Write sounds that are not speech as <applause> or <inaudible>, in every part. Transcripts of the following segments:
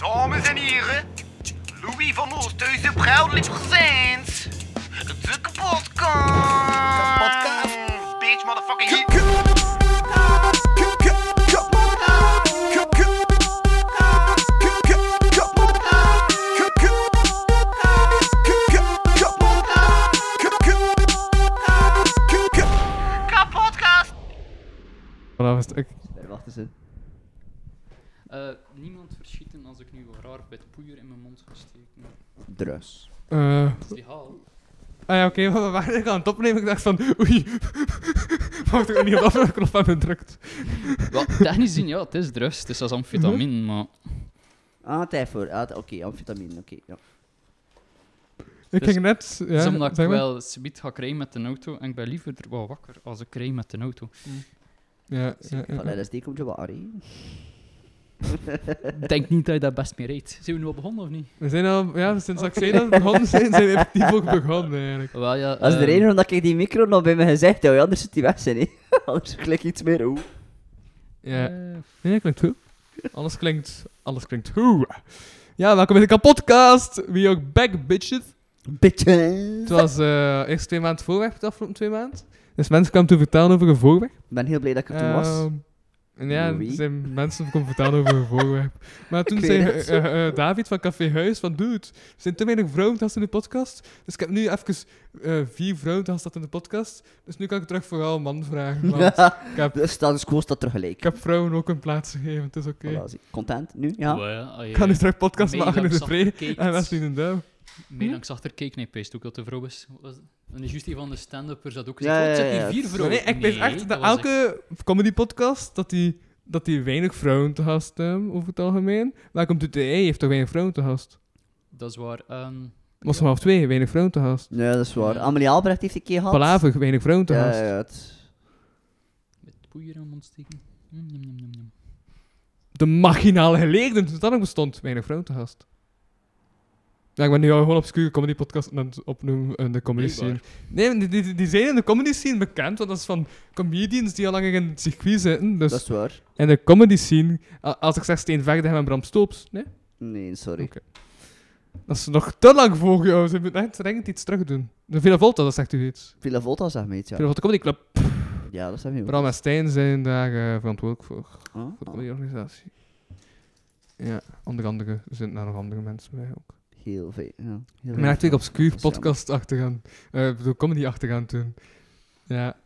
Dames en heren, Louis van Oosthuizen proudly presents de kapotkast. Kapotkast. Bitch, motherfucking hit het ook. Nee, wacht eens. hè. Eh, niemand verschieten als ik nu wel raar met poeier in mijn mond ga steken. Drus. eh, Dat is die haal. ah ja, oké, <laughs> we waren eigenlijk aan het opnemen. Ik dacht van, oei. <laughs> Wacht, ik niet op de knop hebben gedrukt. Wel, technisch gezien, ja, het is drugs. Het is als amfetamine, maar... Ah, tijd voor. Ah, t- Oké, amfetamine. Oké, ja. Ik Dus- ging net, ja, omdat ik zeg maar. wel subiet ga krijgen met de auto. En ik ben liever er wel wakker als ik krijg met de auto. Ja, ja, Zeker ja, van ja. LSD komt je waar, hè. Ik denk niet dat je dat best meer rijdt. Zijn we nu al begonnen of niet? We zijn al, ja, sinds ik zei dat we begonnen zijn, zijn we effectief ook begonnen eigenlijk. Wel ja... Dat is de ehm, reden omdat ik die micro nog bij me gezegd heb. Anders zit die weg zijn, hè. <laughs> Anders klik iets meer. Oeh. Ja, eh, nee, dat klinkt goed. Alles klinkt, alles klinkt goed. Ja, welkom bij de kapotcast. We are back, bitches. Bitches. Het was eh eerst twee maanden voorweg, de afgelopen twee maanden. Dus mensen kwamen toen vertellen over een voorweg. Ik ben heel blij dat ik er toen was. Ehm, en ja, Wie? er zijn mensen komen vertellen over een voorwerp. Maar <laughs> toen zei eh, eh, eh, David van Café Huis van, dude, er zijn te weinig vrouwen in de podcast. Dus ik heb nu even eh, vier vrouwen te gast in de podcast. Dus nu kan ik terug vooral een man vragen. Want <laughs> ik, heb, De status quo staat er gelijk. ik heb vrouwen ook een plaats gegeven, het is oké. Voilà, zie. Content nu? Ja. ja, Ik ga nu terug podcast maken in de pre <laughs> en Wesley in de Douw. Mee langs achter keek, nee, peest ook dat de vrouw is. Was- En is juist die van de stand-uppers dat ook Ja, gezegd. ja, Ja, vier vrouwen. Nee, ik weet echt dat elke comedy podcast, dat die, dat die weinig vrouwen te gast hebben, over het algemeen. Welkom to the E heeft toch weinig vrouwen te gast? Dat is waar. ehm Was er half twee, weinig vrouwen te gast. Ja, dat is waar. Ja. Amelie Albrecht heeft een keer gehad. Palaver, weinig vrouwen te Ja, gast. ja, ja, het... met poeier aan mond steken. Mm, mm, mm, mm, mm. De machinale geleerden, toen dat nog bestond, weinig vrouwen te gast. Ja, ik ben nu al gewoon obscure comedy podcast aan het opnoemen in de comedy scene. Nee, die, die, die zijn in de comedy scene bekend, want dat is van comedians die al lang in het circuit zitten. Dus Dat is waar. in de comedy scene, als ik zeg Steen Vegde en Bram Stoops, nee? Nee, sorry. Dat is nog te lang voor jou, ze moeten echt dringend iets terug doen. De Villa Volta, dat zegt u iets. Villa Volta zeg maar iets, ja. Villa Volta Comedy Club. Ja, dat zijn we ook. Bram en Stijn zijn daar eh, verantwoordelijk voor. Ah, Voor de ah, comedyorganisatie. Ja, onder andere er zijn daar nog andere mensen bij ook. Heel veel, ja. Heel Ik ben echt weer obscuur podcast achtergaan. eh ik bedoel, comedy achtergaan toen. Ja.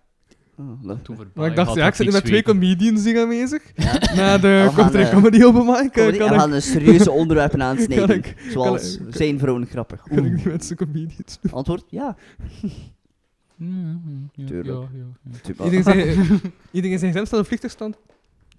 Toen voorbij Maar ik dacht, ja, ik zit nu met twee comedians hier aanwezig. Ja. Na de We gaan, kortere eh, comedy kan en we ik, gaan een serieuze onderwerpen <laughs> aansnijden. ik, zoals, kan zijn vrouwen grappig? kan ik die mensen comedians doen. Antwoord? Ja. Mm, mm, ja, Tuurlijk. Ja, ja, ja. Tuurlijk. Iedereen zijn, iedereen zijn gezin staat op vliegtuigstand.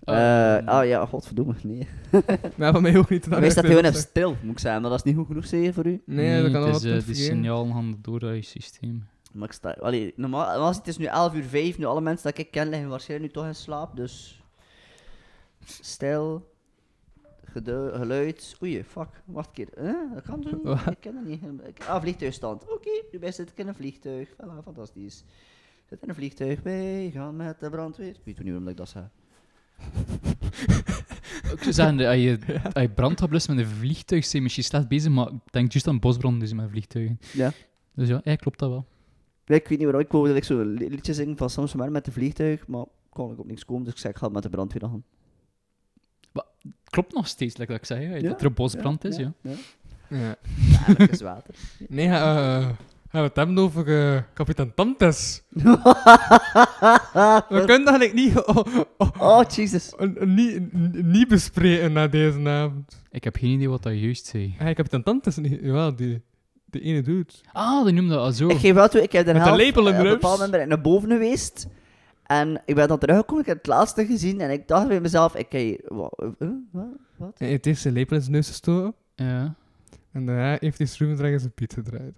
Eh, Ehm, ah ja, godverdomme, nee. <laughs> Maar van mij ook niet. Maar Wij staat gewoon even stil, moet ik zeggen. Maar dat is niet goed genoeg, zeker, voor u? Nee, dat kan het is, eh, Die signalen gaan door dat je systeem. Maar ik sta... Allee, normaal, het is nu 11 uur 5, nu alle mensen dat ik ken liggen waarschijnlijk nu toch in slaap, dus... Stil. Geluid. Oei, fuck. Wacht een keer. Huh? Dat kan doen. Wat? Ik ken dat niet. Ik- Ah, vliegtuigstand. Oké, nu ben zit ik in een vliegtuig. Voilà, fantastisch. Zit in een vliegtuig. Wij gaan met de brandweer. Ik weet niet waarom ik dat zeg. Ik zou zeggen, als je, <laughs> als je brand gaat blussen met een vliegtuig, zijn misschien slecht bezig, maar ik denk juist aan bosbranden dus met vliegtuigen. Ja. Dus ja, ja klopt dat wel. Ja, Ik weet niet waarom. Ik wou dat ik zo'n li- liedje zingen van Soms maar met de vliegtuig, maar kon ik op niks komen, dus ik zei ik ga met de brandweer gaan. Klopt nog steeds, like dat ik zei, Ja, dat er een bosbrand is, ja. ja. Ja. Ja, dat is water. Nee, eh, gaan we het hebben over eh kapitein Tantes. <laughs> We kunnen dat eigenlijk niet, oh, oh, Jesus. niet, niet bespreken na deze avond. Ik heb geen idee wat dat juist zei. Hey, kapitein Tantes, niet, ja, die, die ene dude. Ah, die noemde dat al zo. Ik geef wel toe, ik heb de de helft, lepel in eh, de op een neus. bepaald moment naar boven geweest. En ik ben dan teruggekomen, ik heb het laatste gezien en ik dacht bij mezelf, ik kijk, wat, eh, wat? Hij heeft eerst zijn lepel in zijn neus gestoken. Ja. En daarna heeft hij schroevendrager in zijn piet gedraaid.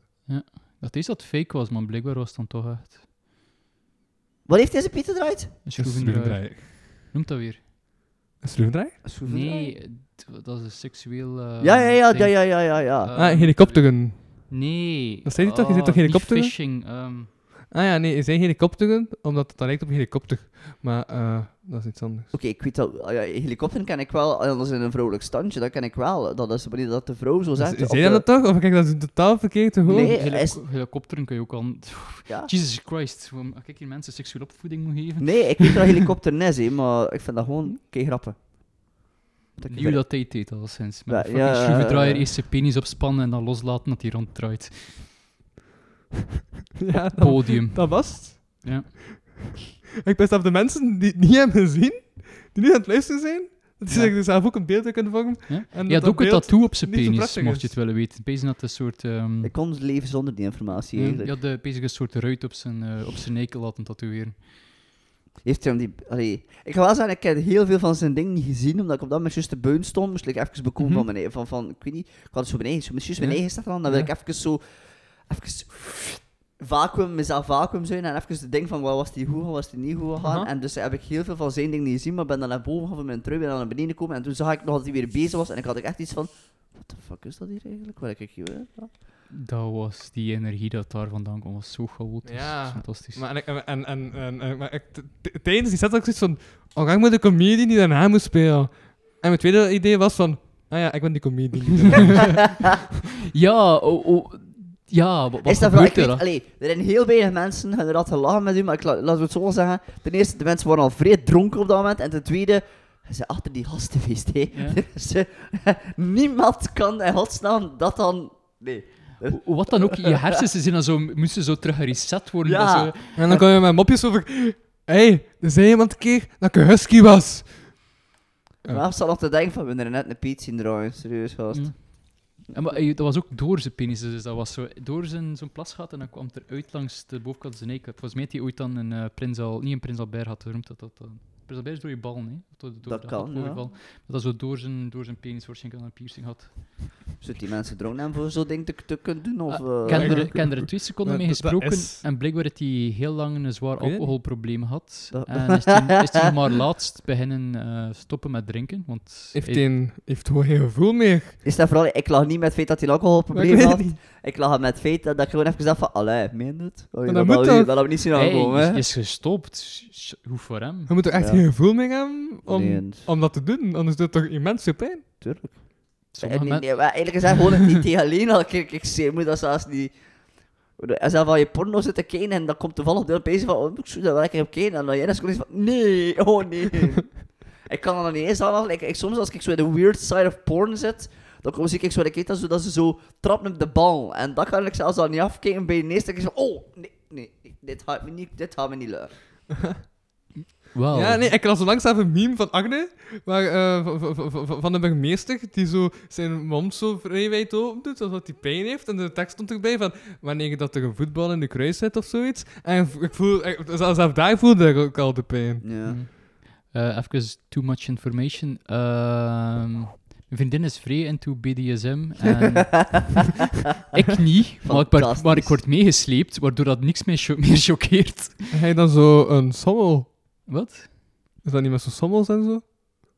Dat is dat fake was, maar blijkbaar was het dan toch echt. Wat heeft deze Pieter eruit? Een Een schroevendraaier. Noemt dat weer? Een schroevendraaier? Nee, d- dat is een seksueel... eh, Ja, ja, ja, ding. ja, ja, ja, ja, ja. Eh, ah, helikopteren. Nee. Dat zei hij toch? Je zei toch ah, helikopter? Niet phishing. ehm, Ah ja, nee, er zijn helikopteren, omdat het dan lijkt op een helikopter. Maar eh, dat is iets anders. Oké, ik weet dat. ah ja, helikopter ken ik wel. en Dat is in een vrouwelijk standje, dat ken ik wel. Dat is wanneer dat de vrouw zo zegt. op Zijn je de- dat toch? Of kijk dat is totaal verkeerd te horen? Nee. Heli- is- Helikopteren kun je ook al... Ja? Jesus Christ, waarom- als ik hier mensen seksuele opvoeding moet geven. Nee, ik weet dat helikopter is, maar ik vind dat gewoon kei grappig. Dat ik Nieuw dat tijd deed al sinds. Met Ja, ja, schroevendraaier eh. eerst zijn penis opspannen en dan loslaten dat hij ronddraait. <laughs> Ja, dat, Podium. dat was het. Ja. Ik best af de mensen die het niet hebben gezien, die nu aan het luisteren zijn, dat die Ja. zich er zelf ook een beeld kunnen vormen. Ja? En dat had dat ook een tattoo op zijn penis, mocht je het willen weten. Pees had een soort... ehm Ik kon leven zonder die informatie ja, eigenlijk. je had eh, bezig een soort ruit op zijn, eh, op zijn eikel laten tatoeëren. Heeft hij hem die... Allee, ik ga wel zeggen, ik heb heel veel van zijn dingen niet gezien, omdat ik op dat moment juist te beun stond. Moest ik even bekomen Mhm. van mijn... Van, van, ik weet niet, ik had het zo beneden, zo, juist mijn Ja. eigen staat aan, dan wil Ja. ik even zo... Even vacuüm, mezelf vacuüm zijn en even de ding van wat was die goed, wat was die niet goed gegaan. En dus heb ik heel veel van zijn dingen niet gezien, maar ben dan naar boven gegaan van mijn trui, ben dan naar beneden gekomen en toen zag ik nog dat hij weer bezig was en ik had echt iets van... What the fuck is dat hier eigenlijk? Wat heb ik hier? Ja. Dat was die energie dat daar vandaan kwam, was zo chaotisch. Ja, fantastisch. Maar, en, en, en, en, maar ik, tijdens die set had ik zoiets van, oh, ga ik met de comedian die daarna moet spelen. En mijn tweede idee was van, ah ja, ik ben die comedian. <laughs> <laughs> Ja, oh, oh, ja, wat, wat Is dat wel, ik gebeurt er? allee, er zijn heel weinig mensen die inderdaad lachen met u, maar ik la, laten we het zo zeggen. Ten eerste, de mensen waren al vrij dronken op dat moment. En ten tweede, ze zijn achter die gasten geweest. Hè. Ja. <laughs> Dus, eh, <laughs> niemand kan in godsnaam dat dan... Nee. Hoe- Wat dan ook, je hersens zijn dan zo, moesten zo terug gereset worden. Ja. zo- En dan kom je met mopjes over, hé, hey, er zei iemand een keer dat ik een husky was. Ja. Maar ik zat nog te denken van, we hebben er net een Piet zien draaien. Serieus, gast. Mm. En, maar, eh, dat was ook door zijn penis, dus dat was zo door zijn zo'n plasgat en dan kwam het eruit langs de bovenkant zijn nek. Volgens mij had hij ooit dan een eh, prins al, niet een prins Albert had, hoe dat dat dan? Is door je bal, nee? Door, door Dat de kan, hartvoorval. Dat dat zo door zijn, door zijn penis waarschijnlijk een piercing had. Zodat die mensen dronken hebben voor zo'n ding te, te kunnen doen? Of, eh, ik heb er, ik- heb er twee seconden Ja, mee gesproken is- en blijkbaar dat hij heel lang een zwaar alcoholprobleem had. Dat- En is hij, <laughs> is hij maar laatst beginnen eh, stoppen met drinken, want Heeft hij- een, heeft gewoon geen gevoel meer. Is dat vooral... Ik lag niet met het feit dat hij een alcoholprobleem had. niet. Ik lag met het feit dat, dat ik gewoon even dacht van... Allee, meen het? Oh, Maar dat, dat moet dat, we niet zien hij aankomen, hè? is, is gestopt. Hoe voor hem? Je moet er echt Ja. Geen gevoel meer hebben om, Nee, om dat te doen, anders doet het toch immens veel pijn. tuurlijk. Nee, nee, maar eigenlijk gezegd, gewoon het niet <laughs> alleen al. Kijk, ik zie, moet dat zelfs niet... Als je van je porno zit te kijken en dan komt toevallig deel opeens van, oh, ik zou daar wel lekker op kijken. En dan jij is gewoon iets van, nee, oh nee. <laughs> ik kan nog niet eens aan, like, ik, soms als ik zo in de weird side of porn zit, dan kom zie ik zo, ik weet dat, zo, dat ze zo trappen op de bal. En dat kan ik zelfs al niet afkijken bij de eerste keer van, oh, nee, nee, nee, dit gaat me niet, dit gaat me niet lukken. <laughs> Ja, nee, ik las onlangs even een meme van Agne, waar, eh, van de burgemeester, die zo zijn mond zo vrij wijd open doet, alsof hij pijn heeft. En de tekst stond erbij van, wanneer dat er een voetbal in de kruis zit of zoiets. En ik voel, ik, zelfs daar voelde ik ook al de pijn. Ja. Mm. Eh, even too much information. Ehm, mijn vriendin is vrij into BDSM. En <laughs> ik niet, maar ik, word, Fantastisch. maar ik word meegesleept, waardoor dat niks meer, cho- meer choqueert. Hij dan zo een sommel. Wat? Is dat niet met zo'n sommels en zo?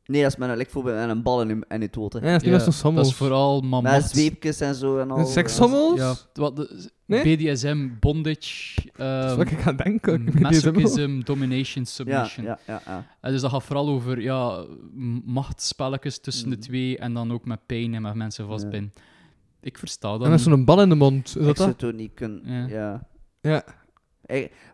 Nee, dat is met een, bijvoorbeeld met een bal in in je toten. Ja, dat is niet met zo'n sommels. dat is vooral Met zweepjes en zo en al. Een sekssommels? Ja, wat, de- Nee? BDSM, bondage, Dat is ehm, wat ik aan denken. Ik weet niet eens masochism, domination, Ja, submission. ja, ja, ja. En dus dat gaat vooral over ja, m- machtsspelletjes tussen de Mhm. twee en dan ook met pijn en met mensen vastbinden. Ik versta dat. En met niet. zo'n bal in de mond. Is ik dat zou dat? het ook niet kunnen. Ja. Ja. Ja.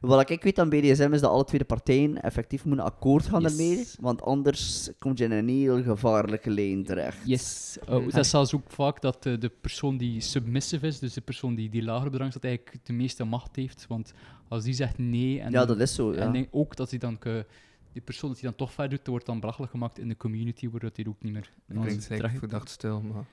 Wat ik weet aan BDSM is dat alle twee de partijen effectief moeten akkoord gaan Yes. ermee, want anders kom je in een heel gevaarlijke lijn terecht. Yes. Oh, dat is zelfs ook vaak dat de, de persoon die submissive is, dus de persoon die, die lager bedrang staat, eigenlijk de meeste macht heeft. Want als die zegt nee, en, ja, dat is zo. Ja. en denk ook dat hij dan, die persoon dat hij dan toch verder doet, dat wordt dan belachelijk gemaakt in de community, waardoor hij ook niet meer... Ik zeker terecht- verdacht stil, maar...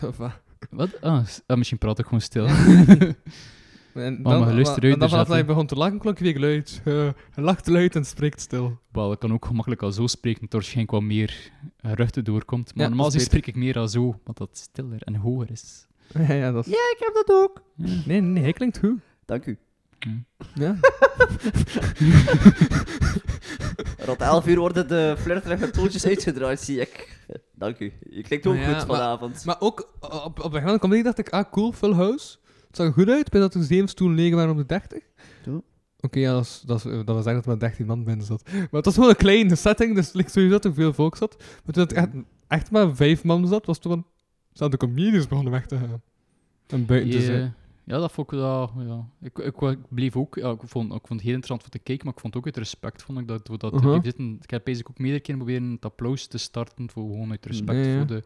<laughs> Wat? Ah, ah, misschien praat ik gewoon stil. <laughs> <laughs> En maar luister maar- uit, en dan vanaf dat je begon te lachen, klonk weer luid. <laughs> Eh, je lacht luid en spreekt stil. Wel, ik kan ook gemakkelijk al zo spreken, dat er waarschijnlijk wat meer ruimte doorkomt. Maar Ja, normaal spreek ik meer al zo, want dat stiller en hoger is. <laughs> Ja, ja, dat is... Ja, ik heb dat ook. Nee, nee, nee, hij klinkt goed. Dank u. Ja. <laughs> Rond 11 uur worden de flirterige toontjes uitgedraaid, zie ik. Dank u. Je klinkt ook ja, goed vanavond. Maar ook op, op de gang comedy dacht ik, ah cool, Full House. Het zag er goed uit, bij dat er zeven stoelen leeg waren op de 30. Zo. Oké, ja, dat, is, dat, is, dat wil zeggen dat er maar 13 man binnen zat. Maar het was wel een kleine setting, dus het lijkt sowieso dat er veel volk zat. Maar toen het echt, echt maar vijf man zat, was het gewoon... Zouden de comedians begonnen weg te gaan. En buiten te zijn. Ja, dat vond ik wel. Ja. Ik, ik, ik bleef ook. Ja, ik, vond, ik vond het heel interessant voor te kijken, maar ik vond ook uit respect vond ik dat we dat zitten. Ik heb bezig ook meerdere keren proberen het applaus te starten voor gewoon uit respect ja. voor de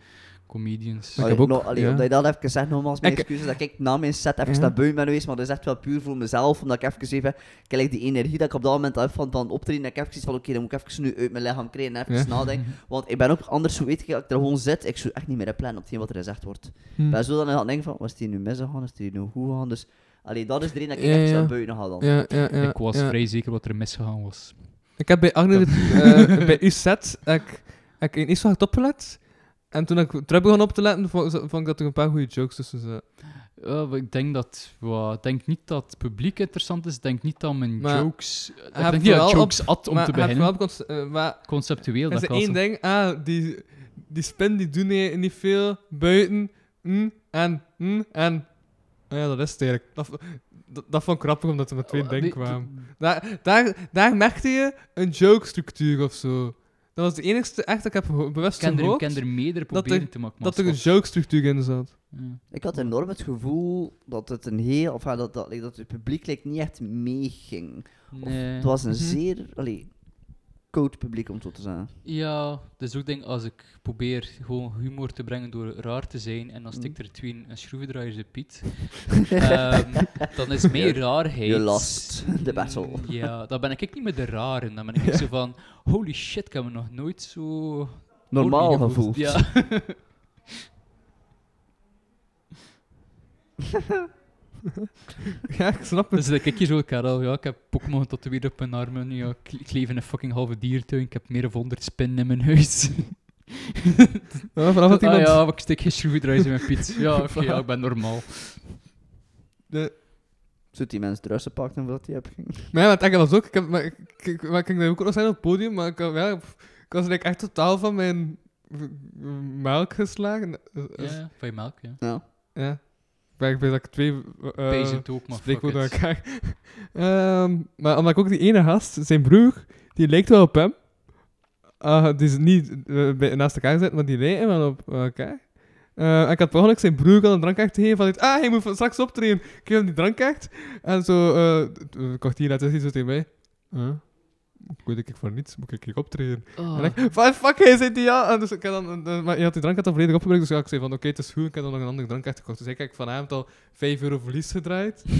comedians. Ik heb ook- no- allee, ja. Omdat je dat even zegt, nogmaals, mijn Ik- excuses dat ik na mijn set even Ja. naar buiten ben geweest, maar dat is echt wel puur voor mezelf, omdat ik even even, kijk, die energie dat ik op dat moment heb van, van optreden, dat ik even zoiets van, oké, dan moet ik even nu uit mijn lichaam krijgen en even Ja. nadenken, <laughs> want ik ben ook anders, zo weet ik, dat ik er gewoon zit, ik zou echt niet meer plannen op hetgeen wat er gezegd wordt. Hm. Ik ben zo dan aan het denken van, was die nu misgegaan, is die nu goed gegaan, dus, allee, dat is de reden dat ik echt ja. naar buiten ga dan. Ja, ja, ja. ik was ja. vrij zeker wat er misgegaan was. Ik heb bij Agne, eh, <laughs> bij uw set, heb ik, ik eerst wat opgelet. En toen ik terug begon op te letten, vond, vond ik dat er een paar goede jokes tussen zaten. Ik denk dat. ik denk niet dat het publiek interessant is. Ik denk niet dat mijn Maar jokes. Ik heb denk niet dat jokes at om maar te beginnen. eh, maar Conceptueel. Dat is één ding, ah, die, die spin die doen niet, niet veel buiten, mm, en, mm, en. Ah ja, dat is het eigenlijk. Dat, dat, dat vond ik grappig, omdat er met twee Oh, dingen kwamen. Daar, daar, daar merkte je een joke-structuur of zo. Dat was de enigste echt dat ik heb bewust Ik ken er, ik er meerdere dat er- proberen te maken. dat er een joke-structuur in zat. Ja. Ik had enorm het gevoel dat het een heel, of ja, dat, dat, dat het publiek like, niet echt meeging. Of Nee. Het was een Mhm. zeer, allee, koud publiek om zo te zeggen. Ja, dus ook denk als ik probeer gewoon humor te brengen door raar te zijn en dan Mm. stikt er twee een schroevendraaier Piet, <laughs> ehm, dan is meer raarheid. You lost the battle. Mm, Ja, dan ben ik niet meer de rare. Dan ben ik <laughs> zo van, holy shit, ik heb me nog nooit zo... Normaal gevoeld. Ja. <laughs> <laughs> Ja, ik snap het. Dus dan kijk je zo, Karel, ja, ik heb Pokémon getatoeëerd op mijn armen. Ja, ik, ik leef in een fucking halve diertuin. Ik heb meer dan 100 spinnen in mijn huis. <laughs> Ja, vanaf dat ah, iemand... ja, maar ik steek geen schroevendraaiers in mijn piet. Ja, <laughs> oké, ja, ik ben normaal. de- Zoet die mensen drussen pakt en wat die heb ging. Maar ja, maar het erge was ook... Ik, heb, maar, ik, ik, maar ik ging daar ook nog zijn op het podium, maar ik, ja, ik was like, echt totaal van mijn melk geslagen. Eh, eh, Ja, van je melk, ja. Ja. Ja. Ik dat ik twee... Uh, ook, spreekwoorden elkaar. <laughs> Ehm, maar omdat ik ook die ene gast, zijn broer, die lijkt wel op hem. Ah, die is niet bij- naast elkaar zitten, maar die lijken wel op elkaar. En ik had per ongeluk zijn broer al een drankkaart gegeven van, ah, hij moet straks optreden. Ik geef hem die drankkaart. En zo, eh, een kwartier later is hij zo tegen mij. Huh? Ik weet ik voor niets, moet ik hier optreden? Oh. En ik, van fuck, hij zei die ja. En dus ik had dan, eh, maar je had die drankkaart al volledig opgebruikt, dus ik zei van, oké, het is goed, ik heb dan nog een andere drankkaart gekocht. Dus ik heb vanavond al 5 euro verlies gedraaid. <laughs>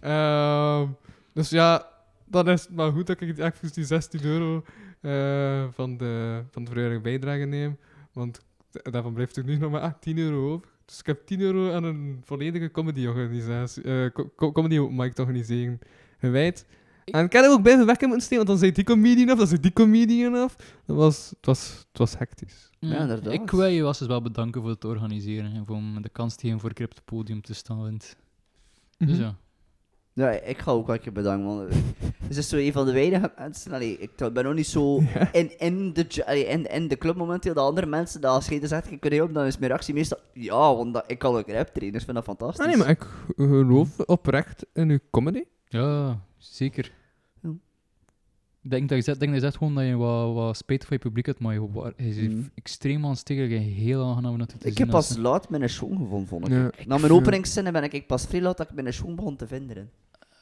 Ehm, dus ja, dan is het maar goed dat ik even die 16 euro eh, van, de, van de vrijwillige bijdrage neem. Want daarvan blijft er nu nog maar ah, 10 euro over. Dus ik heb 10 euro aan een volledige comedy-organisatie, eh, co- co- comedy mic te organiseren gewijd. En ik had hem ook blijven weg moeten steken, want dan zei die comedian af, dan zei die comedian af. Dat was, het, was, het was hectisch. Ja, inderdaad. Ik wil je was dus wel bedanken voor het organiseren en voor de kans te geven voor ik op het podium te staan. Dus Mhm. ja. Ja, ik ga ook wel een keer bedanken, want het is zo een van de weinige mensen, allee, ik ben nog niet zo <laughs> Ja. in, in, de, allee, in, in de club momenteel, de andere mensen, dat als je dat zegt, je kunt op, dan is mijn reactie meestal, ja, want dat, ik kan ook rap trainen, dus ik vind dat fantastisch. Ah, nee, maar ik geloof oprecht in uw comedy. Ja, zeker. Ja. Ik denk dat je zegt, denk dat je zegt gewoon dat je wat, wat spijt van je publiek hebt, maar je, je is Mhm. extreem aanstekelijk en heel aangenaam om dat te Ik zien. heb pas als- laat mijn schoen gevonden, vond ik. Ja, Na mijn openingszinnen ben ik pas vrij laat dat ik mijn schoen begon te vinden.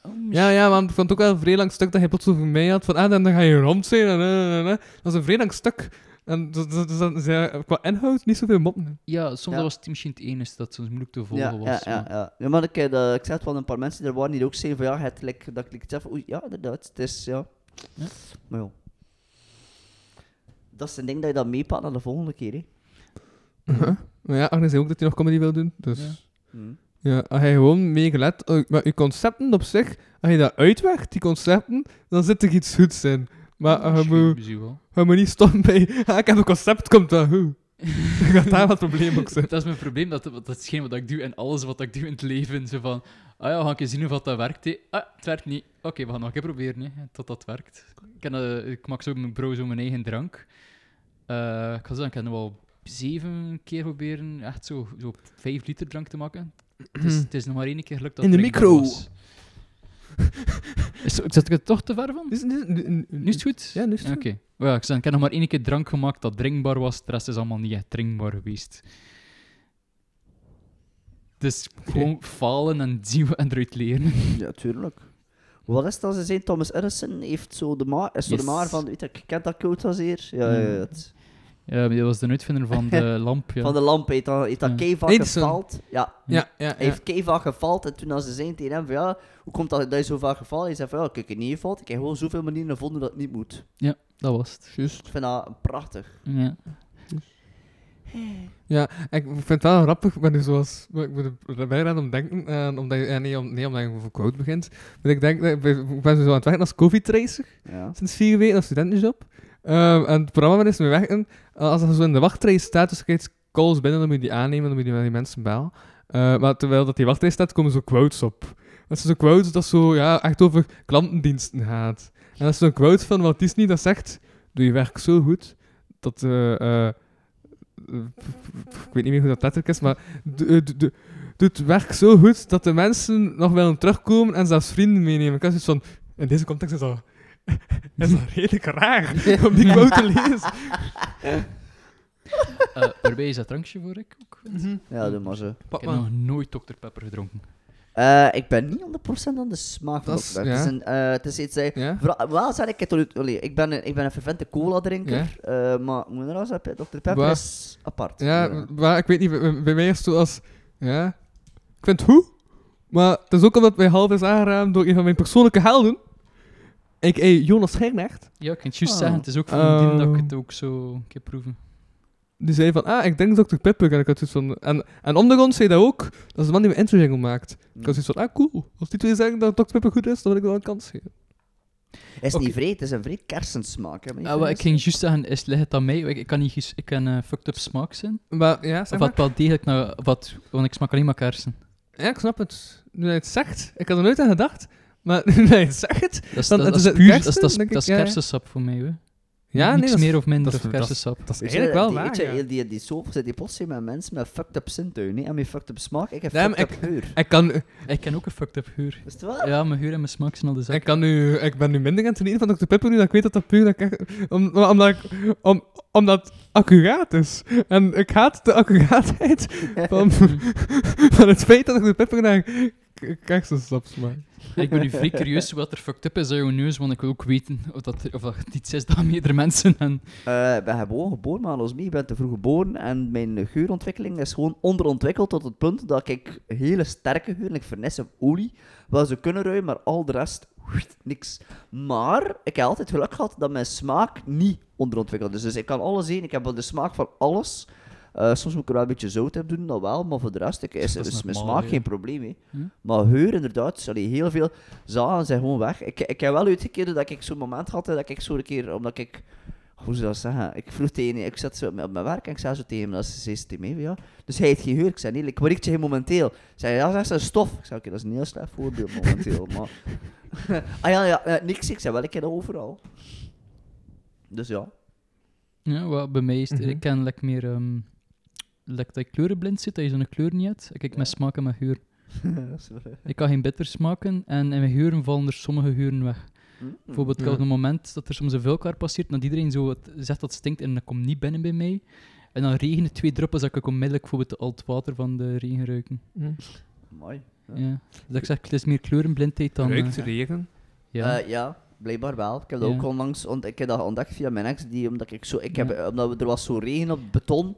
Oh, Ja, ja, want ik vond het ook wel een vrij lang stuk dat hij plots over mij had. Van, ah, dan, dan ga je rond zijn. En, en, en, en. Dat was een vrij lang stuk. En dus, dus, ja, qua inhoud niet zoveel moppen. Ja, soms Ja. was het misschien het enige dat soms moeilijk te volgen Ja, was. ja, ja, maar- ja. ja maar ik, dat- ik zeg het wel een paar mensen die er waren die ook zeiden van ja, het, like, dat ik van, oei, ja, inderdaad, het is, ja. Ja. Maar ja. Dat is een ding dat je dat meepakt naar de volgende keer, hè. Uh-huh. Maar ja, Agnes zei ook dat hij nog comedy wil doen. Dus Ja. ja, Hm. als hij gewoon meegelet... eh, maar je concepten op zich, als je dat uitwerkt, die concepten, dan zit er iets goeds in. Maar eh, je Misschien- moet, misschien wel. je moet niet stoppen bij... <laughs> Ah, ik heb een concept, komt dat goed. <laughs> Ik had daar wat probleem ook zijn. Dat is mijn probleem, dat, dat is hetgeen wat ik doe en alles wat ik doe in het leven. Zo van, ah ja, we gaan een keer zien of dat werkt. hè. Ah, het werkt niet. Oké, we gaan nog een keer proberen, tot dat werkt. Ik, ken, eh, ik maak zo mijn bro zo mijn eigen drank. Eh, ik ga zeggen, ik heb nu al zeven keer proberen echt zo, zo vijf liter drank te maken. Het is, het is nog maar één keer gelukt dat In de micro. Is, zet ik het toch te ver van? Dus, nu, nu, Nu is het goed? Ja, nu is het Oké. goed. Ja, ik, zei, ik heb nog maar één keer drank gemaakt dat drinkbaar was. De rest is allemaal niet echt drinkbaar geweest. Dus gewoon falen en zien en eruit leren. <laughs> Ja, tuurlijk. Wat is als ze zijn? Thomas Edison heeft zo de maar, is zo de maar van, weet je kent dat quote als hier? Ja, ja, ja, het- Ja, maar dat was de uitvinder van de <laughs> lamp. Ja. Van de lamp heeft dat, heeft dat Ja. keivak Edison. gefaald. Ja, Ja, ja, hij ja. heeft keivak gefaald en toen als ze zijn tegen hem van ja, hoe komt dat dat je zo vaak gevallen? Hij zei van ja, kijk, ik niet gefaald. Ik heb gewoon zoveel manieren gevonden dat het niet moet. Dat was het. Juist. Ik vind dat prachtig. Ja. Ja, ik vind het wel grappig, ik ben nu zoals, ik moet erbij aan om denken, eh, omdat je, ja, nee, om, nee, omdat je over quote begint, maar ik denk, dat ik ben ik ben zo aan het werken als COVID-tracer, Ja. sinds vier weken als studentenjob. Ehm, en het programma is mee werken, eh, als je zo in de wachtrij staat, dus je krijgt calls binnen, dan moet je die aannemen, dan moet je met die mensen bellen. Eh, maar terwijl dat die wachtrij staat, komen zo quotes op. Dat zijn zo quotes dat zo, ja, echt over klantendiensten gaat. En dat is zo'n quote van Walt Disney dat zegt, doe je werk zo goed, dat... eh, ik weet niet meer hoe dat letterlijk is, maar do- do- do- doet het werk zo goed dat de mensen nog willen terugkomen en zelfs vrienden meenemen. Ik had zoiets van, in deze context is dat, <laughs> is dat redelijk raar <laughs> om die quote te lezen. Eh, daarbij is dat drankje voor ik ook. Ja, doe maar zo. Pak Ik heb maar. nog nooit Dr. Pepper gedronken. Eh, ik ben niet 100% aan de smaak van Dat is- Dr. Pepper. ja. Het is, een, eh, het is iets... eh, Ja? Vooral, wel zeg ik het allee, ik ben een, ik ben een fervente cola-drinker, eh, maar moet je nou zeggen, Dr. Pepper Waar- is apart. Ja, maar ik weet niet, bij, bij mij is het zo als, ja, ik vind het goed, maar het is ook omdat mij half is aangeraden door een van mijn persoonlijke helden, a.k.a. Jonas Gernecht. Ja, ik kan het juist Oh. zeggen. Het is ook een ding dat ik het ook zo een keer proeven. Die zei van, ah, ik denk Dr. Pepper. En ik had zoiets van... En, en Ondergrond zei dat ook. Dat is de man die mijn intro jingle maakt. Ik had zoiets van, ah, cool. Als die twee zeggen dat Dr. Pepper goed is, dan wil ik wel een kans geven. is niet vreed, het is een vreed kersensmaak. Hè, Ah, ik ging juist zeggen, is, ligt het aan mij? Ik, ik kan niet ik kan eh, fucked up smaak zijn. Maar ja, Of zeg maar. wat wel degelijk naar wat, want ik smaak alleen maar kersen. Ja, ik snap het. Nu hij het zegt. Ik had er nooit aan gedacht. Maar <laughs> nu hij het. Dat is, Dan- dat, het dat is is het puur, kersen, dat is, dat ik, dat kersensap voor mij, hoor. Ja, nee, Niks dat meer of minder dat kersensap. Dat is eigenlijk wel die, waar, weet je, ja. heel die, die soap zit die plots met mensen met fucked up zintuigen? En met fucked up smaak, ik heb Nee, fucked up geur. Ik kan, Ik ken ook een fucked up huur. Is het wel? Ja, mijn huur en mijn smaak zijn al de ik, kan nu, ik ben nu minder aan het genieten van Dr. Pepper nu dat ik weet dat dat puur... Dat ik om, omdat, ik, om, omdat het accuraat is. En ik haat de accuraatheid <laughs> van, van het feit dat Dr. Pepper naar k- kersensap smaakt. Ik ben nu vrij curieus wat er fucked up is aan jouw neus, want ik wil ook weten of dat, of dat iets is dat meerdere mensen en... Eh, ik ben gewoon geboren met anosmie, ik ben te vroeg geboren en mijn geurontwikkeling is gewoon onderontwikkeld tot het punt dat ik hele sterke geur, like vernis of olie, wel zou kunnen ruiken, maar al de rest, niks. Maar ik heb altijd geluk gehad dat mijn smaak niet onderontwikkeld is. Dus ik kan alles zien, ik heb wel de smaak van alles. Eh, soms moet ik er wel een beetje zout op doen, dat wel, maar voor de rest ik, is, Dat is is mijn smaak ja. geen probleem. Hè. Hm? Maar geur inderdaad, sorry, heel veel zaken zijn gewoon weg. Ik, ik heb wel uitgekeerd dat ik zo'n moment had, dat ik zo een keer, omdat ik hoe zou ik dat zeggen? Ik vroeg tegen ik zat zo op mijn- werk en ik zei zo tegen hem, dat is een CCTV, ja. Dus hij heeft geen geur. Ik zei, nee, wat riekt je momenteel? Ik zei, ja, dat is een stof. Ik zei, oké, dat is een heel slecht voorbeeld momenteel, <laughs> maar... <laughs> ah ja, ja, eh, niks. Ik zei, wel, ik ken dat overal. Dus ja. Ja, wat bij mij is het, Mhm. ik ken lekker meer... ehm like dat ik kleurenblind zit, dat je zo'n kleur niet hebt. Ik kijk met smaak en met geur. <laughs> Dat is wel- Ik kan geen bitter smaken en in mijn geuren vallen er sommige geuren weg. Mm. Bijvoorbeeld, ik Ja. had een moment dat er soms een vuilkar passeert en dat iedereen zo het, zegt dat het stinkt en dat komt niet binnen bij mij. En dan regenen twee druppels dat ik onmiddellijk bijvoorbeeld al het water van de regen ruiken. Mooi. Ja. Dus ik zeg, het is meer kleurenblindheid dan... Ruikt eh, regen? ja. Eh, ja, blijkbaar wel. Ik heb dat Ja. ook onlangs ont ik heb dat ontdekt via mijn ex, die, omdat, ik zo, ik heb, omdat er was zo regen op het beton.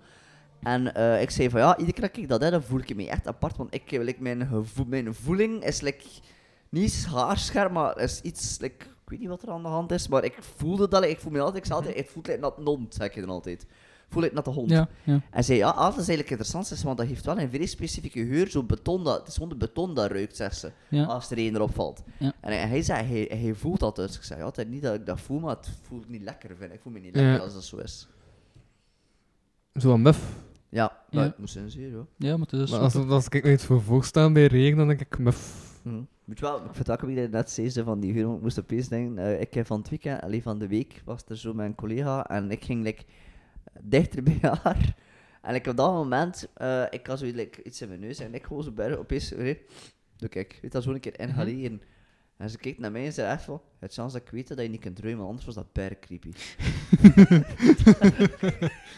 En eh, ik zei van ja, iedere keer dat ik dat heb, dan voel ik me echt apart. Want ik, like, mijn, gevoel, mijn voeling is like, niet haarscherp, maar is iets. Like, ik weet niet wat er aan de hand is, maar ik voelde dat. like, ik voel me altijd, ik, zei altijd, het voelt like nat hond, zeg je dan altijd. Voel ik net de hond. ja, ja. En zei, ja, ah, dat is eigenlijk interessant, want dat heeft wel een vrij specifieke geur, zo beton, dat, het is gewoon de beton dat ruikt, zegt ze, ja. als er een erop valt. Ja. En hij, hij zei, hij, hij voelt dat dus. Ik zei, ja, is niet dat ik dat voel, maar het voelt niet lekker, vind ik. Ik voel me niet Ja. lekker als dat zo is. Zo een muf. Ja, Ja. dat moet zijn zeer, hoor. Ja, maar het is Maar als, ik me iets voor voorstaan bij regen, dan denk ik muf. Hm. Weet je wel, ik vind het ook je net zei, zo van die want ik moest opeens denken, eh, ik heb van het weekend, alleen van de week, was er zo mijn collega, en ik ging like, dichter bij <laughs> haar, En ik op dat moment, eh, ik had zoiets like, iets in mijn neus en ik gewoon zo bergen, opeens, nee, doe kijk, weet dat zo een keer inhaleren. En ze keek naar mij en zei echt van, het chance dat ik weet dat je niet kunt druimen, want anders was dat per creepy. <laughs>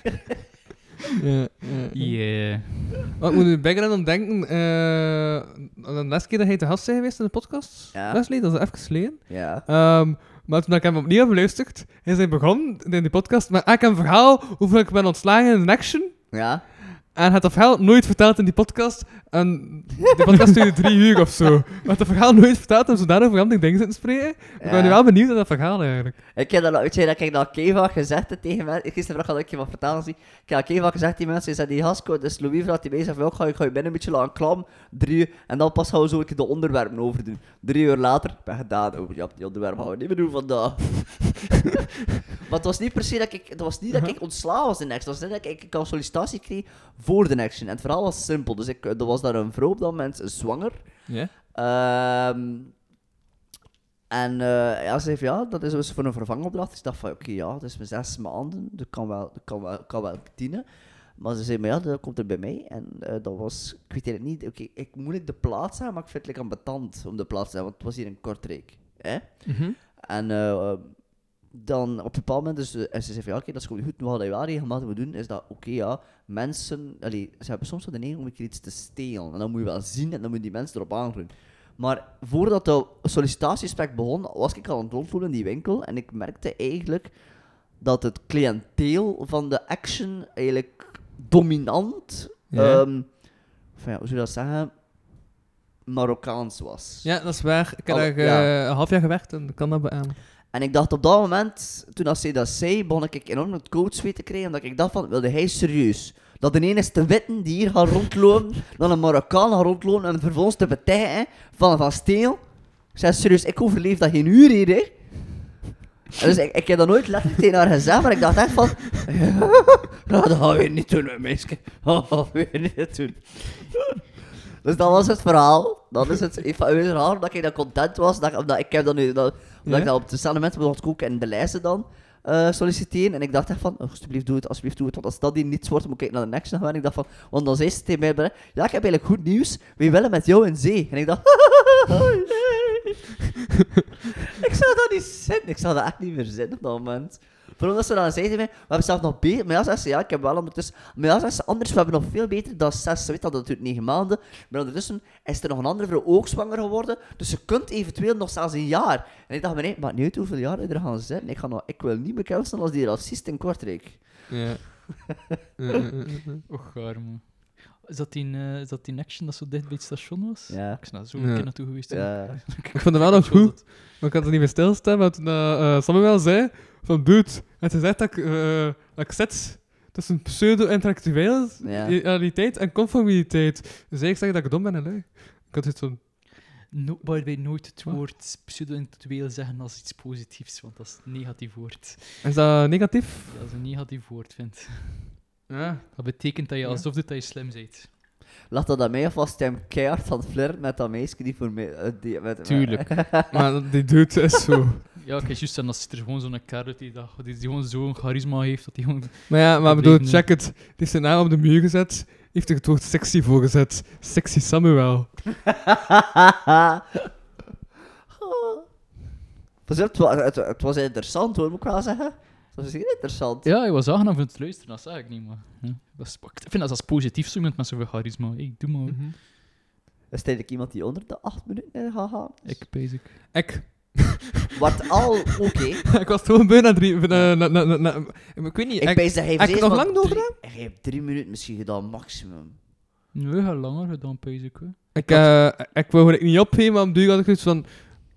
<laughs> Ja, ja. Yeah. Wat moet je bijna aan denken? eh aan de laatste keer dat hij te gast zijn geweest in de podcast? Ja. Leslie, dat is even geleden. Ja. Ehm, maar toen ik hem opnieuw heb beluisterd, hij zei begon in die podcast met ah, ik heb een verhaal over ik ben ontslagen in een action. Ja. En dat verhaal nooit verteld in die podcast. En die podcast duurde drie uur of zo. Maar dat verhaal nooit verteld en zo daarover ik dingen zitten spreken. Ik ben nu wel benieuwd naar dat verhaal eigenlijk. Ik heb dat, weet je, dat ik dat keihard gezegd heb tegen mensen. Gisteren had ik je wat vertellen zien. Ik heb dat keihard gezegd tegen mensen. Ze zei die Hasco, dus Louis vraagt die "Ja, ik ga, ik ga je binnen een beetje laten klam. Drie uur. En dan pas gaan we zo een keer de onderwerpen over doen. Drie uur later, ik ben gedaan. Oh, ja, die onderwerpen gaan we niet meer doen vandaag. <laughs> maar het was niet per se dat ik, het was niet dat ik ontslagen was in de action. Het was net dat ik, ik een sollicitatie kreeg voor de action. En het verhaal was simpel. Dus ik, er was daar een vrouw op dat moment zwanger. Ja? Ehm en eh, ja, ze zei van, ja, dat is dus voor een vervangopdracht. Ik dacht van, oké, ja, dat is mijn zes maanden. Dat kan wel, dat kan wel, kan wel dienen. Maar ze zei, maar ja, dat komt er bij mij. En eh, dat was, ik weet het niet, oké, ik moet niet de plaats zijn, maar ik vind het ambetant om de plaats te zijn, want het was hier in Kortrijk. Hè? Mhm. En eh, dan op een bepaald moment, dus, en ze zei van ja, oké, dat is gewoon goed, wat je wel regelmatig moet doen, is dat, oké, ja, mensen, allee, ze hebben soms wel de neiging om een keer iets te stelen. En dan moet je wel zien en dan moeten die mensen erop aangroeien. Maar voordat de sollicitatiegesprek begon, was ik al aan het rondlopen in die winkel en ik merkte eigenlijk dat het cliënteel van de action eigenlijk dominant, Ja. ehm, van ja, hoe zou je dat zeggen, Marokkaans was. Ja, dat is waar. Ik heb Al- daar eh, ja. een half jaar gewerkt en kan dat beamen. En ik dacht op dat moment, toen als zij dat zei, begon ik enorm het coachsweet te krijgen. Omdat ik dacht van, wilde hij serieus? Dat de ene is te witten die hier gaat rondlopen, <laughs> dan een Marokkaan gaat rondlopen en vervolgens te betijgen van, van steel. Ik zei, serieus, ik overleef dat geen uur hier, hè. Dus ik, ik heb dat nooit letterlijk tegen haar gezegd, maar ik dacht echt van... <laughs> Ja, dat gaan we niet doen, meisje. Dat gaan we niet doen. Dus dat was het verhaal. Dat is het het dat ik dat content was. Dat, omdat ik heb dat nu... omdat ik dat op dezelfde moment wil koken en de lijsten dan eh, solliciteren. En ik dacht echt van, oh, alsjeblieft doe het, alsjeblieft doe het. Want als dat hier niets wordt, moet ik naar de next gaan. En ik dacht van, want dan zei ze tegen mij, ja, ik heb eigenlijk goed nieuws. We willen met jou in zee. En ik dacht, <laughs> oh, nee. <laughs> ik zou dat niet zitten. Ik zou dat echt niet meer zitten op dat moment. Vooral dat ze dan zei tegen mij, we hebben zelf nog beter. Maar ja, zei ze, ja, ik heb wel ondertussen... Maar ja, zei ze, anders, we hebben nog veel beter dan zes. Ze weet dat, dat duurt negen maanden. Maar ondertussen is er nog een andere vrouw ook zwanger geworden. Dus je kunt eventueel nog zelfs een jaar. En ik dacht, maar nee, maar niet uit hoeveel jaar er gaan zitten. Ik, ga nog, ik wil niet bekend staan als die racist in Kortrijk. Ja. <laughs> Ja, ja, ja, ja. <laughs> Och, arme. Is dat die, eh, is dat die action dat zo dicht bij het station was? Ja. Ik daar zo Ja. een keer naartoe geweest. Ja. <laughs> Ik vond het wel nog goed, maar ik had er niet meer stilstaan. Maar toen uh, Samuel zei van, dude, het is echt dat ik, uh, dat ik zet tussen realiteit en conformiteit. Dus ik zeg dat ik dom ben en lui. Ik had het zo... No, waarbij nooit het Wat? woord pseudo-intellectueel zeggen als iets positiefs, want dat is een negatief woord. Is dat negatief? Dat is een negatief woord, vind Ja. Dat betekent dat je Ja. alsof dat je slim bent. Laat dat aan mij of was hem keihard van het flirten met dat meisje die voor mij... eh, die, met, Tuurlijk. <laughs> maar die dude is zo... Ja, kijk, juist, en als er gewoon zo'n kerel die, dat, die, die gewoon zo'n charisma heeft, dat hij gewoon... Maar ja, maar bedoel, check het. Die heeft zijn naam op de muur gezet. Heeft er het woord sexy voor gezet. Sexy Samuel. <laughs> Het, wa- het, het was interessant hoor, moet ik wel zeggen. Het was zeer interessant. Ja, ik was aangenaam van het luisteren, dat zeg ik niet, maar... Ja, dat is, ik vind dat als positief, zo iemand met zoveel charisma. Hey, doe maar. Mhm. Is het eigenlijk iemand die onder de 8 minuten gaat gaan? Ik, basic. Ik. <laughs> Wordt al oké. <laughs> ik was gewoon bijna drie... Na, na, na, na, na- ik weet niet. Ik ik- dat hij heb ik heeft nog lang door drie- Hij heeft drie minuten misschien gedaan, maximum. Nee, heel langer gedaan, basic. Hè. Ik, eh, ik wil gewoon niet opgeven, maar op de duur had ik zoiets van...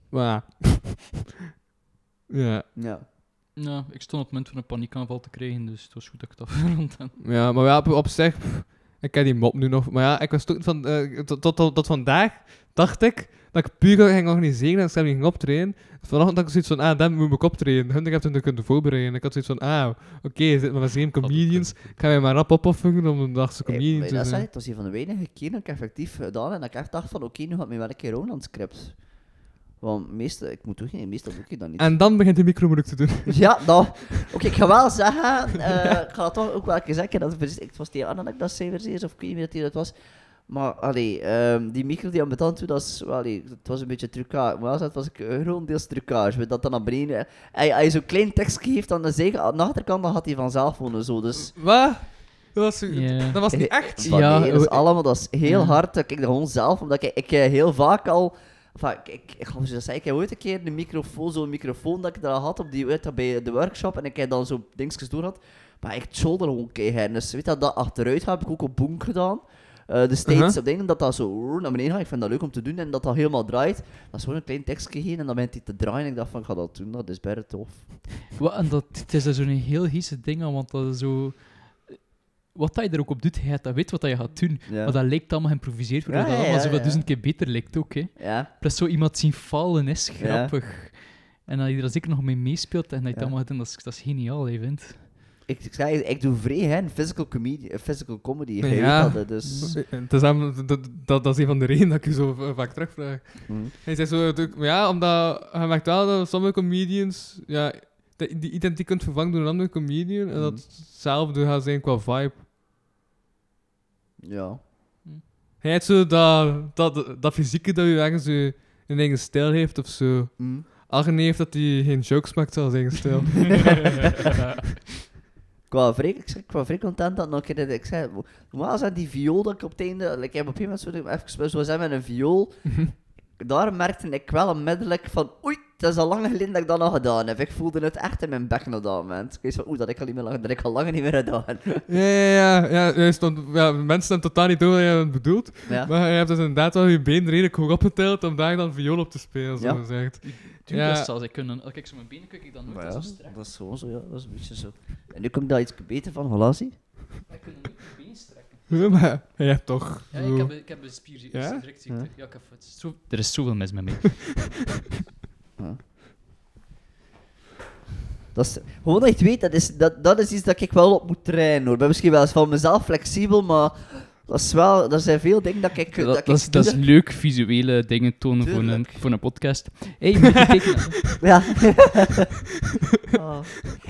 Maar... <laughs> ja. Ja. Ja, ik stond op het moment van een paniekaanval te krijgen, dus het was goed dat ik het <laughs> afgerond heb. ja, maar ja, op, op zich... pff, ik ken die mop nu nog. Maar ja, ik was toen van... eh, tot, tot, tot, tot vandaag dacht ik dat ik puur ging organiseren en ik ging optreden. Vanochtend had ik zoiets van... Ah, dan moet ik optreden. Hun heb het kunnen voorbereiden. Ik had zoiets van... Ah, oké, zit maar met zeven comedians. Ik ga mij maar rap opofferen om een dagse comedian te dat, zijn. het was een van de weinige keren dat ik effectief gedaan en dat ik echt dacht van oké, nu gaat mij wel een keer aan het script. Want meestal, ik moet toegeven, meestal doe ik dat niet. En dan begint de micro moeilijk te doen. <laughs> Ja, nou, <laughs> oké, ik ga wel zeggen, eh, ik ga toch ook wel zeggen, dat het, het was die Anna dat ik dat zei verzekerd, of ik weet niet meer dat die dat was. Maar, allee, ehm, die micro die aan mijn tand doet, dat is, wel, allee, het was een beetje trucage. Maar dat was ik grotendeels trucage, met dat dan naar beneden. Als je zo'n klein tekst geeft aan de, zijkant, aan de achterkant, dan gaat hij vanzelf wonen, zo, dus... Wat? Dat was, Ja. dat was niet echt. Ja, nee, dat is oh, allemaal, dat is heel hard. Ik kijk dat gewoon zelf, omdat ik, ik eh, heel vaak al... Enfin, ik, ik, hoe zou ik zeggen, ik heb ooit een keer een microfoon, zo'n microfoon dat ik daar had op die, weet bij de workshop, en ik heb dan zo dingetjes door had. Maar ik shoulder gewoon keihard. Dus weet je, dat achteruit heb ik ook op boom gedaan. Eh de steeds Uh-huh. op dingen dat dat zo naar beneden gaat. Ik vind dat leuk om te doen en dat dat helemaal draait. Dat is gewoon een klein tekstje heen en dan bent hij te draaien. En ik dacht van, ik ga dat doen, dat is best tof. Wat, en dat, het is zo'n heel hiese ding want dat is zo... Wat dat je er ook op doet, je hebt dat weet wat dat je gaat doen. Ja. Maar dat lijkt allemaal geïmproviseerd, waardoor Ja, dat ja, allemaal ja, zo wat ja. duizend keer beter lijkt ook. Hè. Ja. Plus zo iemand zien falen is Ja. grappig. En dat je er zeker nog mee meespeelt en dat je het allemaal gaat doen, dat is, dat is geniaal, je vindt. Ik, ik, zei, ik doe vrij, hè, een physical, comedy, physical comedy. Ja. dat, hè, dus... Het is hem- dat, dat, dat is een van de redenen dat ik je zo vaak terugvraag. Hm. Hij zei zo, ja, omdat je merkt wel dat sommige comedians, ja, die identiek kunt vervangen door een andere comedian, en dat Mhm. hetzelfde gaat zijn qua vibe. Ja. Hij heeft zo dat, dat, dat fysieke dat je ergens zo een eigen stijl heeft of zo. Hm. Algen heeft dat hij geen jokes maakt zoals eigen stijl. <laughs> Ik was vrij, ik, was vrij content dat nog een keer dat ik zei, normaal zijn die viool dat ik op het einde, like, ik heb op een gegeven moment zo, even zo zijn met een viool, <laughs> daar merkte ik wel onmiddellijk van, oei, het is al lang geleden dat ik dat nog gedaan heb. Ik voelde het echt in mijn bek op dat moment. Ik wist van, oeh, dat ik al niet meer lang, dat ik al lang niet meer gedaan. <laughs> ja, ja, ja. ja, stond, ja mensen hebben totaal niet door wat je het bedoelt. ja. Maar je hebt dus inderdaad wel je been redelijk hoog opgeteld om daar dan viool op te spelen, zo Ja. gezegd. Doe Ja. dat zelfs. Ik kan, als ik zo mijn benen kijk, ik dan nooit zo ja, strak. dat is gewoon zo, ja, dat is een beetje zo. En nu kom ik daar iets beter van, zie. Ik kan nooit mijn benen strekken. <laughs> Ja, maar je hebt toch... Ja, zo- ik heb, ik heb een spier, Ja? Ja. Ja, ik heb Zo, er is zoveel mis met mij. <laughs> Dat is, gewoon dat je het weet, dat is, dat, dat is iets dat ik wel op moet trainen hoor. Ik ben misschien wel eens van mezelf flexibel, maar dat is wel, er zijn veel dingen dat ik. Dat, dat, dat, is, dat is leuk, visuele dingen tonen voor een, voor een podcast. Hé, hey, moet je kijken. <laughs> Ja. Ah.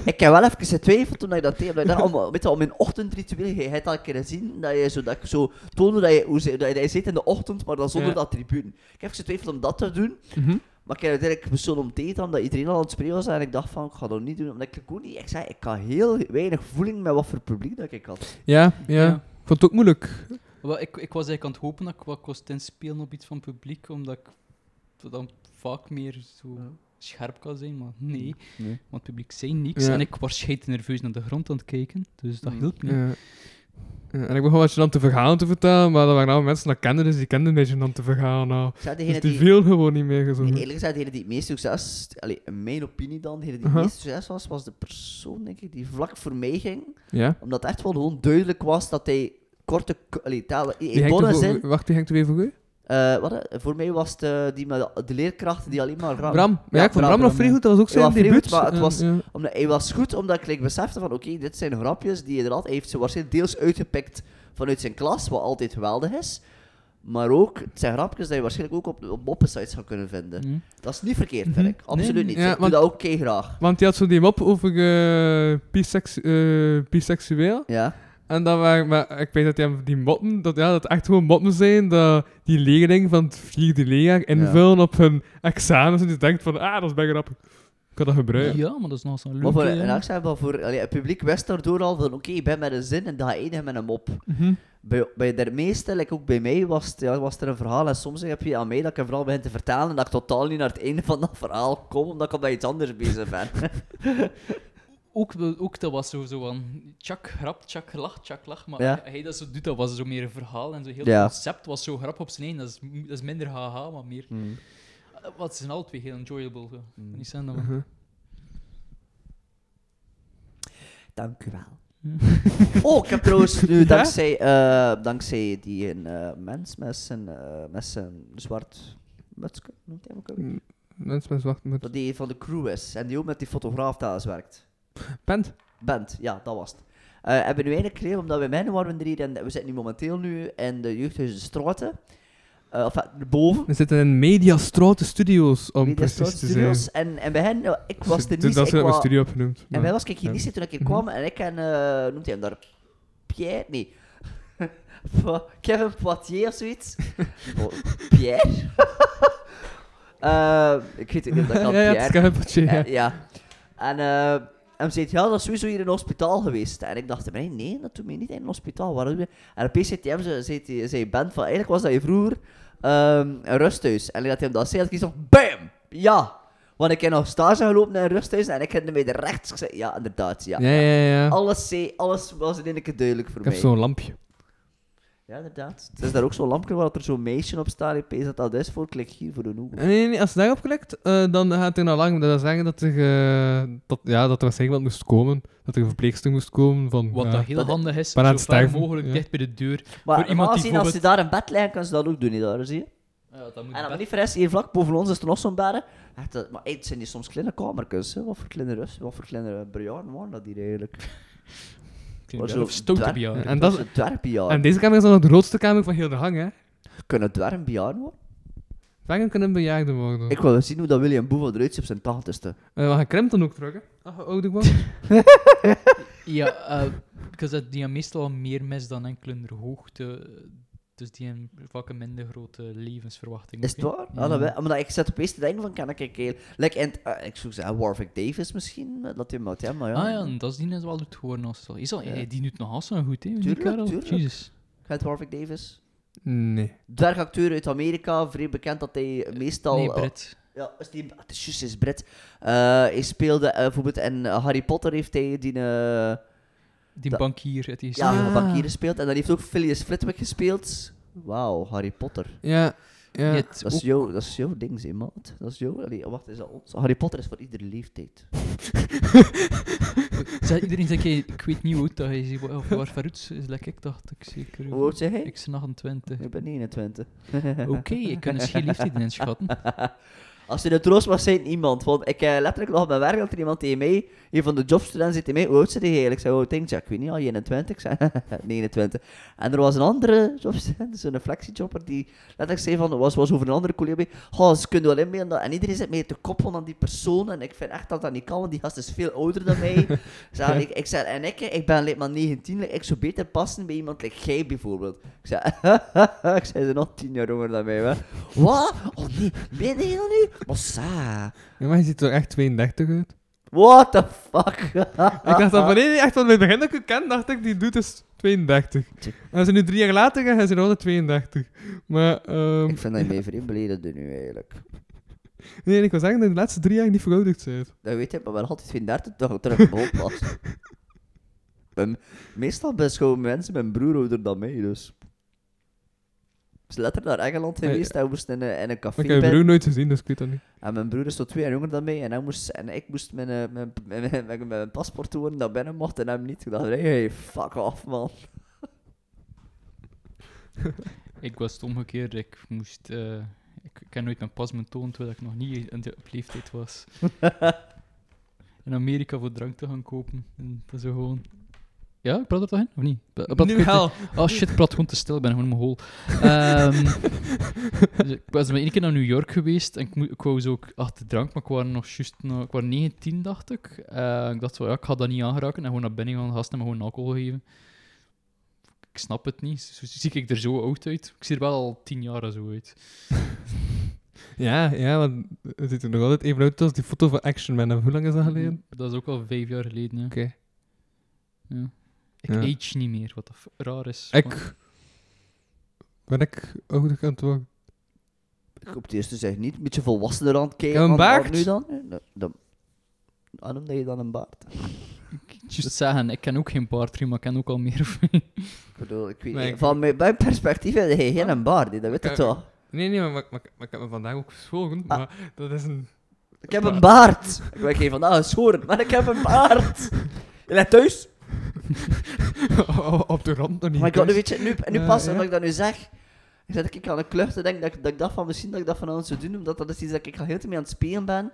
Ik heb wel even getwijfeld toen ik dat deed. omdat Ik dacht, om, weet je, om mijn ochtendritueel, je hebt al een keer gezien dat je zo, dat ik zo toonde dat je, hoe dat je, dat je zit in de ochtend, maar dan zonder Ja. dat attribuut. Ik heb getwijfeld om dat te doen, Mhm. Maar ik heb uiteindelijk besloten om te eten, omdat iedereen al aan het spreken was en ik dacht van, ik ga dat niet doen, omdat ik ook niet, ik zei, ik had heel weinig voeling met wat voor publiek dat ik had. Ja, ja, Ja. Ik vond het ook moeilijk. Wel, ik, ik was eigenlijk aan het hopen dat ik wat kost inspelen op iets van publiek, omdat ik dan vaak meer zo scherp kan zijn, maar nee. Nee. Want het publiek zei niks Ja. en ik was schijt nerveus naar de grond aan het kijken, dus dat Mm. hielp niet. Ja. En ik begon wat je dan te verhalen te vertellen, maar dat waren nou mensen dat kenden, dus die kenden een beetje dan te verhalen. Nou. Ik zei, Dus die die, viel gewoon niet meer Nee, gezongen. eerlijk gezegd, degene die het meest succes, allee, in mijn opinie dan, degene die het meest succes was, was de persoon, denk ik, die vlak voor mij ging. Ja? Omdat het echt wel gewoon duidelijk was dat hij korte, allee, talen, Die in hangt bonne voor- zin, Wacht, die hangt er weer voor u? Eh, wat, hè? voor mij was het eh, die met de leerkrachten die alleen maar Bram. Ja, Ja, ik vond Bram, nog vrij goed, dat was ook zijn debuut. goed, maar het was- ja. Omdat hij was goed, omdat ik like, besefte van, oké, dit zijn grapjes die hij er. Hij heeft ze waarschijnlijk deels uitgepikt vanuit zijn klas, wat altijd geweldig is. Maar ook, het zijn grapjes die je waarschijnlijk ook op, op moppensites zou kunnen vinden. Hm. Dat is niet verkeerd, Mhm. vind ik. Absoluut Nee, niet. ja, ik doe dat ook kei graag. Want die had zo die mop over eh, biseksueel. Ja. En dat waren, maar ik weet dat die, die moppen, dat, ja, dat echt gewoon moppen zijn, dat die leerling van het vierde leerjaar invullen op hun examens en die denkt van, ah, dat is bij grappig. Ik kan dat gebruiken. Ja, maar dat is nog zo'n Maar voor, leuk. en ik zeg wel, voor, allee, het publiek wist daardoor al van, oké, ik ben met een zin en dat ga eindigen met een mop. Mhm. Bij, bij de meeste, like ook bij mij, was, het, ja, was er een verhaal. En soms heb je aan mij dat ik een verhaal begin te vertalen en dat ik totaal niet naar het einde van dat verhaal kom, omdat ik op iets anders bezig ben. <laughs> Ook, dat was zo, zo van tjak grap, tjak lach, tjak lach. Maar Ja. hij dat zo doet, dat was zo meer een verhaal en zo heel Ja. het concept was zo grap op zijn één. Dat is, dat is minder haha, maar meer. Hmm. eh, Wat zijn alle twee heel enjoyable. Zo. Mm. Niet zijn dat Mhm. Dank u wel. <laughs> Oh, ik heb trouwens nu, dankzij, eh, dankzij die een eh, mens met zijn, eh, met zijn zwart mutsje, noemt hij hem ook? Mensen met zwart met Dat die van de crew is en die ook met die fotograaf thuis werkt. Pent. Bent, ja, dat was het. Eh hebben we nu eigenlijk gekregen, omdat we mijn waren er hier en we zitten nu momenteel nu in de jeugdhuis de Straten. Eh, enfin, boven. We zitten in Media Straute Studios, om Media precies te Studios. zijn. En, en bij hen, ja, ik was Toen niet. dat mijn wa- studio opgenoemd. En maar- wij was ik hier ja. niet toen ik hier Mhm. kwam. En ik en, eh noemt hij hem daar? Pierre? Nee. <laughs> Kevin Poitier of zoiets. <laughs> Oh, Pierre? <laughs> Eh, ik weet het niet of dat ja, kan, ja, het Pierre. is Kevin Eh, ja. ja. En eh hij zei, ja, dat is sowieso hier in een hospitaal geweest. En ik dacht, nee, nee, dat doet mij niet in een hospitaal. Waarom? En op PCTM zei, zei, Ben van, eigenlijk was dat je vroeger ehm, een rusthuis. En dat hij hem dat zei, had ik zo, BAM! Ja! Want ik heb nog stage gelopen in een rusthuis en ik heb mij er rechts gezegd. Ja, inderdaad, ja. Ja, ja, ja. Alles, zei, alles was in één keer duidelijk voor Ik heb mij. zo'n lampje. Ja, inderdaad. Het is daar ook zo'n lampje waar er zo'n meisje op staat. Ik pees dat dat is voor, klik hier voor de hoek. Nee, nee, nee, als je daarop klikt, eh, dan gaat hij al lang. Dat wil zeggen dat er, eh, dat, ja, dat er waarschijnlijk iemand moest komen. Dat er een verpleegster moest komen. Van, Wat ja. dat heel Dat- handig is, Maar aan zo het ver sterven, mogelijk ja. dicht bij de deur. Maar Voor iemand die zien, als je daar een bed liggen, kan ze dat ook doen, niet daar, zie je? Ja, dat moet En dan niet verresten, hier vlak boven ons is er nog zo'n eh, maar hey, het zijn die soms kleine kamertjes, hè. Wat voor kleine rust, wat voor kleine bejaarden waren dat hier eigenlijk? Het zo wel stoute. En dat dat- is een. En deze kamer is dan nog de grootste kamer van heel de gang, hè. Kunnen dwergbejaarden worden? Vangen kunnen bejaarden worden. Ik wil eens zien hoe dat William Boevel eruit ziet op zijn tachtigste. Eh, we gaan Krempton ook terug, hè. Ach, ouder man. <laughs> Ja, eh because dat die hebben meestal meer mis dan enkele hoogte. Dus die hebben vaak een minder grote levensverwachting. Is het waar? hè. Ja, dat wel. Maar ik zet opeens te denken van, kan ik een keer... Like het- eh, ik zou zeggen, Warwick Davis misschien, eh, dat hij hem uit hem, maar ja. Ah ja, en dat is die net wel doet geworden. Als het. Is al, Ja. hij die doet nog zo goed, hè? Die Tuurlijk, kerel. tuurlijk. Jezus. Gaat Warwick Davis? Nee. Dwergacteur uit Amerika, vrij bekend dat hij meestal... Nee, eh, Brit. Ja, is die, het is juist, hij is Brit. Eh, hij speelde eh, bijvoorbeeld in eh, Harry Potter heeft hij die... Die dat- bankier uit die ja, Ah. een bankier gespeeld. En dan heeft ook Phileas Flitwick gespeeld. Wauw, Harry Potter. Ja. Ja. Dat is, jouw, dat is jouw ding, zeg, maat. Dat is jouw... Allee, wacht, is dat ons? Harry Potter is voor iedere leeftijd. <laughs> Zeg, iedereen zegt, ik weet niet hoe oud dat hij is. Of waar Faroets is, like ik dacht ik zeker. Hoe oud zeg jij? Ik ben 28. Ik ben 29. Oké, ik kan eens geen leeftijd <laughs> inschatten. <laughs> Als je de troost was zijn, iemand. Want ik heb letterlijk nog op mijn werk dat er iemand tegen mij, een van de jobstudenten, zei tegen mij, hoe oud zit hij eigenlijk? Ik zei, hoe oud denk? Ja, ik weet niet, al 21. Ik zei, <laughs> 29. En er was een andere jobstudent, <laughs> zo'n flexijobber, die letterlijk zei van, was, was over een andere collega bij, oh, ze kunnen wel inbeelden. En iedereen zit mee te koppelen aan die persoon. En ik vind echt dat dat niet kan, want die gast is veel ouder dan mij. <laughs> ik, zei, ik, ik zei, en ik, ik ben alleen maar 19, like, ik zou beter passen bij iemand like jij bijvoorbeeld. Ik zei, ik zei, ze nog 10 jaar jonger dan mij, hè. Wat? Oh nee, ben je dat nu? Mossa. Ja, maar je ziet er echt 32 uit. What the fuck? <laughs> ik dacht dat wanneer je echt van het begin dat ik u ken, dacht ik, die doet is 32. En zijn nu drie jaar later en hij is nog altijd 32. Maar, ehm Ik vind dat je mij <laughs> vreemd nu eigenlijk. nee, ik wil zeggen dat je de laatste drie jaar niet verouderd bent. Dat weet ik, maar wel altijd 32 toch terug behoop was. <laughs> meestal beschouwen mensen mijn broer ouder dan mij, dus. Is letterlijk naar Engeland Nee, geweest en we moesten in een, in een café ik heb je broer nooit gezien, dus ik weet dat niet. En mijn broer is tot twee jaar jonger dan mij en, hij moest, en ik moest mijn, eh, mijn, <laughs> mijn, mijn, mijn, mijn paspoort tonen dat binnen mocht en hem niet. Ik dacht, hey, fuck off man. <laughs> Ik was het omgekeerd. Ik moest... eh, ik, ik heb nooit mijn pas moeten tonen terwijl ik nog niet in de, op leeftijd was. <laughs> in Amerika voor drank te gaan kopen. En dat is zo gewoon... Ja, ik praat er toch in? Of niet? Ik praat Nu te- wel. Oh shit, ik praat gewoon te stil, ik ben gewoon in mijn hol. Ehm, <laughs> dus ik was maar één keer naar New York geweest en ik, ik wou zo ook achter drank, maar ik was nog juist nog, ik was 19, dacht ik. Eh, ik dacht zo, ja, ik ga dat niet aangeraken en gewoon naar binnen gaan gasten en me gewoon alcohol geven. Ik snap het niet. Zo zie ik er zo oud uit. Ik zie er wel al tien jaar zo uit. <laughs> Ja, ja, want het ziet er nog altijd even uit als die foto van Action Man. Hoe lang is dat geleden? Dat is ook al vijf jaar geleden. Oké. Ja. Ik Ja. age niet meer, wat dat raar is. Ik... Ben ik ouder aan het worden? Ik hoop het eerst te zeggen niet, een beetje volwassener aan het kijken. Een baard? Nu dan? Dan noemde je dan een baard. Just zeggen, ik ken ook geen paardriem, maar ik ken ook al meer. Ik bedoel, ik weet niet, ik- van mijn, mijn perspectief heb je geen een baard, dat weet je Ik- toch? Nee, nee, maar, maar, maar, maar ik heb me vandaag ook geschoren. Ah. Maar dat is een... Ik heb een baard. Ik ben geen vandaag geschoren, maar ik heb een baard. <laughs> Je ligt thuis? <laughs> op de rand nog niet. Maar ik had nu, weet je, nu, nu pas, omdat ik dat nu zeg, ik zet ik aan een klucht te denken dat, ik- dat ik dat van misschien dat ik dat vanavond zou doen, omdat dat is iets dat ik al heel te mee aan het spelen ben.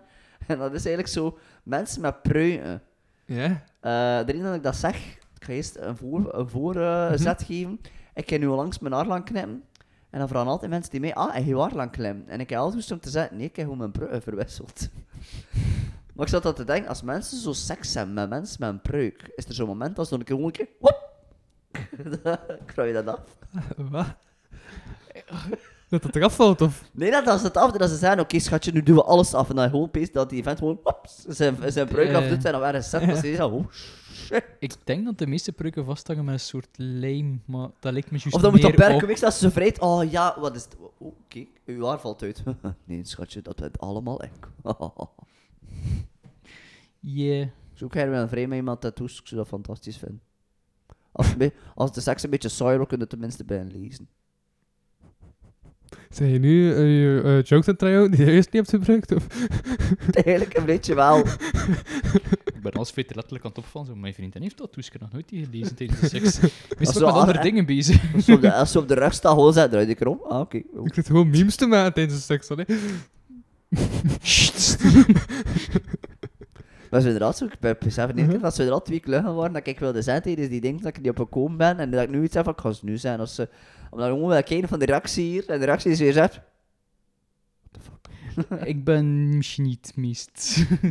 En dat is eigenlijk zo, mensen met pruiken. Ja? Eh de reden dat ik dat zeg, ik ga eerst een voorzet voor, een voor, eh, Mhm. zet geven. Ik heb nu al langs mijn haar lang knippen. En dan vragen altijd mensen die mij, ah, en je waar lang klimmen? En ik heb altijd om te zeggen, nee, ik heb gewoon mijn bruggen verwisseld. Maar ik zat dat te denken, als mensen zo seks hebben met mensen met een pruik, is er zo'n moment als dan een keer gewoon een keer, wop, Krouw je dat af? <laughs> Wat? Dat het eraf valt, of? Nee, dat als het af dat ze zeggen, oké schatje, nu doen we alles af. En dan gewoon pees dat die vent gewoon, wops, zijn, zijn pruik Eh. afdoet en dan weer een set. Oh shit. Ik denk dat de meeste pruiken vasthangen met een soort lijm, maar dat lijkt me juist Of dan moet dat gewicht, als ze vrijt, oh ja, wat is het? Oh, kijk, uw haar valt uit. <laughs> nee, schatje, dat bent allemaal ik. <laughs> Yeah. Zoek wel een vrij met iemand tattoos, ik zou dat fantastisch vinden. Als, het als de seks een beetje saai wordt, kun je het tenminste bij hen lezen. Zijn je nu eh, je eh, jokes aan het die je eerst niet hebt gebruikt? Of? <laughs> Eigenlijk een beetje wel. Ik ben als feite letterlijk aan het opvallen. Zo, mijn vriendin heeft dat heb nog nooit die gelezen tijdens de seks. <laughs> Meestal met andere dingen bezig. Als ze op de, als ze op de rug staan, gewoon zeggen, draai ik erom. Ah, oké. Oh. <laughs> Ik zit gewoon memes te maken tijdens de seks, hè. Maar zo inderdaad, zo, ik ben besef niet Mhm. dat ze inderdaad twee kluggen waren dat ik wilde zijn tijdens die dingen dat ik niet op gekomen ben. En dat ik nu iets heb van, ik ga ze nu zijn. Als ze, omdat ik gewoon wil kijken van de reactie hier. En de reactie is weer zegt, <laughs> ik ben misschien niet het meest dat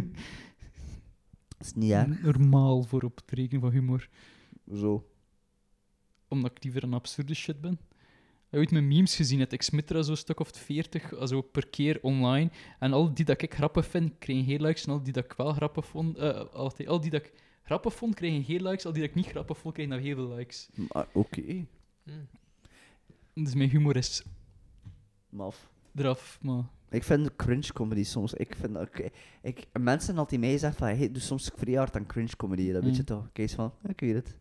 <laughs> is niet erg. normaal voor op het rekenen van humor. Zo. Omdat ik liever een absurde shit ben. Heb je ooit mijn memes gezien? Het er zo'n stuk of 40 also per keer online. En al die dat ik grappig vind, kregen geen likes. En al die dat ik wel grappig vond, eh, altijd, al die dat ik grappig vond, kregen geen likes. Al die dat ik niet grappig vond, kregen dan heel veel likes. Maar oké. Dus mijn humor is Maf. eraf, maar... Ik vind cringe comedy soms. Ik vind dat. Ik, ik, mensen altijd mij zeggen van, hey, doe soms vrij hard aan cringe comedy. Dat weet je Mm. toch? Kees van, ik weet het.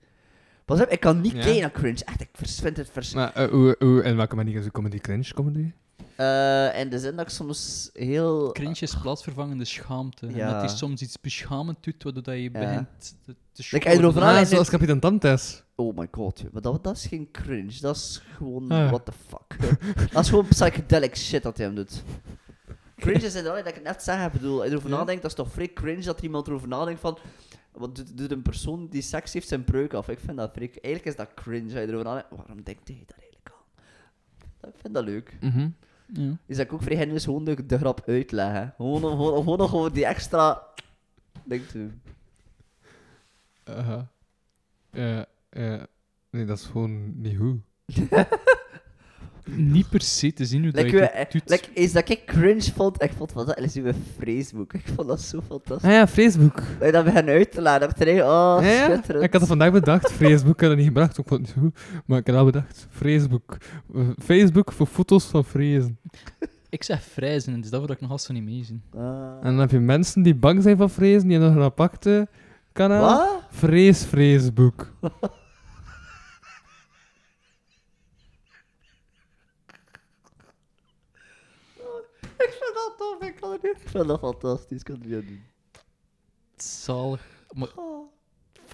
Pas op, ik kan niet Ja. kijken naar cringe. Echt, ik vers- vind het vers. Maar eh, hoe, hoe, en welke manier is de comedy cringe comedy? Eh, in de zin dat ik soms heel. Cringe is plaatsvervangende schaamte. En Ja. dat hij soms iets beschamend doet, waardoor dat je begint te, te erover waardoor- Ah, zoals Kapitan Tantes. Oh my god, joh. maar dat, dat is geen cringe. Dat is gewoon. Ah. What the fuck. <laughs> dat is gewoon psychedelic shit dat hij hem doet. <laughs> Cringe is inderdaad, dat ik het net zeg, ik bedoel, als je erover Ja. nadenkt, dat is toch vrij cringe dat er iemand erover nadenkt van. Wat doet, een persoon die seks heeft zijn breuk af? Ik vind dat vrij. Eigenlijk is dat cringe. Je erover nadenkt, waarom denkt hij dat eigenlijk aan? Ik vind dat leuk. Mhm. Ja. Dus dat ook vrij hen is gewoon de, de grap uitleggen. Gewoon, gewoon, gewoon die extra. Te doen. Aha. Ja, ja. Nee, dat is gewoon niet goed. <laughs> Niet per se te zien hoe dat je we- het doet. like, is dat ik cringe vond? Ik vond wat dat is uw Facebook. Ik vond dat zo fantastisch. Ah ja, Facebook. Dat je dat begon uit te laden. Ik dacht, oh, ja, schitterend. Ik had het vandaag bedacht. Facebook had het niet gebracht, ik vond het goed. Maar ik had al bedacht. Facebook. Facebook voor foto's van vrezen. Ik zeg vrijzen, dus dat wil ik nog altijd zo niet meezien. Ah. En dan heb je mensen die bang zijn van vrezen, die hebben nog een aparte kanaal. Wat? Vrees Facebook. <laughs> Ik vind dat tof, ik kan het niet. Ik vind dat fantastisch, ik kan het niet aan doen. Zalig. Maar, Oh.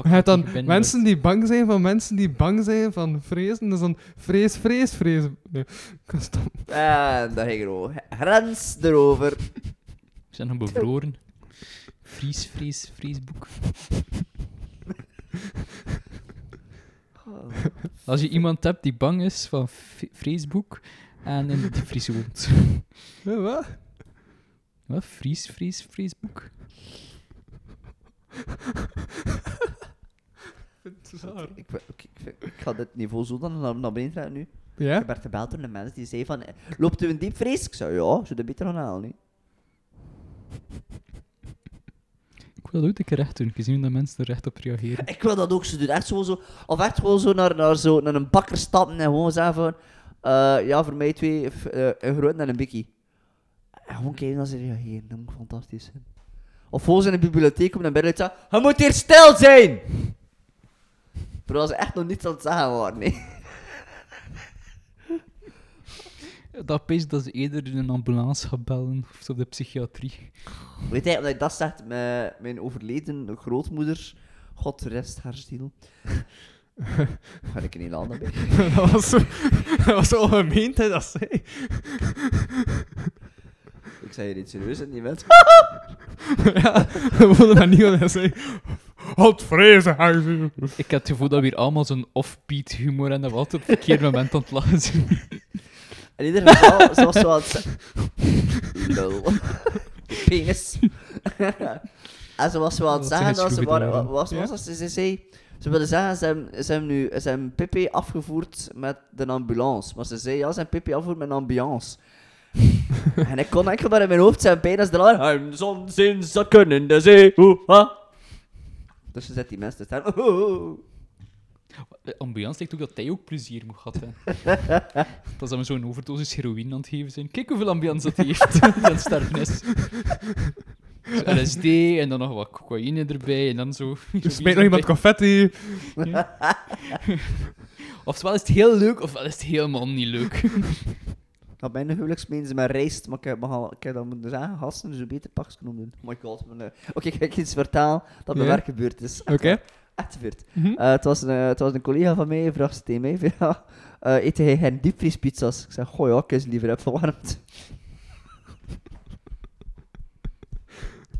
Je hebt dan mensen die bang zijn van mensen die bang zijn van vrezen. Dat is dan vrees, vrees, vrees. Nee, ik kan stoppen. En daar ging er ook. Grens erover. We zijn nog bevroren. Vries, vries, vriesboek. Als je iemand hebt die bang is van Facebook en in de. <laughs> Ja, wat? Wat? Fries, Fries, Friesboek? Ik, ben- oké, ik, vind- ik ga dit niveau zo dan naar, naar beneden trekken nu. Ik Ja? werd gebeld door een mens die zei van... eh, Loopt u een diepvries? Ik zei, ja, zou dat beter gaan halen, niet? Ik wil dat ook een keer recht doen, gezien dat mensen er recht op reageren. Ik wil dat ook zo doen. Echt zo, zo, of echt gewoon zo naar, naar, zo, naar een bakker stappen en gewoon zeggen van... eh, ja, voor mij twee, f- eh, een groot en een bikkie. En gewoon kijken als ze reageren. Dat moet fantastisch zijn. Of zo in de bibliotheek komen en binnen zeggen... Je moet hier stil zijn! Terwijl ze echt nog niets aan het zeggen waren, nee. Dat pees dat ze eerder in een ambulance gaat bellen of zo op de psychiatrie. Weet je, omdat dat zegt, mijn, mijn overleden grootmoeder... God rest haar ziel. Ga ik niet aan bij. <laughs> dat, was zo, dat was zo ongemeend, hè, dat zei. Ik zei je niet serieus <laughs> en die mensen... ja, we wilden dat niet wat <laughs> hij zei. Wat vrezen, huizen. Ik heb het gevoel dat we hier allemaal zo'n offbeat humor en dat we altijd op het verkeerde <laughs> moment aan het lachen zijn. In ieder geval, ze was zo aan het zeggen... Lul. Penis. en ze was zo aan het zeggen zijn dat ze... Dan. was, was, was, ze, ze zei... Ze wilde zeggen, ze hebben, ze hebben nu ze hebben Pippi afgevoerd met de ambulance. Maar ze zei, ja, ze hebben Pippi afgevoerd met een ambiance. <laughs> en ik kon enkel maar in mijn hoofd zijn pijn als de laar. Hem soms in zakken in de zee. Oeh, ha. Dus ze zet die mensen staan. Oeh, oeh, oeh. De ambiance lijkt ook dat hij ook plezier moet gehad hebben. <laughs> dat ze hem zo'n overdosis heroïne aan het geven zijn. Kijk hoeveel ambiance dat hij heeft. <laughs> die aan het sterven is. Zo LSD en dan nog wat cocaïne erbij en dan zo. Er smijt nog iemand confetti. Ofwel is het heel leuk, ofwel is het helemaal niet leuk. Op mijn huwelijksmeen ze met rijst, maar ik heb, maar ik heb dat moeten zeggen, gasten, dus een beter pakjes kunnen doen. Oh my god. mijn, eh, Oké, ik ga ik iets vertellen dat bij Ja? werk gebeurd is. Oké. waar. Echt gebeurd. Mhm. Eh, het, was een, eh, het was een collega van mij, vraagt ze tegen mij, van, <laughs> ja, eh, eet hij geen diepvriespizza's? Ik zeg, goh ja, ik is liever heb verwarmd.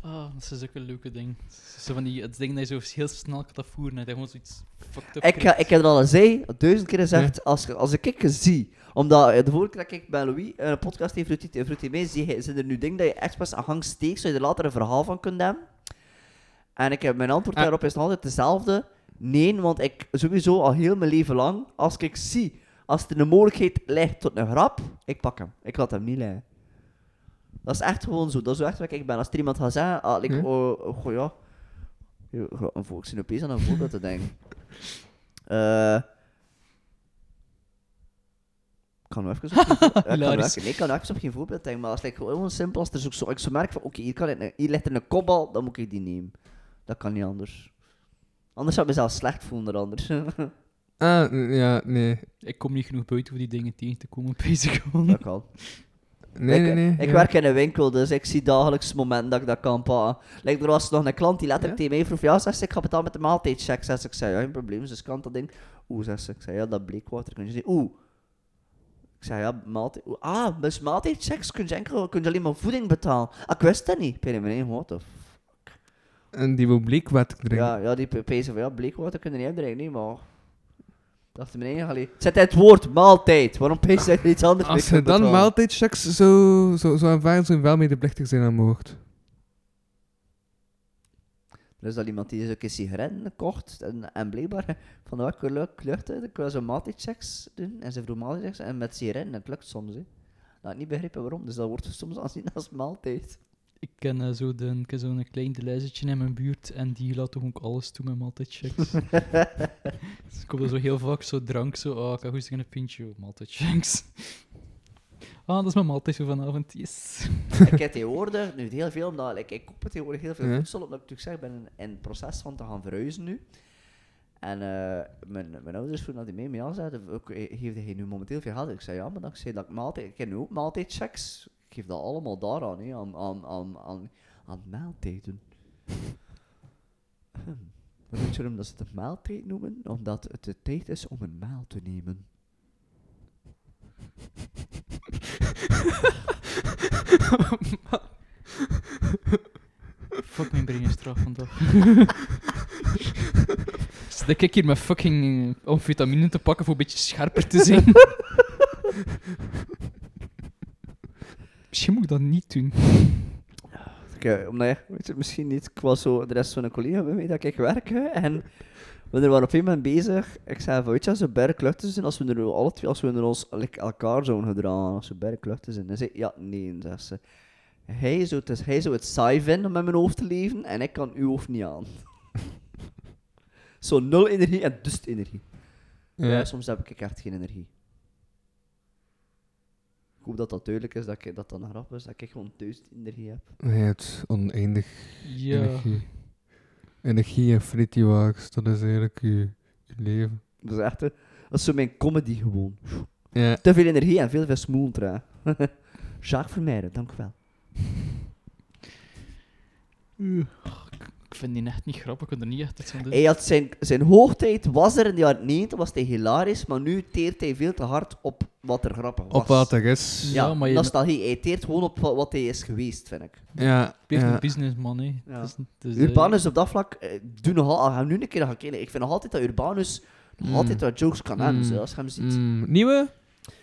Ah, dat is zulke leuke ding. Zo van die, het ding dat je zo heel snel kan afvoeren en dat je gewoon zoiets fucked up Ik, ik heb het al eens zei, duizend keer gezegd, als, als ik ik zie, omdat eh, de vorige keer dat ik bij Louis eh, een podcast heeft Fruity, Fruity mee, zie, je- zijn er nu dingen dat je expres aan gang steekt, zodat je er later een verhaal van kunt hebben. En ik heb mijn antwoord Ah. daarop is nog altijd dezelfde. Nee, want ik sowieso al heel mijn leven lang, als ik zie, als er een mogelijkheid ligt tot een grap, ik pak hem. Ik laat hem niet liggen. Dat is echt gewoon zo. Dat is zo echt wat ik ben. Als er iemand gaat zeggen, ah, like, Ja. oh, oh, goh, ja. Zit opeens aan een voorbeeld te denken. <laughs> Eh ik kan even op geen ik kan even- nee, ik kan even op geen voorbeeld <laughs> denken, maar als het gewoon simpel, als er zo, zo, ik zo merk van, oké, hier, kan ik- hier ligt er een kopbal, dan moet ik die nemen. Dat kan niet anders. Anders zou ik mezelf slecht voelen dan anders. <laughs> Ah, ja, nee. Ik kom niet genoeg buiten om die dingen tegen te komen, <laughs> bezig gewoon. dat kan. Nee, ik, nee, nee. Ik ja. werk in een winkel, dus ik zie dagelijks momenten dat ik dat kan pakken. Like, er was nog een klant die letterlijk Ja? tegen mij vroeg: Ja, zegt ze, ik ga betalen met de maaltijdcheck. Zegt ze, ik zei: Ja, geen probleem, dus kan dat ding. Oeh, zegt ze, ik zei: Ja, dat bleekwater kun je zien. Oeh. Ik zei: Ja, maaltijd. Ah, dus maaltijdchecks kun je, enkel, kun je alleen maar voeding betalen. Ah, ik wist dat niet. Ben je what the f- En die wil bleekwater drinken. Ja, ja, die pezen van ja, bleekwater kun je niet uitdrinken, nee, maar. Dacht meneer, allee. Zet het woord maaltijd. Waarom pees je iets anders Als kunt dan maaltijdchecks zo, zo, zo aanvaarden, je wel medeplichtig zijn aan moord. Er is al iemand die zo'n keer sigaretten kocht en, en blijkbaar van welke leuk lucht ik wil zo maaltijdchecks doen en ze vroeg maaltijdchecks en met sigaretten en het lukt soms hè. Dat ik niet begrepen waarom, dus dat wordt soms aanzien als maaltijd. Ik ken eh, zo de, ik zo'n klein deluizetje in mijn buurt en die laat toch ook alles toe met maaltijdchecks. <laughs> dus ik kom er zo heel vaak zo drank, zo, oh, ik ga goed een pintje, maaltijdchecks. Ah, dat is mijn maaltijd voor vanavond, yes. <laughs> ik heb tegenwoordig nu heel veel, omdat like, ik koop tegenwoordig heel veel Ja. voedsel, omdat ik natuurlijk zeg, ik ben in, in het proces van te gaan verhuizen nu. En eh, mijn, mijn ouders vroegen dat die mee mee aan zeiden, ook, eh, geef hij nu momenteel veel geld? Ik zei ja, maar dan zei dat ik maaltijd, ik heb nu ook maaltijdchecks. Ik geef dat allemaal daaraan, hè, aan, aan, aan, aan, aan maaltijden. Hm. Je waarom dat ze het een maaltijd noemen? Omdat het de tijd is om een maal te nemen. Fuck, mijn brein is traag vandaag. <laughs> Zit ik hier met fucking eh, amfetamine te pakken voor een beetje scherper te zijn? <laughs> Misschien moet ik dat niet doen. Oké, omdat je, weet je, misschien niet, ik was zo, er is zo'n collega bij mij dat ik werk, hè, en we waren op een moment bezig, ik zei van, weet je, als we berg kluchten zijn, als we er alle twee, als we er ons like, elkaar zouden gedragen, als we berg kluchten zijn, dan zei ik, ja, nee, zegt ze. Hij zou, het, hij zou het saai vinden om met mijn hoofd te leven, en ik kan uw hoofd niet aan. <laughs> zo nul energie en dus energie. Ja. Ja. soms heb ik echt geen energie. Ik hoop dat dat duidelijk is, dat ik, dat, dat een grap is, dat ik gewoon duizend energie heb. Je hebt oneindig Ja. energie. Energie en fritiewagens, dat is eigenlijk je, je leven. Dat is echt, hè, dat is zo mijn comedy gewoon. Ja. Te veel energie en veel veel smoeltra. <laughs> Jacques Vermeijden, dank u wel. Ik vind die echt niet grappig, ik kan er niet echt iets aan doen. Hij had zijn, zijn hoogtijd was er in de jaren 90, was hij hilarisch, maar nu teert hij veel te hard op wat er grappig was. Op wat er is. Ja, Ja, maar je- nostalgie. Hij teert gewoon op wa- wat hij is geweest, vind ik. Ja. Ja. een businessman, hè. Ja. Het is- het is, eh, Urbanus op dat vlak, eh, doe nogal, als je hem nu een keer gaat kijken, ik vind nog altijd dat Urbanus nog Mm. altijd wat jokes kan hebben, Mm. zo, als je hem ziet. Mm, nieuwe?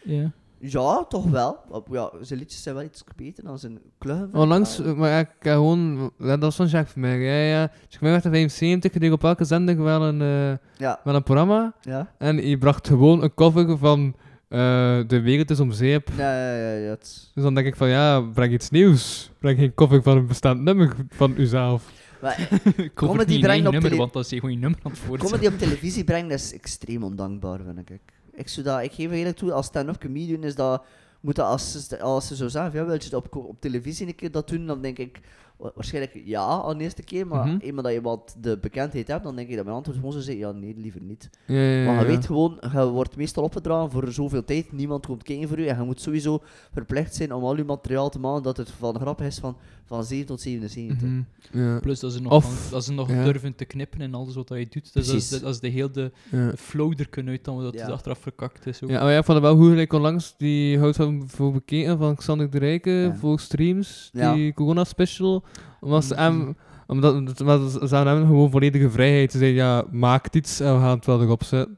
Ja. Ja, toch wel. Ja, zijn liedjes zijn wel iets beter dan zijn kleuren. Onlangs, maar ik heb gewoon, dat is van Jacques Vermeer. Ja, ja. Dus ik werd 75, die op elke zender wel een, eh, Ja, wel een programma. ja. En je bracht gewoon een cover van eh, De Wereld is om zeep. Ja, ja, ja, ja, het- Dus dan denk ik van, ja, breng iets nieuws. Breng geen cover van een bestaand nummer van uzelf. Maar Comedy Comedy brengt op nummer, want dat is gewoon je nummer aan het comedy op televisie brengen dat is extreem ondankbaar, vind ik. Ik, zou dat, ik geef eerlijk toe, als stand-up comedian is dat... Moet dat als, ze- als ze zo zeggen, ja, wil je dat op, op televisie een keer dat doen, dan denk ik wa- waarschijnlijk ja, aan de eerste keer. Maar Mhm. eenmaal dat je wat de bekendheid hebt, dan denk ik dat mijn antwoord gewoon zou zijn, ja, nee, liever niet. Ja, ja, Maar je weet gewoon, je wordt meestal opgedragen voor zoveel tijd, niemand komt kijken voor u en je moet sowieso verplicht zijn om al je materiaal te maken dat het van grappig is van, van 7 tot 77. Mhm, ja. Plus dat ze nog, Of- van- dat ze nog ja. durven te knippen en alles wat je doet. Dus dat is, Precies. de, dat is de hele Ja. flow er kunnen uit dan dat Ja. het achteraf verkakt is. Ook. Ja, maar ja, vond het wel goed. Ik onlangs die hout van voor bekeken van Xander de Rijke Ja. voor streams, Ja. die corona special. Omdat ze hem, omdat, omdat ze hem gewoon volledige vrijheid te zeggen, ja, maak iets en we gaan het wel erop zetten.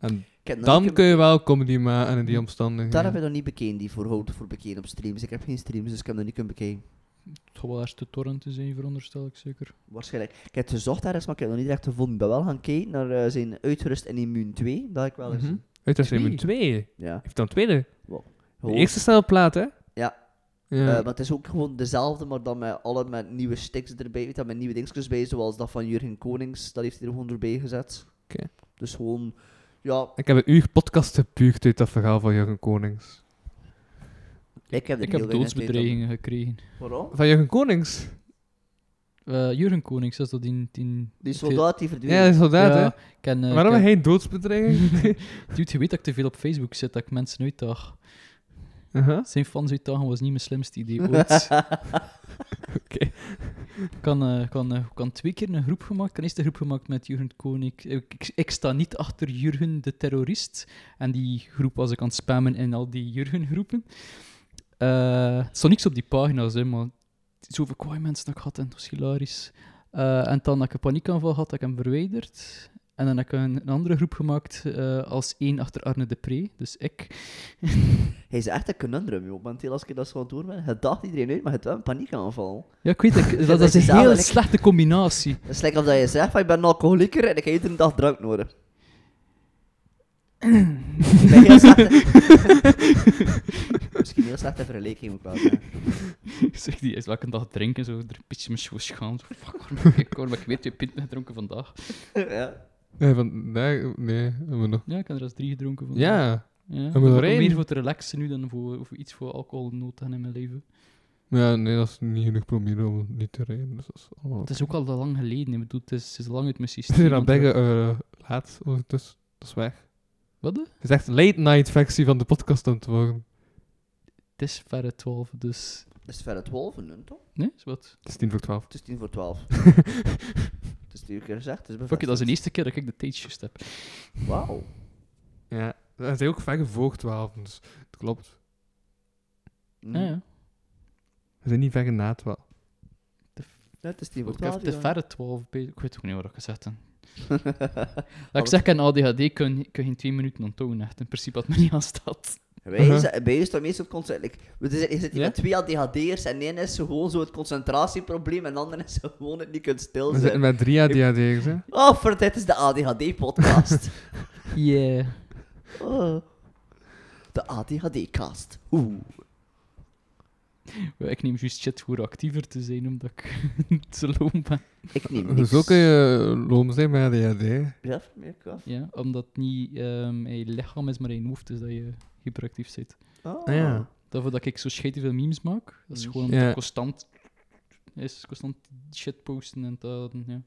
En dan kun je wel comedy maken in die omstandigheden. Daar heb ik nog niet bekend, die voor hout voor bekend op streams. Ik heb geen streams, dus ik heb nog niet kunnen bekijken. Het gaat wel eerst de torrent te zijn, veronderstel ik zeker. Waarschijnlijk. Ik heb het gezocht ergens, maar ik heb het nog niet echt gevonden. Ik ben wel gaan kijken naar eh, zijn Uitgerust en Immuun 2. Dat heb ik wel eens. Mhm. Uit is een twee. Ja. Heeft dan een tweede. De Gewoon, eerste staat op plaat, hè? Ja. Ja. eh, maar het is ook gewoon dezelfde, maar dan met alle met nieuwe sticks erbij. Weet je, met nieuwe dingetjes bij, zoals dat van Jurgen Konings. Dat heeft hij er gewoon erbij gezet. Oké. Dus gewoon, ja, ik heb een uur podcast gepuurd uit dat verhaal van Jurgen Konings. Ik heb Ik heb doodsbedreigingen gekregen. Waarom? Van Jurgen Konings? Eh Jurgen Konings, dat is dat die... die Die soldaat die verdween. Ja, is soldaat, ja, hè? ik ken, eh, Waarom ken- geen doodsbedreiging? <laughs> <laughs> Dude, je weet dat ik te veel op Facebook zit, dat ik mensen uitdag. uh Zijn fans uitdagen was niet mijn slimste idee <laughs> ooit. Oké. Ik kan, eh, kan, kan twee keer een groep gemaakt. Ik kan eerst een groep gemaakt met Jurgen Koning. Ik, ik, ik sta niet achter Jurgen de terrorist. En die groep was ik aan het spammen in al die Jurgen-groepen. Eh, er stond niks op die pagina's, hè, maar zoveel kwaai mensen dat ik had en het was hilarisch. Eh, en dan had ik een paniekaanval had, ik hem verwijderd. En dan heb ik een, een andere groep gemaakt eh, als één achter Arne de Pre, dus ik. <laughs> Hij is echt een conundrum, joh. Momenteel, als ik dat zo aan het doen ben, het dacht iedereen uit, maar het wel een paniekaanval. Ja, ik weet het, <laughs> dat, dat dat is een heel slechte combinatie. Het is lekker of dat je zegt van, ik ben een alcoholieker en ik heb iedere dag drank nodig. Ik ben heel slecht in- <laughs> Misschien heel slechte vergelijking ik wel. Ik <laughs> zeg die is welke dag drinken, zo er een beetje mijn gaan. Zo, fuck, ik, waarom heb ik weer twee pinten gedronken vandaag? ja. Nee, van, nee, nee, hebben we nog. Ja, ik heb er eens drie gedronken vandaag. Ja, ja. we er één? meer voor te relaxen nu dan voor, voor iets voor alcohol nood in mijn leven. ja, nee, dat is niet genoeg promille om niet te rijden. Dus dat is allemaal Het is ook al lang geleden, ik bedoel, het is, het is lang uit mijn systeem. zijn aan want we- beggen uh, laat, dus dat is weg. Wat? Het is echt late night versie van de podcast aan het worden. Het is verre 12, dus... Het is verder 12 nu, toch? Nee, is wat? Het is tien voor twaalf. Het is 10 voor 12. <laughs> Het is tien keer gezegd, het is Fuck it, dat is de bevestigd. eerste keer dat ik de tijd juist heb. Wauw. Ja, dat is ook ver voor twaalf, dus het klopt. Hm. Ja, ja. We zijn niet ver na twaalf. Ja, het is 10 voor Ik heb 12. de verre 12 bezig. Ik weet ook niet wat ik gezegd heb. <laughs> Dat ik zeg, ik heb ADHD, kun je geen twee minuten onthouden. Echt. In principe had me niet aan staat. Wij zijn bij ons toch meestal like, we zitten, je zit hier met twee ADHD'ers en één is gewoon zo het concentratieprobleem en de andere is <laughs> gewoon het niet kunt We stilzetten. zitten met drie ADHD'ers, hè. Oh, voor dit is de ADHD-podcast. <laughs> Yeah. oh. De ADHD-cast. Oeh. <laughs> Ik neem juist shit voor actiever te zijn, omdat ik <laughs> te loom ben. Ik neem niks. Zo kun je loom zijn met ADHD. Ja, meer ik. Ja, omdat het niet ehm je lichaam is, maar je hoofd is dat je hyperactief bent. Oh. Ah, ja. Daarvoor dat ik zo scheet veel memes maak. Dat is gewoon omdat Ja. ik constant, is constant shit posten en dat. Ja.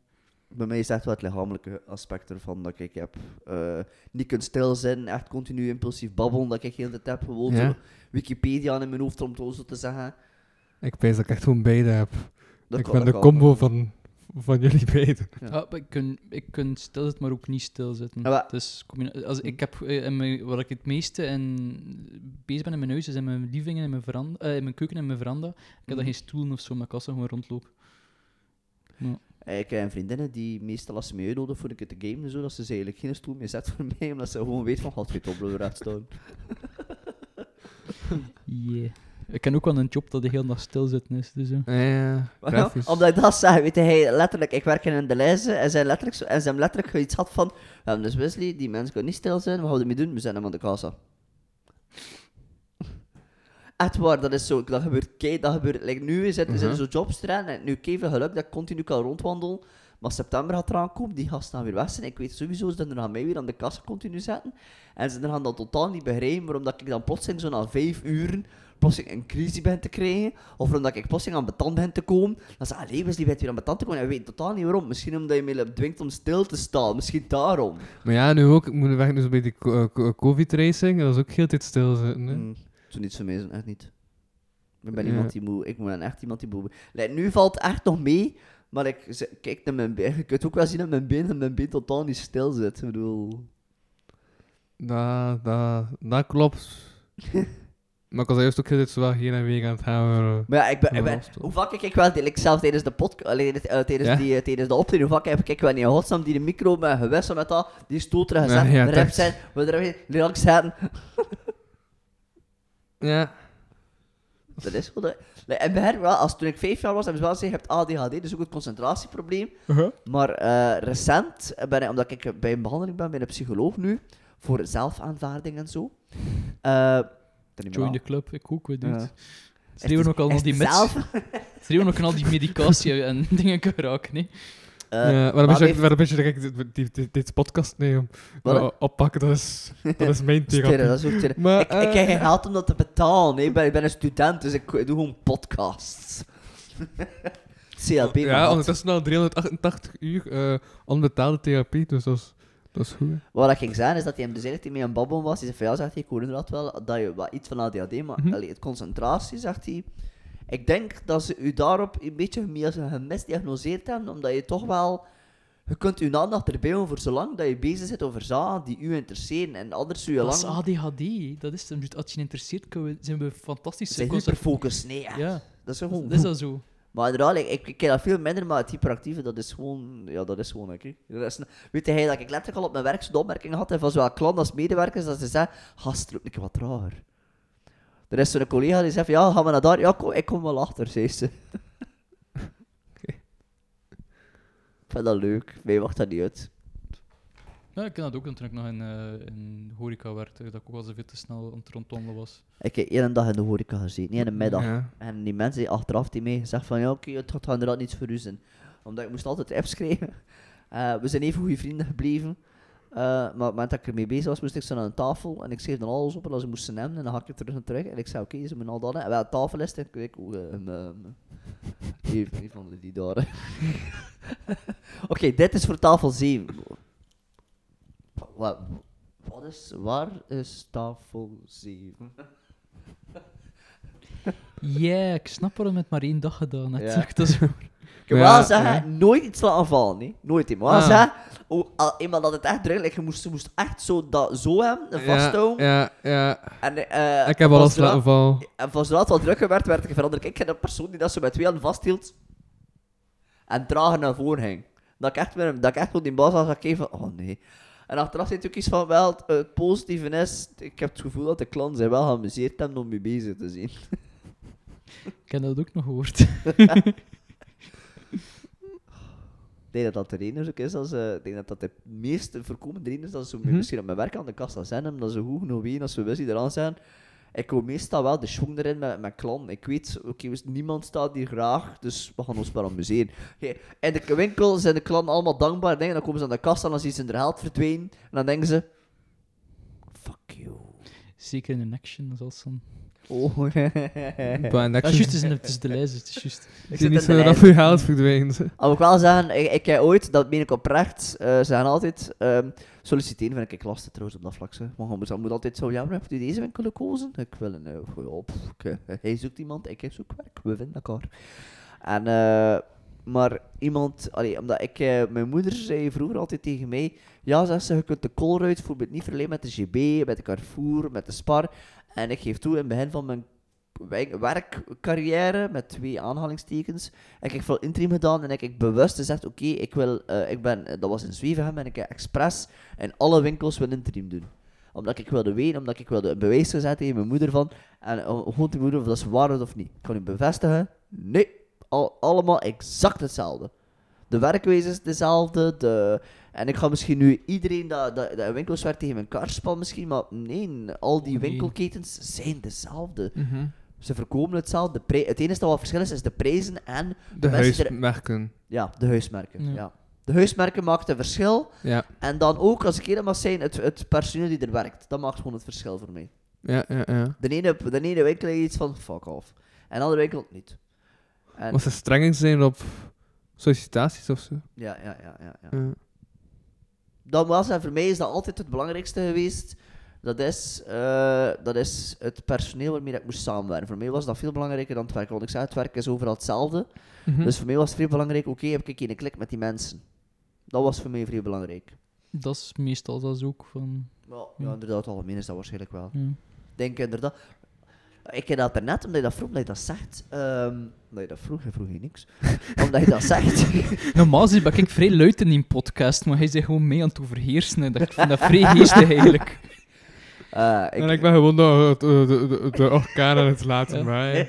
Bij mij is echt wel het lichamelijke aspect ervan dat ik heb. eh, niet kunt stilzitten, echt continu impulsief babbelen, dat ik heel de tijd heb. Gewoon Ja. Wikipedia in mijn hoofd om het zo te zeggen. Ik weet dat ik echt gewoon beide heb. Dat ik kan- ben de kan. combo van, van jullie beiden. Ja. Ah, ik kan, ik kan stilzitten, maar ook niet stilzitten. Ja, Dus als, ik heb, eh, in mijn, waar ik het meeste in bezig ben in mijn huis, is in mijn living en in mijn, veranda, eh, in mijn keuken en in mijn veranda. Ik heb Mhm. daar geen stoelen of zo, maar ik kan gewoon rondlopen. Ik heb vriendinnen die meestal als ze mij uitnodigen voor een keer te gamen en zo, dat ze ze eigenlijk geen stoel meer zet voor <laughs> mij, omdat ze gewoon weet van, gaat het op staan. <laughs> Yeah. Ik ken ook wel een job dat de hele dag stilzitten is. Dus, eh. Ja, ja, grafisch. Omdat ik dat zei, weet hij letterlijk, ik werk in de lijzen en zij letterlijk, en ze hebben letterlijk iets had van, we hebben dus Wesley, die mensen kunnen niet stil zijn, wat gaan we ermee doen? We zijn hem aan de kassa. Echt waar, dat is zo, dat gebeurt kei, dat gebeurt, like, nu zitten ze Mhm. zo jobs erin en nu kei veel geluk dat ik continu kan rondwandelen, maar september gaat eraan komen, die gasten gaan weer weg zijn, ik weet sowieso dat ze gaan mij weer aan de kassa continu zetten, en ze gaan dat totaal niet begrijpen, waarom dat ik dan plotseling zo na vijf uren plotseling een crisis ben te krijgen, of omdat ik plotseling aan betand ben te komen, dan zeg ik, allee, Wesley, bent weer aan betand te komen, en je weet totaal niet waarom. Misschien omdat je me dwingt om stil te staan, misschien daarom. Maar ja, nu ook. Ik moet weg dus bij die eh, co- COVID-racing. Dat is ook heel tijd stilzitten. Hè. Mm, zo niet mij, zijn, echt niet. Ik ben Ja. iemand die moet, ik ben echt iemand die moet. Like, nu valt het echt nog mee, maar ik kijk naar mijn been, je kunt ook wel zien dat mijn been, dat mijn been totaal niet stil zit. Ik bedoel... Dat, dat, dat klopt. <laughs> maar ik was juist ook heel tijd zo wel heen en weer aan het gaan. maar, eh, Maar ja, ik ben, ik ben, hoe vaak heb ik wel, ik zelf tijdens de podcast, tijdens, Ja? die, eh, tijdens de optreden, hoe vaak heb ik wel niet in godsnaam die de micro met gewisseld met dat, die stoot er gezet, Ja, ja, zijn, we er langs zetten. Ja. Dat is goed. hè. Like, En bij haar wel, als toen ik vijf jaar was, hebben ze wel gezegd, je hebt ADHD, dus ook het concentratieprobleem. Maar eh, recent, ben ik, omdat ik bij een behandeling ben bij een psycholoog nu, voor zelfaanvaarding en zo. eh, Join the club, ik ook, weet het. Schreeuwen Is ook al die meds. zelf- Schreeuwen ook al al die medicatie en <laughs> dingen geraken, nee. Eh, ja, waarom is heeft- je, waarom is je direct dit, dit, dit, dit podcast nemen? Wat? oppakken, dat is, <laughs> dat is mijn therapie. dat is. Maar, ik, ik eh, krijg geen geld om dat te betalen. hè. Ik, ben, ik ben een student, dus ik doe gewoon podcasts. <laughs> CLB, ja, ondertussen al 388 uur eh, onbetaalde therapie, dus dat is, dat is goed. hè. Wat ik ging zeggen is dat hij hem dus eigenlijk mee aan babbelen was. Hij zei van ja, zegt hij, ik hoor inderdaad wel dat je wat iets van ADHD, maar Mhm. allee, het concentratie, zegt hij. Ik denk dat ze u daarop een beetje meer gemisdiagnoseerd hebben, omdat je toch wel... Je kunt uw aandacht erbij houden voor zolang dat je bezig bent over zaken die u interesseren. En anders je Dat is lang... ADHD, dat is hem. Dus als je we, zijn we fantastisch. Zijn hyperfocus. Nee, ja. Ja, Dat is gewoon... dat is dat zo. Maar inderdaad, ik, ik, ik ken dat veel minder, maar het hyperactieve, dat is gewoon... Ja, dat is gewoon, oké. Dat is- Weet hij dat ik letterlijk al op mijn werk zo'n opmerking had, van zowel klant als medewerkers, dat ze zeggen, gast, loop een keer wat trager. Er is zo'n collega die zegt van, ja, gaan we naar daar? Ja, kom, ik kom wel achter, zei ze. <laughs> Ik vind dat leuk. Mij wacht dat niet uit. Ja, ik ken dat ook, toen ik nog in, eh, in horeca werkte, dat ik ook al zoveel te snel aan het rondwandelen was. Ik heb één dag in de horeca gezeten, niet in de middag. Ja. En die mensen die achteraf die mee gezegd van ja, oké, het gaat inderdaad niets voor u zijn. Omdat ik moest altijd apps schrijven. <laughs> Eh, we zijn even goede vrienden gebleven. Eh, maar op het moment dat ik ermee bezig was, moest ik zo aan een tafel en ik schreef dan alles op en als ze moesten nemen en dan hak ik terug en terug. En ik zei oké, ze moeten al dat hebben. En wel, tafel is en ik ook, eh, um, um, hier, een van die daar. <laughs> oké, dit is voor tafel 7. Wat, wat is, waar is tafel 7? <laughs> Ja, ik snap waarom het maar één dag gedaan. Ja. <laughs> Dat is. Ik wil Ja, zeggen, ja. nooit iets laten vallen, nee. Nooit. Maar Ah. zeggen, oh, al, eenmaal dat het echt druk like, je moest, je moest echt zo, dat, zo hebben, en vasthouden. Ja, ja. En, eh, Ik heb alles zodra- laten vallen. En van zodra het wat drukker werd, werd ik veranderd. Ik ben de persoon die dat zo met twee handen vasthield en trager naar voren ging. Dat ik echt, met, dat ik echt op die baas was, dat ik even van, oh nee. En achteraf zit ook iets van, wel, het, het positieve is, ik heb het gevoel dat de klanten zich wel geamuseerd hebben om mee bezig te zien. Ik heb dat ook nog gehoord. <laughs> Ik denk dat dat de reden ook is, als, eh, ik denk dat dat de meest voorkomende reden is dat ze Mhm. misschien op mijn werk aan de kassa zijn, omdat ze goed genoeg weten als we wisten die eraan zijn. Ik hou meestal wel de schwung erin met mijn klant. Ik weet, oké, dus niemand staat hier graag, dus we gaan ons wel amuseren. Hey, in de winkel zijn de klanten allemaal dankbaar, denk, dan komen ze aan de kassa en dan zien ze hun geld verdwijnen. En dan denken ze, fuck you. Zeker in action, zoals dan. Oh, in Ja, juist, is, het is de lijst, het is juist. Ik zie zit niet zo dat je geld verdwijnt. <laughs> Al moet ik wel zeggen, ik, ik heb ooit, dat meen ik oprecht, eh ze gaan altijd ehm, solliciteren, vind ik lastig trouwens op dat vlak. Zeg. Maar je moet, je moet altijd zo, ja, maar heb je deze winkel gekozen? Ik wil een, uh, ik, eh, hij zoekt iemand, ik zoek werk, we vinden elkaar. En, eh, maar iemand, allee, omdat ik, eh, mijn moeder zei vroeger altijd tegen mij, ja, zegt ze, je kunt de Colruyt bijvoorbeeld niet verlenen met de GB, met de Carrefour, met de Spar. En ik geef toe, in het begin van mijn werkcarrière, met twee aanhalingstekens, heb ik veel interim gedaan en heb ik bewust gezegd, oké, ik wil, eh, ik ben, dat was in Zwevegem en ik heb expres in alle winkels wil interim doen. Omdat ik wilde weten, omdat ik wilde een bewijs zetten tegen mijn moeder van. En eh, gewoon te moeder of dat ze waar is of niet. Ik kan u bevestigen, nee, al, allemaal exact hetzelfde. De werkwijze is dezelfde, de... En ik ga misschien nu iedereen dat, dat, dat in winkels werkt tegen mijn kar spannen misschien, maar nee, al die nee. winkelketens zijn dezelfde. Mhm. Ze verkopen hetzelfde. De het enige dat wat verschil is, is de prijzen en De er- huismerken. ja, de huismerken. Ja. Ja. De huismerken maakt een verschil. Ja. En dan ook, als ik eerlijk mag zijn, het, het personeel die er werkt. Dat maakt gewoon het verschil voor mij. Ja, ja, ja. De ene, de ene winkel heeft iets van fuck off. En de andere winkel niet. En, Als ze streng zijn op sollicitaties of zo. ja, ja, ja, ja, ja. Ja. Dat was, en voor mij is dat altijd het belangrijkste geweest. Dat is, eh, dat is het personeel waarmee ik moest samenwerken. Voor mij was dat veel belangrijker dan het werk. Want ik zei, het werk is overal hetzelfde. Mhm. Dus voor mij was het veel belangrijk, oké, heb ik een klik met die mensen. Dat was voor mij vrij belangrijk. Dat is meestal dat is ook van... Ja, ja Ja. inderdaad, algemeen is dat waarschijnlijk wel. Ja. Ik denk inderdaad... Ik heb dat daarnet, omdat je dat vroeg, omdat je dat zegt... ehm omdat je dat vroeg, je vroeg je niks. <laughs> omdat je dat zegt... <laughs> Normaal gezien ben ik vrij luid in die podcast, maar hij zegt gewoon mee aan het overheersen. En dat, ik vind dat vrij <laughs> geestig eigenlijk. eh, ik, En ik ben gewoon de, de, de, de, de orkaan aan het laten Ja. maaien.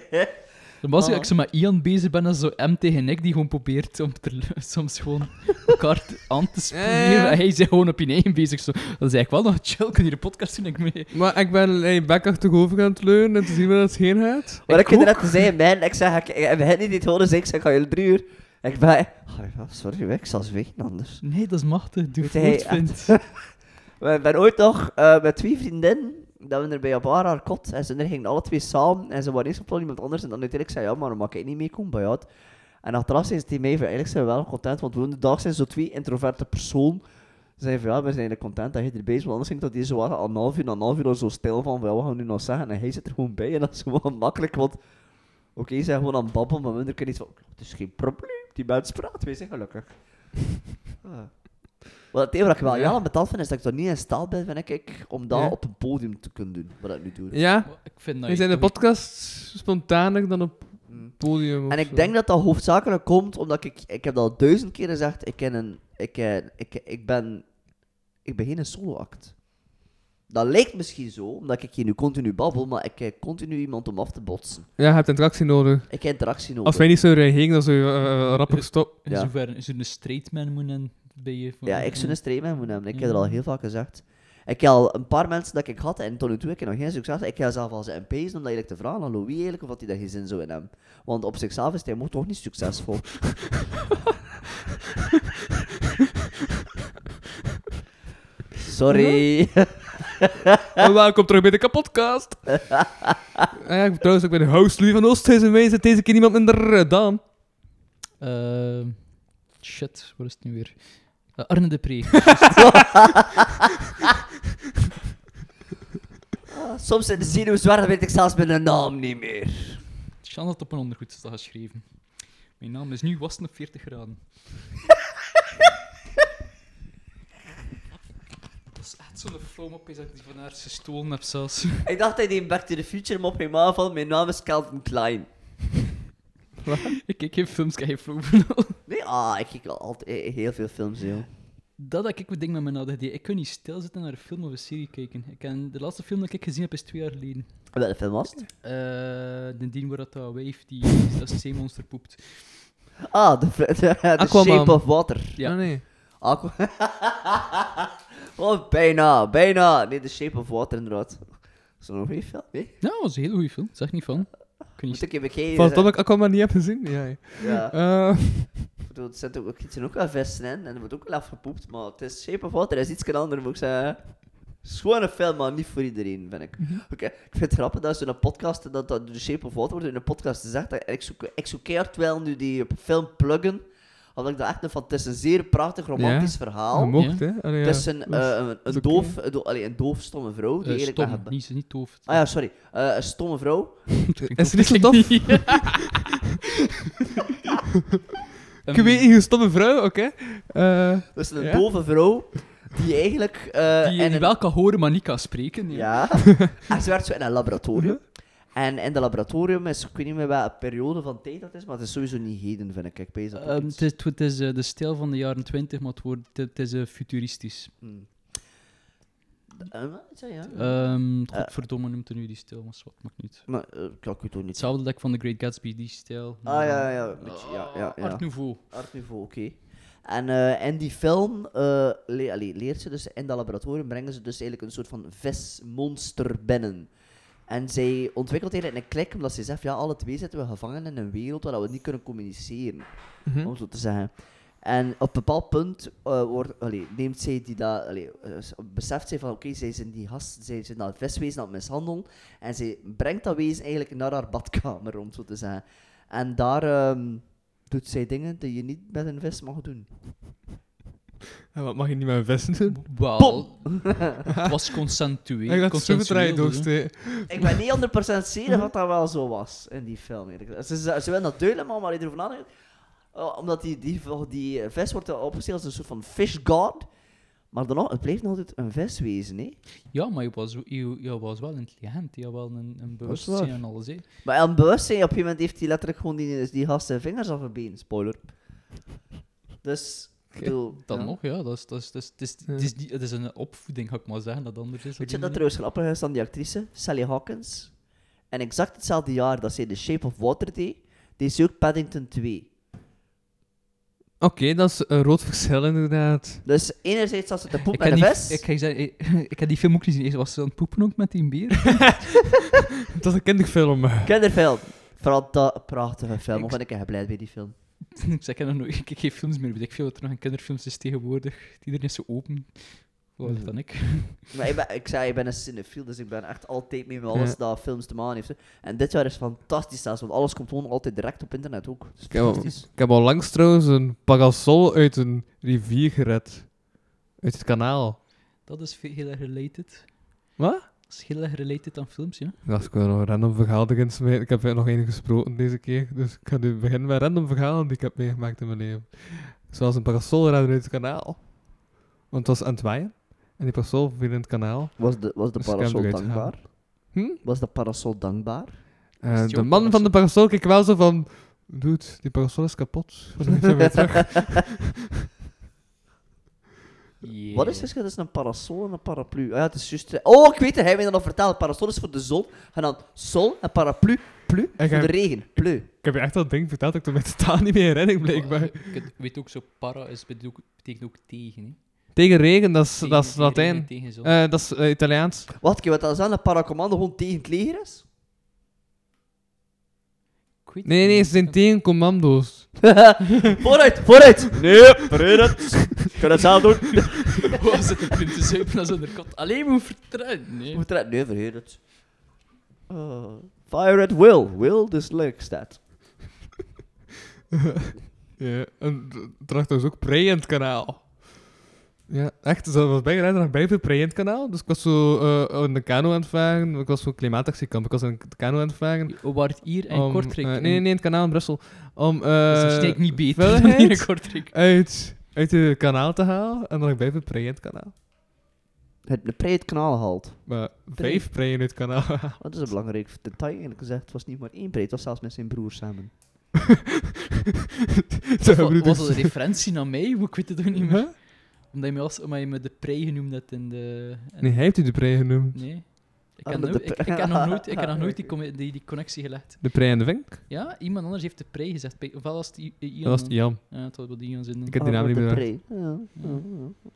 Normaal Ah. als ik zo met Ian bezig ben, dan zo M tegen ik die gewoon probeert om te, <laughs> soms gewoon elkaar te- <laughs> aan te spelen. Ja, ja. En hij is gewoon op je eigen bezig. Zo. Dat is eigenlijk wel nog chill, kun je de podcast doen ik mee. Maar ik ben een bek achterover aan het leunen en te zien waar het heen gaat. Wat ik Ik net zei, man, ik zeg, ik, ik heb niet dit horen, dus ik zeg, ga je drie uur. Ik ben... Oh, ja, sorry, ik zal zwegen anders. Nee, dat is machtig. Doe voort, vindt. <laughs> We ben ooit nog eh, met twee vriendinnen, dat we er bij een bar haar kot, en ze gingen alle twee samen, en ze waren eerst op plan iemand anders, en dan uiteindelijk zei ja, maar dan mag ik niet meekomen bij jou. En achteraf zijn ze mij van, eigenlijk zijn we wel content, want we de dag zijn zo twee introverte personen. Ze zeiden van, ja, we zijn eigenlijk content dat je erbij is, want anders ging dat die zo waren al een half uur, een half uur zo stil van, ja, wat gaan we nu nog zeggen? En hij zit er gewoon bij, en dat is gewoon makkelijk, want... Oké, ze zijn gewoon aan het babbelen, maar we kunnen iets van, het is geen probleem, die mensen praten, wij zijn gelukkig. <laughs> Ah. Wat het enige wat ik wel Ja. betaald vind, is dat ik er niet in staat ben, vind ik, om dat Ja. op een podium te kunnen doen, wat ik nu doe. Ja, Ik vind dat zijn de podcast spontaner dan op Mm. podium. En ik zo. denk dat dat hoofdzakelijk komt omdat ik, ik heb dat al duizend keer gezegd, ik, ken een, ik, eh, ik, ik, ben, ik ben geen solo-act. Dat lijkt misschien zo, omdat ik hier nu continu babbel, maar ik heb continu iemand om af te botsen. Ja, je hebt interactie nodig. Ik heb interactie nodig. Als wij niet zo reageren, dan zou je eh, rapper stop. In Ja. zoverre is er een straight man moeten bij je. Ja, ik zou een moeten hebben. Ik heb er al heel vaak gezegd. Ik heb al een paar mensen dat ik had en tot nu toe heb ik nog geen succes. Ik ga zelf al zijn pezen om dat eigenlijk te vragen aan Louis eigenlijk of dat hij daar geen zin zou in hebben. Want op zichzelf is hij mocht toch niet succesvol. <laughs> Sorry. En welkom terug bij de kapotkast. <laughs> ja, ik- trouwens, ik ben de host Louis van Oosthuizen. En wij zit deze keer niemand minder eh, dan. Eh, shit, wat is het nu weer? Eh, Arne de Pre. <laughs> Soms zijn de zenuwen zwaar, dan weet ik zelfs mijn naam niet meer. Sjan had op een ondergoed staat geschreven. Mijn naam is nu wassen op 40 graden. <laughs> Dat is echt zo'n foam op is dat ik die van haar gestolen heb zelfs. Ik dacht dat hij die in Back to the Future mop ging aanvallen. Mijn naam is Calvin Klein. <laughs> ik kijk geen films, ik heb geen. <laughs> Nee, ah, ik kijk al altijd heel veel films, joh. dat heb ik het ding met mijn ADHD. Ik kan niet stilzitten naar een film of een serie kijken. Ik ken, de laatste film dat ik gezien heb is twee jaar geleden. Welke film was het? Eh, de dien waar dat dat wijf die dat zeemonster poept. Ah, <laughs> Aquaman. Shape of Water. Ja. Ah, nee. Aqua... <laughs> oh, bijna, bijna. Nee, The Shape of Water, inderdaad. Is dat nog een goede film? Nee? Ja, dat was een hele goede film. Zeg niet van. Ik Moet ik even bekijken. Van dat ik Aquaman niet heb gezien? Ja. ja. <laughs> Ik bedoel, er ook, er zitten ook wel vissen in en er wordt ook wel afgepoept, maar het is Shape of Water, is iets anders, moet ik zeggen. Het een film, maar niet voor iedereen, vind ik. Oké, ik vind het grappig dat zo'n podcast, dat, dat de Shape of Water wordt in een podcast gezegd, en ik zoek, ik zoek keihard wel nu die film pluggen, omdat ik dat echt een van, het is een zeer prachtig romantisch verhaal. je mocht, Ja. hè? Allee, ja. Het is een, eh, een, een, is doof, een, do- allee, een doof stomme vrouw, die Eh, eigenlijk... stom, niet, niet doof. Ah ja, sorry. Eh, een stomme vrouw. <laughs> Is het niet zo tof? <laughs> <laughs> Ik weet niet, een stomme vrouw, oké. Eh, Dus een Ja? dove vrouw, die eigenlijk... eh, Die, een- wel kan horen, maar niet kan spreken. Ja. Ja. en ze werkt zo in een laboratorium. En in dat laboratorium is, ik weet niet meer welke periode van tijd dat is, maar het is sowieso niet heden, vind ik. Ik pees dat ook Ehm, het is, het is eh, de stijl van de jaren 20, maar het, wordt, het, is eh, futuristisch. Hmm. Wat zei je? Ehm godverdomme noemt er nu die stijl, maar wat maakt niet. Maar, ik kan het ook niet. Hetzelfde dat ik van The Great Gatsby, die stijl. Ah, ja, ja, ja. beetje, ja, ja, ja. Art Nouveau. Art Nouveau, oké. En in die film le allee, leert ze dus in dat laboratorium, brengen ze dus eigenlijk een soort van vismonster binnen. En zij ontwikkelt eigenlijk een klik, omdat ze zegt, ja, alle twee zitten we gevangen in een wereld waar we niet kunnen communiceren, Mhm. om zo te zeggen. En op een bepaald punt eh, wordt, allee, neemt zij die dat, allee, eh, beseft zij van, oké, zij zijn die gast, zij zijn dat viswezen aan het mishandelen, en zij brengt dat wezen eigenlijk naar haar badkamer, om zo te zeggen. En daar ehm, doet zij dingen die je niet met een vis mag doen. En wat mag je niet met een vis doen? Wel, het was consensueel. Ik had. Ik ben niet 100% zeker dat dat wel zo was in die film. Ze, ze, ze willen dat duidelijk maar je erover nadenkt. Oh, omdat die, die, die vis wordt opgesteld als een soort van fish god. Maar dan nog, het blijft nog altijd een vis wezen, hè? Ja, maar je was, je, je was wel intelligent. Je had wel een, een bewustzijn en alles. Hè. Maar aan bewustzijn, op een gegeven moment heeft hij letterlijk gewoon die, die gast zijn vingers afgebeen. Spoiler. Dus, bedoel, <laughs> Dan ja. nog, ja. Dat is, dat is, dat is, het, is, het, is, die- het is een opvoeding, ga ik maar zeggen, dat anders is. Weet je dat trouwens grappig is aan die actrice, Sally Hawkins? En exact hetzelfde jaar dat zij The Shape of Water deed, deed ze ook Paddington 2. Oké, dat is een rood verschil inderdaad. Dus enerzijds zat ze te Ik poep een die, vis. ik, zeggen, ik, ik heb die film ook niet gezien. Was ze aan het poepen ook met die beer? <laughs> Dat is een kinderfilm. Kinderfilm. Vooral dat prachtige film. Ik- Ik ben ik echt blij bij die film. <laughs> ik zeg, ik, nog nooit- ik kijk geen films meer. Weet ik veel wat er nog in kinderfilms is tegenwoordig. Iedereen is zo open. Wat dan ik? <laughs> Maar ik, ben, ik zei, ik ben een cinefiel, dus ik ben echt altijd mee met alles Ja. dat films te maken heeft. hè. En dit jaar is fantastisch zelfs, want alles komt gewoon altijd direct op internet ook. Dus Ik heb, al, fantastisch. ik heb al langs trouwens een parasol uit een rivier gered. Uit het kanaal. Dat is veel- heel erg related. Wat? Erg related aan films, ja. Dat is gewoon nog een random verhaal erin smijten. Ik heb er nog één gesproken deze keer. Dus ik ga nu beginnen met random verhalen die ik heb meegemaakt in mijn leven. Zoals een parasol redden uit het kanaal. Want het was aan het waaien. En die parasol viel in het kanaal. Was de, was de Dus ik parasol dankbaar? Hm? Was de parasol dankbaar? En die de man van de parasol keek wel zo van... Dude, die parasol is kapot. Hoe zijn <laughs> <laughs> Wat is het verschil tussen een parasol en een paraplu? Ah, ja, het is juist... Oh, ik weet het, hij heeft me nog verteld. Parasol is voor de zon. En dan sol en paraplu, plu, En voor de regen. Plu. Ik heb je echt dat ding verteld dat ik er met totaal niet meer herinner, blijkbaar. Ik ik weet ook zo, para is, betekent ook tegen. Hè. Tegen regen, dat is, Tegen- dat is Latijn. Tegen zon. Eh, dat is eh, Italiaans. Wacht, wat dat is aan een paracommando gewoon tegen het leger is? Nee, het nee, ze zijn tegen commando's. <laughs> vooruit, vooruit! Nee, vooruit! Ik kan het zelf doen. Oh, zit een punt te zuipen als een kat. Alleen moet vertrouwen. Nee. Moet eruit? Nee, vergeet het. Oh, fire at will. Will dislikes that. <laughs> Ja, en d- lag dus ook in het kanaal. Ja, echt. Dus dat was bijna nog bij het kanaal. Dus ik was zo eh, in de kano aan het varen. Ik was zo klimaatactiekamp. Ik was in de kano aan het varen. Waar het hier in om, Kortrijk... eh, nee, nee, nee, in het kanaal in Brussel. Om is eh waarschijnlijk niet beter dan vuiligheid hier in Kortrijk. uit, uit het kanaal te halen. En dan bij het kanaal. Het de prei het kanaal gehaald. Maar vijf preien uit het kanaal. <laughs> Dat is een belangrijk detail eigenlijk gezegd. Het was niet maar één prei, het was zelfs met zijn broer samen. <laughs> Zo, Was dus- dat een referentie naar mij? Ik weet het ook niet meer. Omdat je me, als, omdat je me de prei genoemd hebt in de... in- Nee, hij heeft u de prei genoemd. Nee. Ik Ah, heb, de nooit, ik, pre- ik heb nog nooit, ik heb nog <laughs> nooit die, die, die connectie gelegd. De prei en de vink. Ja, iemand anders heeft de prei gezegd. Ofwel was het I- I- Ian. Dat was het Jan. Ja, het was wel die Ian zin. Ik heb die naam niet de meer. prei. Ja, ja, ja.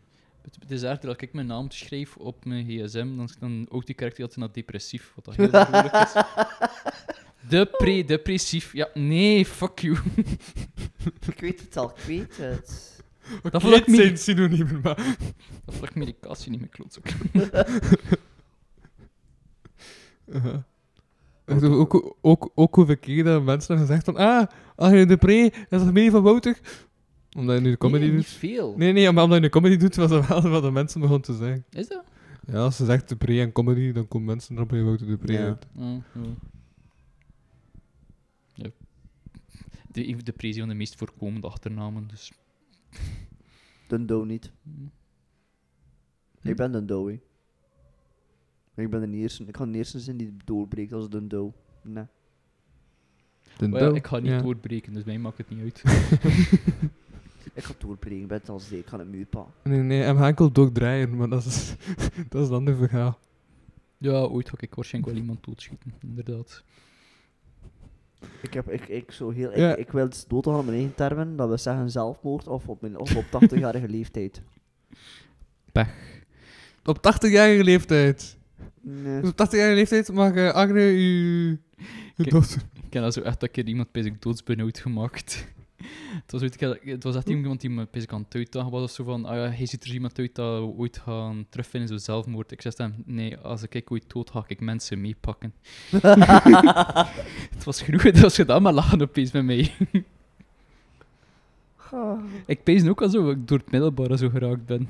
Het, het is erger dat ik mijn naam schrijf op mijn gsm, dan, dan ook die karakter altijd naar depressief, wat dat heel <laughs> moeilijk is. Depre, depressief. Ja, nee, fuck you. <laughs> Ik weet het al, ik weet het. Dat vond ik het zijn niet- synoniemen, maar... <laughs> Dat vlak medicatie niet meer klootzak. Uh-huh. Echt, ook, ook, ook, ook hoeveel keer dat mensen hebben gezegd van ah, Arjen de Pre, dat is familie van Wouter. Omdat je nu de comedy nee, niet doet. veel. Nee, nee, maar omdat je de comedy doet, was dat wel <laughs> wat de mensen begonnen te zeggen. Is dat? Ja, als ze zegt de Pre en comedy, dan komen mensen erop bij Wouter de Pre Ja. uit. Oh, ja. Ja. De, de prijs van de meest voorkomende achternamen, dus... De doe niet. hm. Ik ben de doe. Ik ben de eerste. Ik ga de eerste zijn die doorbreekt als de doe. Nee. De ja, Doe. ik ga niet Ja. doorbreken, dus mij maakt het niet uit. Ik ga doorbreken, ik ben het al zeker, ik ga het muur pakken. Nee, nee, hem gaat enkel doordraaien, maar dat is, <laughs> dat is een ander verhaal. Ja, ooit ga ik waarschijnlijk wel iemand doodschieten, inderdaad. Ik, heb, ik, ik, zo heel, Ja. ik, ik wil het doodgaan op mijn eigen termen, dat we zeggen zelfmoord of op, mijn, of op 80-jarige <laughs> leeftijd. Op 80-jarige leeftijd. Nee. Dus op 80-jarige leeftijd mag eh, Agne u... Kijk. dood. Ik heb dat zo echt een keer iemand bezig doodsbenauwd gemaakt. Het, was ooit, ik had- het was echt iemand die me bezig aan het uitdagen was. Of zo van, ah ja, hij ziet er iemand uit dat we ooit gaan terugvinden, zo zelfmoord. Ik zei hem, nee, als ik ooit dood ga, ik mensen meepakken. <laughs> het was genoeg dat was gedaan, maar lachen opeens met mij. ik pees ook al zo, ik door het middelbare zo geraakt ben.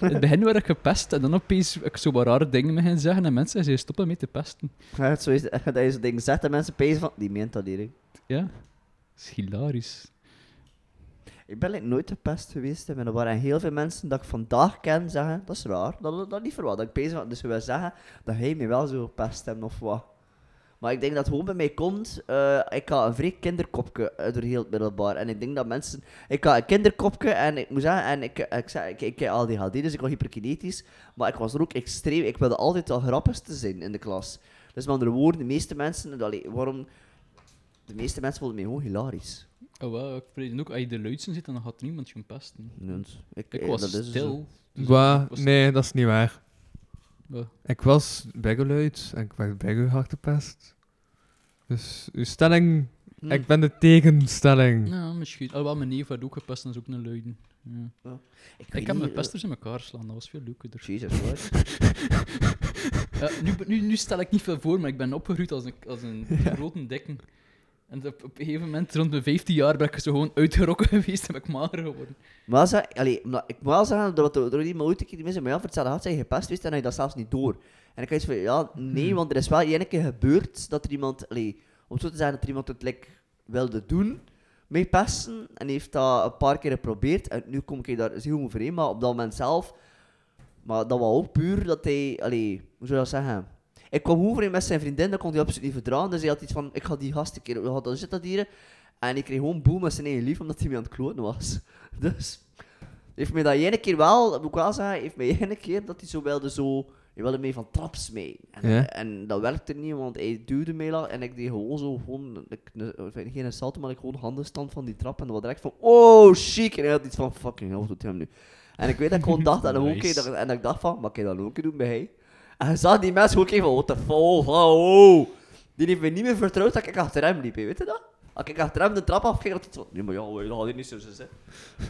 In het begin werd ik gepest en dan opeens ik zo wat rare dingen begin zeggen en mensen zeiden stoppen met te pesten. Ja, het zo is, dat je zo'n ding zet en mensen pezen van, die meent dat hier. Ja, is hilarisch. Ik ben like, nooit gepest geweest. En er waren heel veel mensen dat ik vandaag ken zeggen, dat is raar, dat dat niet verwacht. Dat ik pees van, dus we zeggen dat hij me wel zo gepest hebt of wat. Maar ik denk dat het gewoon bij mij komt. eh, ik had een vrij kinderkopje eh, door heel het middelbaar. En ik denk dat mensen. Ik had een kinderkopje en ik moet zeggen, en ik, ik, zei, ik, ik heb ADHD, dus ik was hyperkinetisch. Maar ik was er ook extreem. Ik wilde altijd al grappigste zijn in de klas. Dus met andere woorden, de meeste mensen. waarom. De meeste mensen vonden mij gewoon hilarisch. Oh, wel, ik vrees ook, als je de luidste zit, dan gaat niemand je pesten. Dus ik, Ik eh, was dat is zo. stil. Dus Wa, ik was- nee, dat is niet waar. Ik was bijgeluid en ik werd bijgehard gepest. Dus uw stelling, Hm. ik ben de tegenstelling. Ja, misschien. Oh, wel, mijn neef werd ook gepest, dat is ook een luiden. Ja. Ik, heb mijn eh, pesters in elkaar slaan, dat was veel leuker. Jesus Christ. <laughs> Ja, nu, nu, nu stel ik niet veel voor, maar ik ben opgegroeid als een, als een <laughs> grote dikke. En op, op een gegeven moment, rond mijn 15 jaar, ben ik zo gewoon uitgerokken <laughs> geweest en ben ik mager geworden. Maar allee, maar ik moet wel zeggen, dat door, door die maar ooit een keer mensen mij af vertellen had, zijn gepest geweest en had je dat zelfs niet door. En ik had van, ja, nee, want er is wel één keer gebeurd dat er iemand, allee, om zo te zeggen, dat er iemand het like, wilde doen, mee pesten, en heeft dat een paar keer geprobeerd, en nu kom ik daar zeer overeen, maar op dat moment zelf, maar dat was ook puur dat hij, allee, hoe zou je dat zeggen? Ik kwam overeen met zijn vriendin, dat kon hij absoluut niet verdragen, dus hij had iets van, ik ga die gast een keer, we zit dat hier, en ik kreeg gewoon boel met zijn eigen lief, omdat hij me aan het kloten was. <laughs> Dus, heeft mij dat ene keer wel, dat moet ik wel zeggen, heeft mij ene keer dat hij zo wilde zo, hij wilde mee van traps mee. En, Ja? en dat werkte niet, want hij duwde mij la- en ik deed gewoon zo, gewoon, ik, geen salto, maar ik gewoon handenstand van die trap en dat was direct van, oh chic, en hij had iets van, fucking hell, wat doet hij hem nu? En ik weet dat ik gewoon dacht, en, dan ook Nice. dat- en dat ik dacht van, maar kan je dat ook doen bij hij? En je zag die mensen gewoon kijken van, what the fuck, oh. Die heeft mij niet meer vertrouwd dat ik achter hem liep, hè, weet je dat? Als ik achter hem de trap afging, had hij iets van, nee maar ja, dat hier niet zo zijn.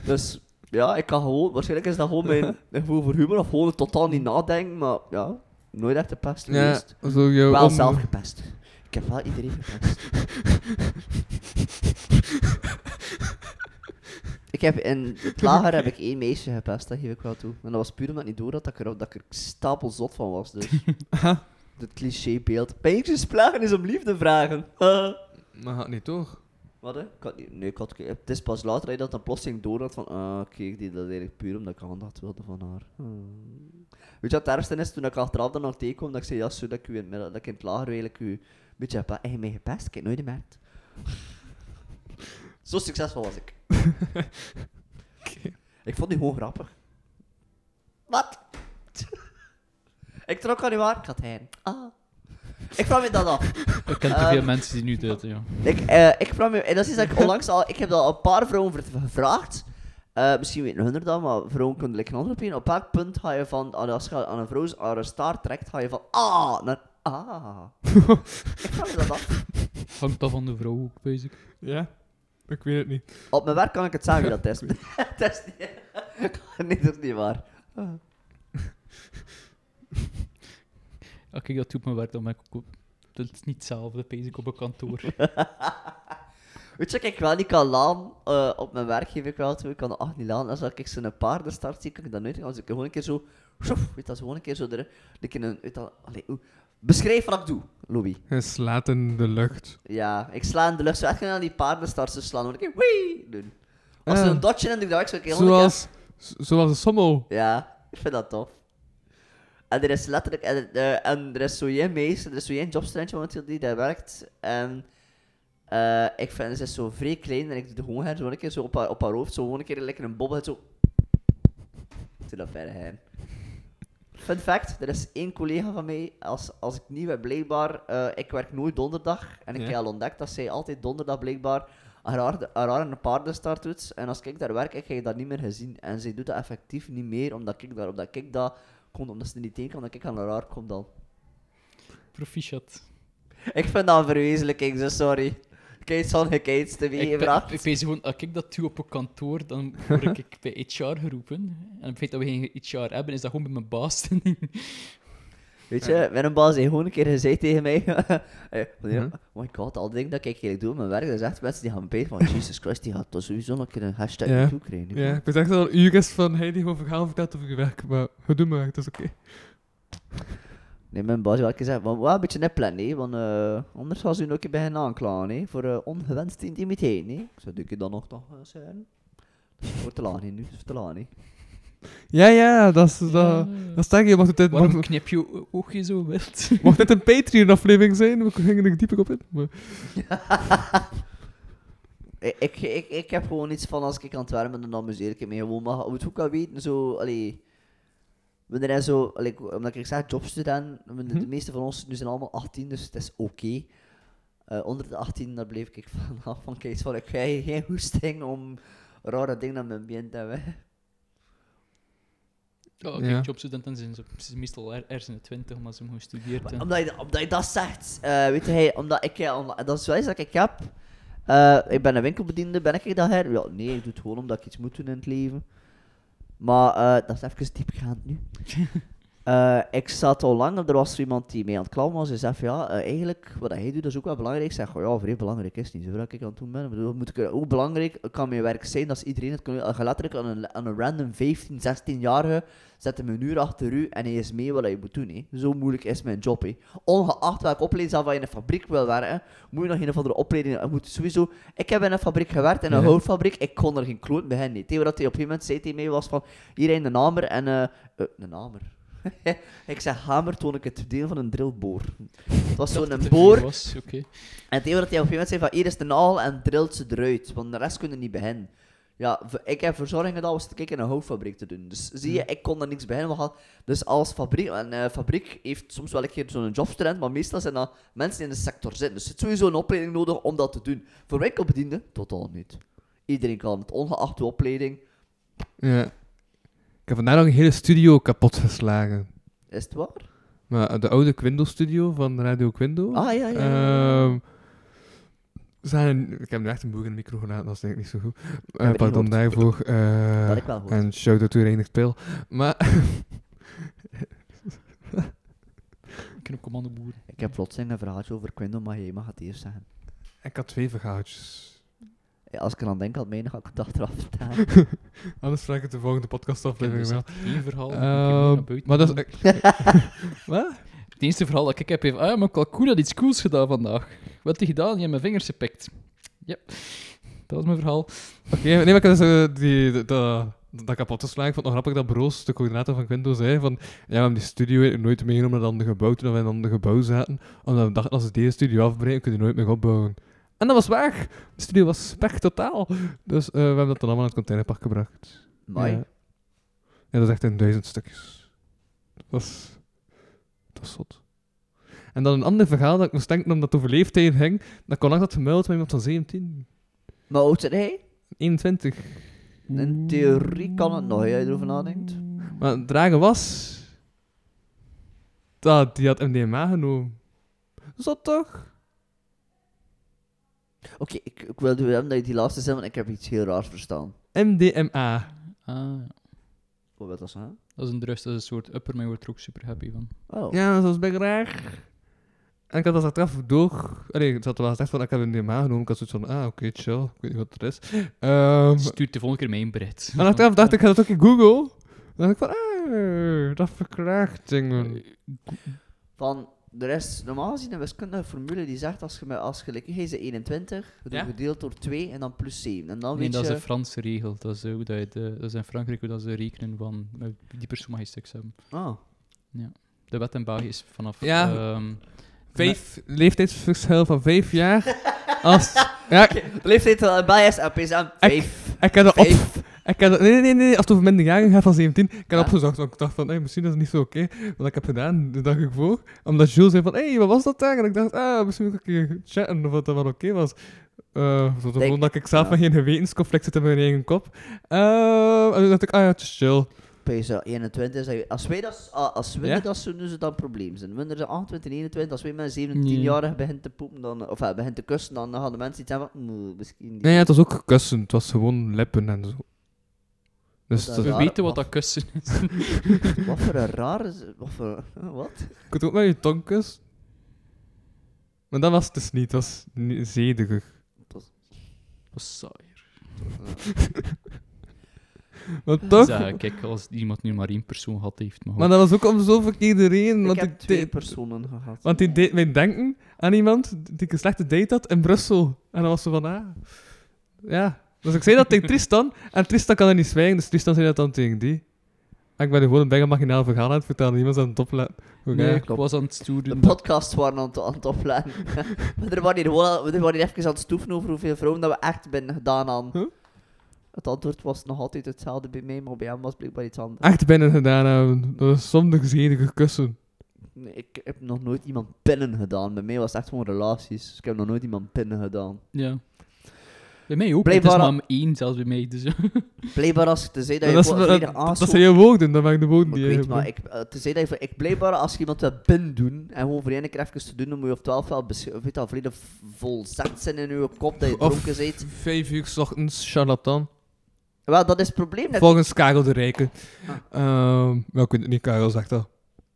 Dus ja, ik kan gewoon, waarschijnlijk is dat gewoon <laughs> mijn, gevoel voor humor of gewoon totaal niet nadenken, maar ja, nooit echt gepest Ja, geweest. zo jou Wel om- zelf gepest. Ik heb wel iedereen gepest. <laughs> ik heb in het lager heb ik één meisje gepest, dat geef ik wel toe. En dat was puur omdat ik niet door had dat ik er, dat ik er stapel zot van was. Dus. <laughs> Het clichébeeld. Pijntjes plagen is om liefde vragen. Maar gaat niet toch? Wat hè? Ik had niet, nee, ik had, het is pas later dat je dat dan plotseling door had van, ah, oké, ik deed dat eigenlijk puur omdat ik aandacht wilde van haar. Hmm. Weet je wat het ergste is? Toen ik achteraf dan nog tegenkwam, dat ik zei, ja, zo dat ik, u in, dat ik in het lager eigenlijk u een beetje heb, je mij gepest? Ik heb het nooit gemerkt. Zo succesvol was ik. <laughs> Ik vond die gewoon grappig. Wat? ik trok aan die waar, ik had heen. Ah. Ik vraag me dat af. <laughs> Ik ken te Ehm, veel mensen die nu dit, ja. Ik, eh, ik vraag me, en dat is iets dat ik onlangs al, ik heb dat al een paar vrouwen gevraagd. Eh, misschien weten hun er dan, maar vrouwen kunnen like een andere opinion. Op welk punt ga je van, als je aan een vrouw aan een staart trekt, ga je van ah naar ah. <laughs> ik vraag me dat af. Hangt af van de vrouw ook, bezig. Ja? Ik weet het niet. Op mijn werk kan ik het zeggen wie dat is. dat is niet, <laughs> nee, dat is niet waar. <laughs> Als ik dat doe op mijn werk, dan ben ik ook... Dat is niet hetzelfde, bezig op een kantoor. <laughs> Weet je, ik wel niet kan laan, eh, op mijn werk geef ik wel toe, ik kan echt niet laan. Als ik zo'n paardenstart zie, kan ik dat nooit. Als ik gewoon een keer zo, sjoef, weet dat, zo gewoon een keer zo er, like in een, weet dat, allee, oeh. Beschrijf wat ik doe, Louis. Hij slaat in de lucht. Ja, ik sla in de lucht, zo echt aan die paardenstarts te slaan, moet ik wee doen. Als er een dodge in doe ik dat ook zo een keer honderd keer. Zoals, z- zoals een sommel. Ja, ik vind dat tof. En er is letterlijk, en, eh, en er is zo één meisje, er is zo één jobstudentje momenteel die daar werkt. En Eh, ik vind ze is zo vrij klein en ik doe de gewoon haar zo een keer zo op haar, op haar hoofd, zo gewoon een keer lekker een bobbel, zo... Toen dat verder heen. Fun fact, er is één collega van mij, als, als ik nieuw ben, blijkbaar, eh, ik werk nooit donderdag. En ik Ja. heb al ontdekt dat zij altijd donderdag blijkbaar haar haar- een paardenstart doet. En als ik daar werk, ik heb je dat niet meer gezien. En zij doet dat effectief niet meer, omdat ik daar, omdat ik dat kon, omdat ze er niet tegen kan, omdat ik aan haar kom dan. Proficiat. Ik vind dat een verwezenlijking, zo sorry. Zo'n gekijts te Ik, ben- ik, meegebracht. weet gewoon, als ik dat doe op een kantoor, dan word ik <laughs> bij HR geroepen. En het feit dat we geen HR hebben, is dat gewoon bij mijn baas. <laughs> Weet je, mijn baas heeft gewoon een keer gezegd tegen mij. <laughs> eh, van, ja, Mhm. Oh my god, al die dingen dat ik eigenlijk doe op mijn werk, dat is echt mensen die gaan beter van Jesus Christ, die gaat toch sowieso nog een keer een hashtag Ja. naartoe krijgen. Ja, ik ben echt al een uur is van hij die gewoon verhaal vertelt over je werk, maar we doen maar, het is oké. Nee, mijn baas had gezegd, maar wel een beetje neplen, hè, want eh, anders ze u ook keer beginnen aanklagen, hè, voor eh, ongewenste intimiteit, hè. Ik zou doe ik dan nog toch eh, zeggen. Dat is voor te laat, hè, nu, dat is te laat, hè. Ja, ja, dat is... Dat, Ja. dat ik hier, mag dit, Waarom mag, knip je oogje zo wild? <laughs> mag dit een Patreon-aflevering zijn? We gingen er dieper op in. Maar... <laughs> Ik, ik, ik, ik heb gewoon iets van als ik aan het werken ben, dan amuseer ik me gewoon. Maar je moet ook wel weten, zo, allee, wanneer hij zo, omdat ik zeg jobstudent, de, de Mhm. meeste van ons nu zijn allemaal 18, dus het is oké. Eh, onder de 18, daar bleef ik vanaf van, kijk, van, ik ga geen goesting om rare dingen aan mijn been te hebben. Oh, kijk, Ja. jobstudenten zijn, zo, ze zijn meestal er, ergens in de twintig, omdat ze hebben gestudeerd. Maar en- Omdat je, omdat je dat zegt, eh, weet je, omdat ik, eh, dat is wel iets dat ik heb. Eh, ik ben een winkelbediende, ben ik dat her? Ja, nee, ik doe het gewoon omdat ik iets moet doen in het leven. Maar eh, dat is even diepgaand nu. <laughs> Eh, ik zat al lang, er was iemand die mee aan het klammen was. Hij zei van, ja, eh, eigenlijk, wat hij doet, dat is ook wel belangrijk. Ik zeg, oh, ja, vrij belangrijk is niet zoveel dat ik aan het doen ben. Ik bedoel, moet ik, hoe belangrijk kan mijn werk zijn dat iedereen het kan letterlijk aan een, aan een random 15, 16-jarige zet hem een uur achter u en hij is mee wat je moet doen. Hè. Zo moeilijk is mijn job. Hè. Ongeacht welke opleiding, zelfs als je in een fabriek wil werken, moet je nog een of andere opleiding... Je moet sowieso... Ik heb in een fabriek gewerkt, in een Ja. houtfabriek. Ik kon er geen kloot bij hen. Niet. Tegen wat hij op een gegeven moment zei tegen mij was van... Hier in de hamer en... eh, een hamer. <laughs> ik zeg hamer toon ik het deel van een drillboor. Het was dat zo'n boor. was. En tegen wat hij op een gegeven moment zei van... Hier is de naal en drilt ze eruit. Want de rest kunnen niet beginnen. Ja, ik heb verzorging gedaan, was te kijken in een houtfabriek te doen. Dus zie je, ik kon er niks bij gaan- Dus als fabriek, een eh, fabriek heeft soms wel een keer zo'n jobstudent, maar meestal zijn dat mensen in de sector zitten. Dus er is sowieso een opleiding nodig om dat te doen. Voor winkelbedienden, totaal niet. Iedereen kan het, ongeacht de opleiding. Ja. Ik heb vandaag nog een hele studio kapot geslagen. Is het waar? Maar eh, de oude Quindo-studio van Radio Quindo. Ah, ja, ja. ja, ja. We zijn, ik heb nu echt een boer in de micro gedaan, dat is denk ik niet zo goed. Eh, heb pardon daarvoor. eh, Dat ik wel gehoord. en shout-out to Reinig Pil. Maar Ik ken ook commandoboeren. Ik heb plotseling een verhaaltje over Quindo, maar jij mag het eerst zeggen. ik had twee verhaaltjes. Ja, als ik eraan denk, had mijn ga ik het achteraf vertellen. <laughs> Anders vraag ik het de volgende podcastaflevering wel. Eén verhaal. heb buiten maar dat is... <laughs> Wat? Het eerste verhaal dat ik heb, heeft... Ah, maar Kalkoen had iets cools gedaan vandaag. Wat heb je gedaan? Je hebt mijn vingers gepikt. Ja, dat was mijn verhaal. Oké, nee, maar ik had dus, eh, die, dat, dat, dat kapot geslagen. Ik vond het nog grappig dat Broos, de coördinator van Quinto, zei van... Ja, we hebben die studio nooit meegenomen naar ander gebouw toen we in ander gebouw zaten. Omdat we dachten, als we deze studio afbreken, kunnen we die nooit meer opbouwen. En dat was waar. De studio was spek totaal. Dus eh, we hebben dat dan allemaal naar het containerpark gebracht. Maar Ja. ja, dat is echt in duizend stukjes. Dat was... Dat was zot. En dan een ander verhaal dat ik moest denken omdat het over leeftijd ging. Dat kon dat gemeld met iemand van 17. Maar oud zit hij? 21. In theorie kan het nog, als je erover nadenkt. Maar het dragen was... Dat, die had MDMA genomen. Zot toch? Oké, ik, ik wil hebben dat je die laatste zin, want ik heb iets heel raars verstaan. MDMA. Ah, ja. Wat wil dat zeggen? dat is een drugs, dat is een soort upper, maar je wordt er ook super happy van. Oh. Ja, dat was best raar. En ik had dat achteraf door... Allee, het had wel gezegd van, ik heb MDMA genomen. Ik had zoiets van, ah, oké, chill. Ik weet niet wat het is. Ehm, Stuurt de volgende keer mijn bericht. en achteraf dacht ik, ik ga dat ook in Google. Dan dacht ik van, ah, dat verklaart dingen. Van, er is normaal gezien een wiskundige formule die zegt als je, met, als je like, hij is 21, Ja? gedeeld door 2 en dan plus 7. En dan Nee, weet dat is een Franse regel. Dat is, eh, hoe dat, je de, dat is in Frankrijk hoe dat ze rekenen van met die persoon mag je seks hebben. Ah. De wet in België is vanaf... Ja. ehm, Vijf leeftijdsverschil van vijf jaar. Als... <laughs> Ja, De leeftijd van België is PSM 5. ik heb dat op... Ik heb dat, nee, nee, nee, als het over minderjarigen gaat van 17, ik heb Ja. dat opgezocht, want ik dacht van, hey, misschien is het niet zo oké. Wat ik heb gedaan de dag ervoor, omdat Jules zei van, hé, hey, wat was dat daar? En ik dacht, ah, misschien moet ik een keer chatten of wat dat wel oké was. Uh, zo Denk- omdat ik zelf ja. geen gewetensconflict zit in mijn eigen kop. Eh, en toen dacht ik, ah ja, het is chill. PSA 21 is dat je- Als wij dat, ah, als we Ja? dat zouden ze dan een probleem zijn. Wanneer ze 28, 21, als wij met een 17-jarige begint te poepen, dan, of uh, begint te kussen, dan de mensen iets hebben van, "Moe, misschien Nee, ja, het was ook kussen, het was gewoon lippen en zo. Dus Dat dat- We weten wat- wat dat kussen is. <laughs> Wat voor een rare... z- Wat voor... huh, Wat? je kunt ook met je tong kussen. Maar dat was het dus niet, het was zediger. Dat <laughs> is saai. Maar toch, Zeg, kijk, als iemand nu maar één persoon had, heeft maar. maar dat was ook om zo'n verkeerde reden. Ik Want heb ik twee deed- personen gehad. Want die deed mij denken aan iemand die een slechte date had in Brussel. En dan was ze van, ah... Ja. Dus ik zei dat tegen Tristan. En Tristan kan er niet zwijgen, dus Tristan zei dat dan tegen die. En ik ben gewoon een bijna marginaal verhaal aan het vertellen. Niemand is aan het opletten. Oké. nee, ik was aan het De doen. podcasts waren aan het, aan het opletten. <laughs> maar er waren hier gewoon al- er waren hier even aan het stoeven over hoeveel vrouwen dat we echt binnen gedaan. Huh? Het antwoord was nog altijd hetzelfde bij mij, maar bij hem was blijkbaar iets anders. Echt binnen gedaan hebben. Dat is zonder zedige kussen. Nee, ik heb nog nooit iemand binnen gedaan. Bij mij was het echt gewoon relaties. Dus ik heb nog nooit iemand binnen gedaan. Ja. Bij mij ook. Blijkbaar het is maar één zelfs bij mij. Dus, Blijkbaar als je te zeggen dat je Dat, dat, volledig dat, aansloot- zijn je woorden, dat waren de woorden Maar die ik je weet, maar ik, eh, te zeggen dat je, ik blijkbaar als je iemand wil binnen doen en gewoon voor één keer even te doen, dan moet je of twaalf wel weet dat, volledig vol zet zijn in je kop dat je Of- dronken bent. Vijf uur 's ochtends, charlatan. Wel, dat is het probleem. dat- Volgens Karel de Rijke. Ah. Ehm, maar ik weet het niet, Karel zegt dat.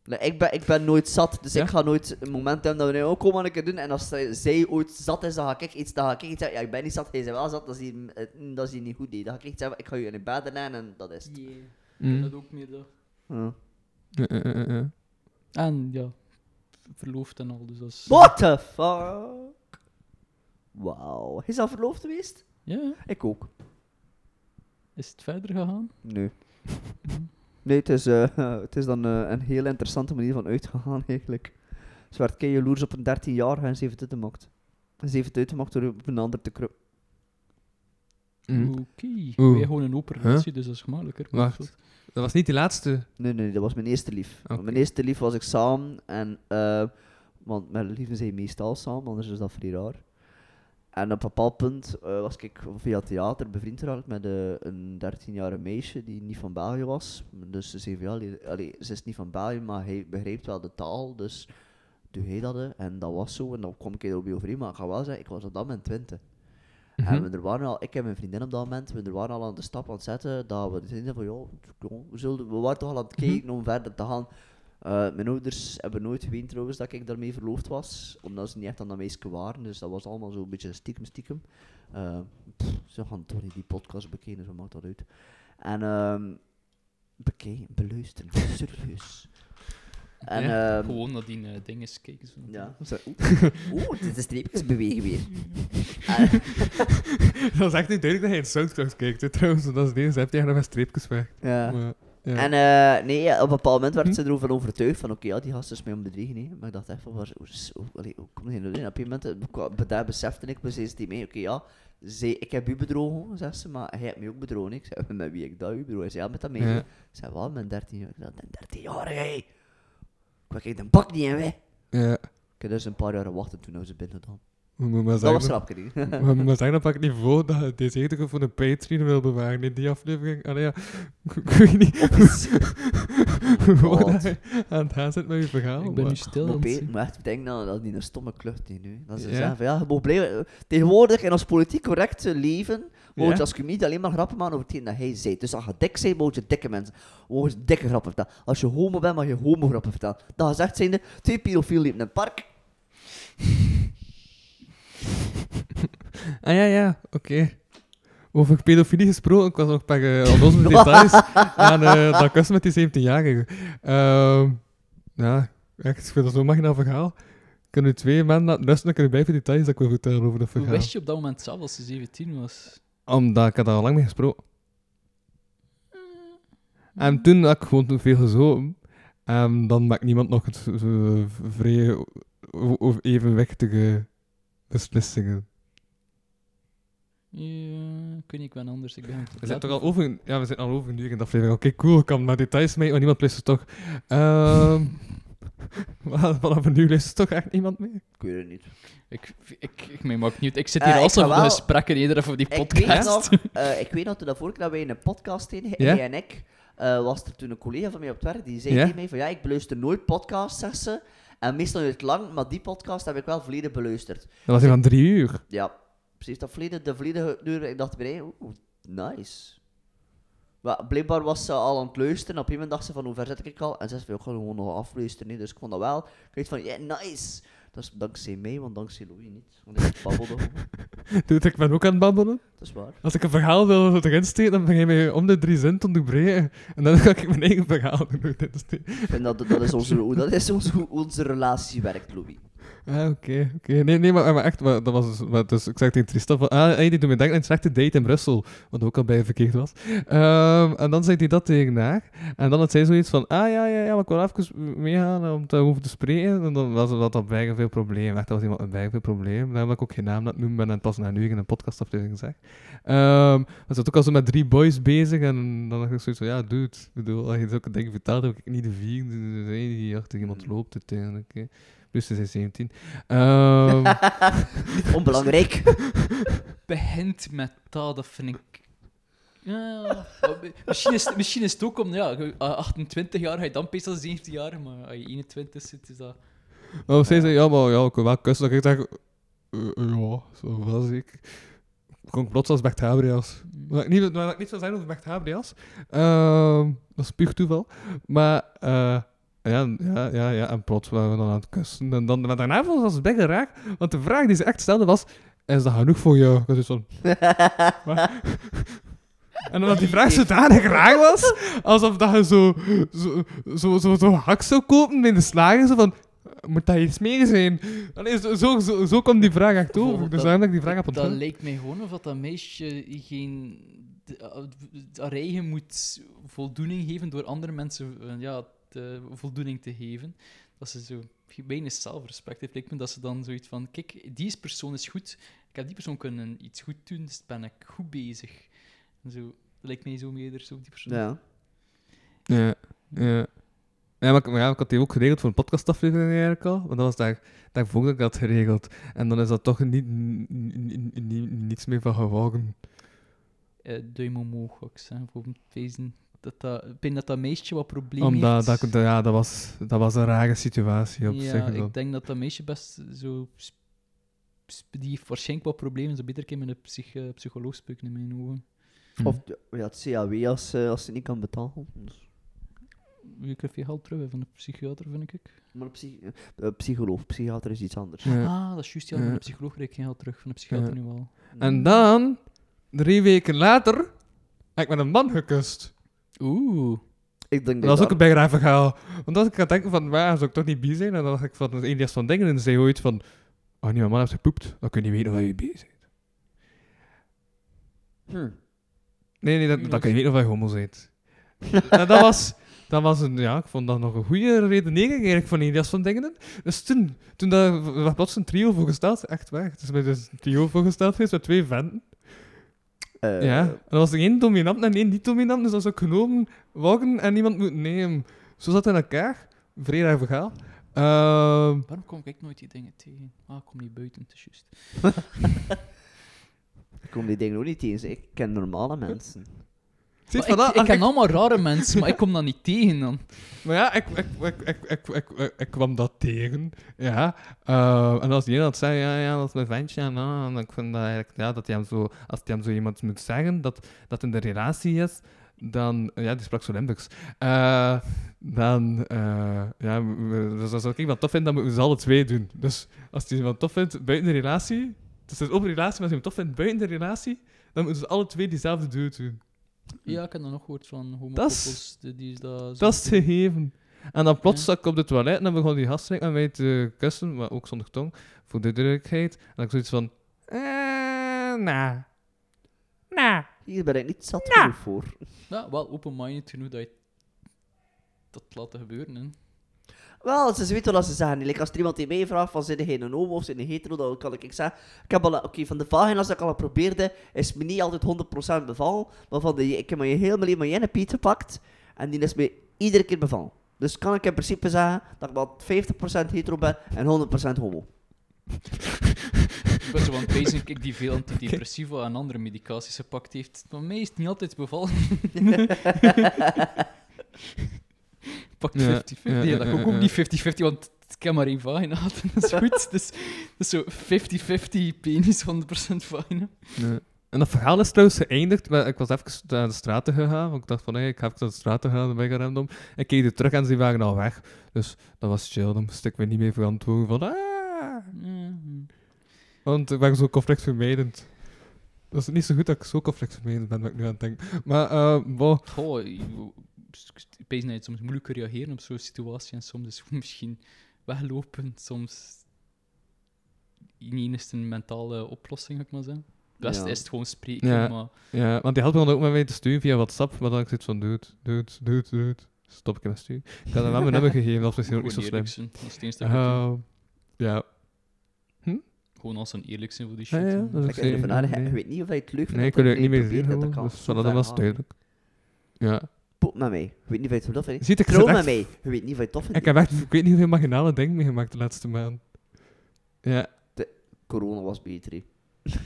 Like, ik, ben, ik ben nooit zat, dus Ja? ik ga nooit een moment hebben dat we nu ook komen een keer doen. En als zij, zij ooit zat is, dan ga ik iets, dan ga ik iets zeggen. Ja, ik ben niet zat, hij is wel zat, dat is hier, eh, dat is niet goed. nee. Dan ga ik iets zeggen, ik ga je in je bed leggen en dat is het. Mm. Dat ook meer dat. Ja. En ja, verloofd en al. Dus dat is. What the fuck? Wauw. Hij is al verloofd geweest? Ja, Ik ook. is het verder gegaan? Nee. <laughs> Nee, het is, eh, <laughs> het is dan eh, een heel interessante manier van uitgegaan eigenlijk. Ze werd kei jaloers op een 13 jaar en ze heeft het uitgemaakt. En ze heeft het uitgemaakt door op een ander te kruppen. Mm. Oké. Oeh. Wij gewoon een open relatie, dus dat is gemakkelijker. Wacht. dat was niet die laatste. Nee, nee, dat was mijn eerste lief. Mijn eerste lief was ik samen en... eh, want mijn lieven zijn meestal samen, anders is dat vrij raar. En op een bepaald punt eh, was ik via theater bevriend geraakt met eh, een 13-jarige meisje die niet van België was. Dus ze zei van ja, allee, ze is niet van België, maar hij begreep wel de taal, dus doe hij dat. hè. En dat was zo, en dan kwam ik erop overeen, maar ik ga wel zeggen, ik was op dat moment 20. En Mhm. we er waren al, ik en mijn vriendin op dat moment, we er waren al aan de stap aan het zetten, dat we zeiden van, joh, we, zullen, we waren toch al aan het kijken om verder te gaan. Eh, mijn ouders hebben nooit geweten trouwens dat ik daarmee verloofd was, omdat ze niet echt aan dat meisje waren, dus dat was allemaal zo een beetje stiekem stiekem. Eh, pff, ze gaan toch niet die podcast bekijken, zo maakt dat uit. En ehm bekijken, beluisteren, <laughs> serieus. En, ehm, Gewoon naar die eh, dingen kijken. Zo. ja, <laughs> oeh, dit is streepjes bewegen weer. <laughs> Dat is echt niet duidelijk dat hij in Soundcloud kijkt, hè, trouwens. Dat is deze, heb je nog met streepjes weg. ja. Maar, ja. En eh, nee, ja, op een bepaald moment werd Hm? ze erover overtuigd van oké, ja, die gast is mij om bedriegen. hè. Maar ik dacht echt van, waar, hoe, hoe, hoe komt hij nou in? Op een moment, eh, daar besefte ik, zei ze die mee, oké, ja, zij, ik heb u bedrogen, zegt ze, maar hij heeft mij ook bedrogen. Ik zei, <laughs> met wie ik dat u bedrogen? Hij zei, ja, met dat meisje. Ja. Ik zei, wat, met 13 jaar? Ik zei, een 13 jaar, hé. Ik kwam de bak niet in, hè. ja. Ik heb dus een paar jaar gewacht en toen ze binnen gedaan. We moeten maar Dat was zeggen, rapke niet. we moeten maar zeggen dat pak ik niet voor dat je deze eten voor een Patreon wil bewaren in die aflevering. Allee, ja. <laughs> Ik weet niet <laughs> hoe dat je aan het gaan zit met je verhaal. Ik ben nu maar- stil. Maar zien. moet echt denken dat dat niet een stomme klucht is nu. Dat ze Ja. zeggen van ja, je moet blijven. Tegenwoordig in ons politiek correcte leven, moet Ja. je als comedian alleen maar grappen maken over hetgeen dat hij zei. Dus als je dik bent, moet je dikke mensen. Moet je dikke grappen vertellen. Als je homo bent, mag je homo grappen vertellen. Dat gezegd zijnde, twee pedofielen liepen in een park. <laughs> Ah ja, ja, oké. Over pedofilie gesproken, ik was nog bij uh, onze details <laughs> aan eh, dat kussen met die 17-jarige. Ehm ja, echt, ik vind dat zo'n marginaal verhaal. Nu twee maanden laten rusten en kunnen blijven details dat ik wil vertellen over dat Hoe verhaal. wist je op dat moment zelf als ze 17 was? Omdat ik had daar al lang mee gesproken. En toen had ik gewoon te veel gezopen. En dan maakt niemand nog het zo vrij evenwichtige beslissingen. Ja, ik weet niet, ik ben anders. Ik ben We zijn toch al over, ja, we zijn al over een uur in de aflevering. Oké, cool, ik kan maar details mee, maar niemand luistert toch. Ehm <laughs> maar vanaf nu luistert toch echt niemand mee? Ik weet het niet. Ik, ik, ik, maakt niet uit. Ik zit Eh, hier ik alsof ga de wel- gesprekken eerder voor die Ik weet podcast. nog, <laughs> eh, ik weet nog toen dat vorige keer dat wij in een podcast deden, en ik, eh, was er toen een collega van mij op het werk, die zei tegen mij van ja, ik beluister nooit podcasts, zegt ze. En meestal duurt het lang, maar die podcast heb ik wel volledig beluisterd. Dat was een van drie uur. Ja, precies, dat volledig, de volledige uur, ik dacht bij oeh, nice. Maar blijkbaar was ze al aan het luisteren, op een moment dacht ze van hoe ver zit ik al? En ze zei ik ga gewoon nog afluisteren, dus ik vond dat wel, ik weet van, ja, nice. Dat is dankzij mij, want dankzij Louis niet. Want ik babbelde gewoon, <laughs> Dude, ik ben ook aan het babbelen. dat is waar. Als ik een verhaal wil erin steken, dan begin je mij om de drie zin te onderbreken. En dan <laughs> ga ik mijn eigen verhaal doen. <laughs> Vind dat, dat is, onze, hoe- dat is onze, hoe onze relatie werkt, Louis. Ah, oké, oké. Nee, nee, maar, echt, maar, dat was dus, dus ik zeg tegen Tristan van, ah, hey, die doet me denken aan een slechte date in Brussel, wat ook al bij verkeerd was. Ehm, en dan zei hij dat tegen haar. En dan had zij zoiets van, ah, ja, ja, ja, maar ik wil even meegaan om daarover te spreken. En dan was dat op bijna veel probleem. Echt, dat was iemand met bijna veel probleem. Daarom dat ik ook geen naam laat noemen ben en pas na nu in een podcastaflevering zeg. Ehm we zat ook al zo met drie boys bezig en dan dacht ik zoiets van, ja, dude, ik bedoel, als je zulke dingen vertelt, heb ik niet de vier die achter iemand loopt uiteindelijk. hè. Plus ze zijn 17. Ehm, <laughs> Onbelangrijk. <laughs> begint met dat, dat vind ik... Ja, maar misschien, is, misschien is het ook om, ja, je- ah, 28 jaar ga je dan meestal 17 jaar, maar als je 21 zit, is dat... maar zij zei, ja, maar ja, ik wil wel kussen. Dan ik zeg, eh, eh, ja, zo was ik. Kon ik plots als Bert Habrias. Wat ik niet, wat ik niet zou zijn over Bert Habrias. Ehm dat is puur toeval. Maar, eh ja, ja, ja, ja, en plots waren we dan aan het kussen. En dan, maar daarna was het best raar, want de vraag die ze echt stelde was, is dat genoeg voor jou? Dus van, <laughs> wat? En omdat die vraag zodanig raar was, alsof dat je zo, zo, zo, zo, zo hak zou kopen in de slager, zo van, moet dat iets meer zijn? Allee, zo, zo, zo, zo komt die vraag echt over. Dus dat- daarom dat ik die vraag heb Dat lijkt mij gewoon of dat, dat meisje geen... de- haar eigen moet voldoening geven door andere mensen uh, ja, de voldoening te geven. Dat ze zo weinig zelfrespect heeft. Lijkt me dat ze dan zoiets van... Kijk, die persoon is goed. Ik heb die persoon kunnen iets goed doen, dus ben ik goed bezig. En zo, dat lijkt mij zo meer zo, die persoon. Ja. Ja, ja. Ja, maar, ja, ik had die ook geregeld voor een podcastaflevering eigenlijk al. Want dat was daar, daarvoor dat ik dat had geregeld. En dan is dat toch niet, niets meer van geworden. Eh, duim omhoog, ik zeggen. Voor wezen dat dat, ik denk dat dat meisje wat probleem Omdat heeft. dat, ja, dat, was, dat was een rare situatie op ja, zich. dan. ik denk dat dat meisje best zo... Die heeft waarschijnlijk wat problemen. Zo beter kan met een psych, eh, psycholoog spreken in mijn ogen. Hm. Of ja, het CAW als, eh, als ze niet kan betalen. Dus. Je krijgt je geld terug hè, van de psychiater, vind ik. Maar een psy- eh, psycholoog, psychiater is iets anders. Ja. Ah, dat is juist. Ja, van Ja. de psycholoog krijg ik geen geld terug. Van de psychiater Ja. nu wel. En dan, drie weken later, heb ik met een man gekust. Oeh. Ik denk Dat was ook dat- een bijna verhaal. Want als ik aan het denken van, waar zou ik toch niet bij zijn? En dan dacht ik van, Elias van Dingen en zei ooit van, oh nee, mijn man heeft gepoept, dan kun je niet weten waar je bij bent. Hm. Nee, nee, dat, dan kun je weten of je homo bent. en <laughs> dat was, dat was een, ja, ik vond dat nog een goede redenering eigenlijk van Elias van Dingen. Dus toen, toen dat, was plots een trio voorgesteld, echt waar. Het is met een trio voorgesteld geweest met twee venten. Eh, Ja, en dat was er één dominant en één niet dominant, dus dat zou genomen worden en niemand moet nemen. Zo zat het in elkaar. Vrij raar verhaal. Ehm, Waarom kom ik nooit die dingen tegen? Ah, ik kom niet buiten, het is juist. <laughs> Ik kom die dingen ook niet tegen. Ik ken normale mensen. Ik, ik ken allemaal rare mensen, maar ik kom dat niet tegen dan. Maar ja, ik, ik, ik, ik, ik, ik, kwam dat tegen. Ja. Eh, en als die dat zei, ja, ja, dat is mijn ventje. En, nou, en ik vind dat eigenlijk, ja, dat hij hem zo, als hij hem zo iemand moet zeggen dat dat in de relatie is, dan... Ja, die sprak zo Limburgs. Eh, dan... Eh, ja, dus als ik iemand tof vind, dan moeten we alle twee doen. Dus als hij iemand tof vindt buiten de relatie... Dus het is een relatie, maar als je hem tof vindt buiten de relatie, dan moeten ze alle twee diezelfde dude doen. Ja, ik heb dat nog gehoord van homokoppels. die, die is dat Dat is het doen. gegeven. En dan plots Ja. zat ik op de toilet en dan begon die gast met mij te kussen, maar ook zonder tong, voor de duidelijkheid. En ik zoiets van, eh, nah. Nah. Hier ben ik niet zat genoeg voor. Ja, wel open-minded genoeg dat je dat laat gebeuren. Hè. Wel, ze weten wat ze zeggen. Like, als er iemand die mij vraagt van, zijn jij een homo of zijn hetero, dan kan ik, ik zeggen, ik heb al, oké, van de vagina's dat ik al probeerde, is me niet altijd 100% bevallen, maar van de, ik heb me heel mijn leven mijn Piet gepakt, en die is me iedere keer bevallen. Dus kan ik in principe zeggen dat ik wel 50% hetero ben en 100% homo. Ik ben zo aan het wezen, ik die veel antidepressiva en andere medicaties gepakt heeft. Maar mij is het niet altijd bevallen. <laughs> <laughs> Pakt 50-50. Ja, Ja, ja, ja, dat kan ook ja. niet 50-50, want ik heb maar één vagina gehad. <laughs> Dat is goed. <laughs> Dus, dus zo 50-50 penis, 100% vagina. En dat verhaal is trouwens geëindigd. maar Ik was even naar de straten gegaan. Want ik dacht van, hey, ik ga even naar de straten gaan. Dan ben ik random. En keek er terug en ze waren al weg. Dus dat was chill. Dan moest ik me niet meer verantwoorden van... Ah. Want ik ben zo conflictvermijdend. Dat is niet zo goed dat ik zo conflictvermijdend ben, wat ik nu aan het denken. Maar. Goh, ik ik weet dat je soms moeilijk kan reageren op zo'n situatie en soms is het <laughs> misschien weglopen, soms niet eens een mentale oplossing, ga ik maar zeggen. Het beste Ja. is het gewoon spreken, Ja. maar Ja, want die had me dan ook met mij te sturen via WhatsApp. Maar dan ik zoiets van, dude, dude, dude, dude. Stop ik met sturen. Ik had hem wel mijn nummer <laughs> gegeven, dat is misschien ook niet zo gewoon slim. eerlijk zijn. Dat is het enige dat ik doe. Eh, ja. Gewoon als een eerlijk zijn voor die shit. ja, hè. dat is Ik, nee. weet niet of hij het leuk vindt. Nee, ik dat wil het niet meer zien, en dat kan Dus dat was duidelijk. Ja. Poep met mij. Je weet niet of hij het tof vindt. Ziet, ik, Trouw zit met echt, mij. Je weet niet of hij het tof vindt. ik heb echt, ik weet niet hoeveel marginale dingen meegemaakt de laatste maand. Ja. Corona was beter, hè. <laughs>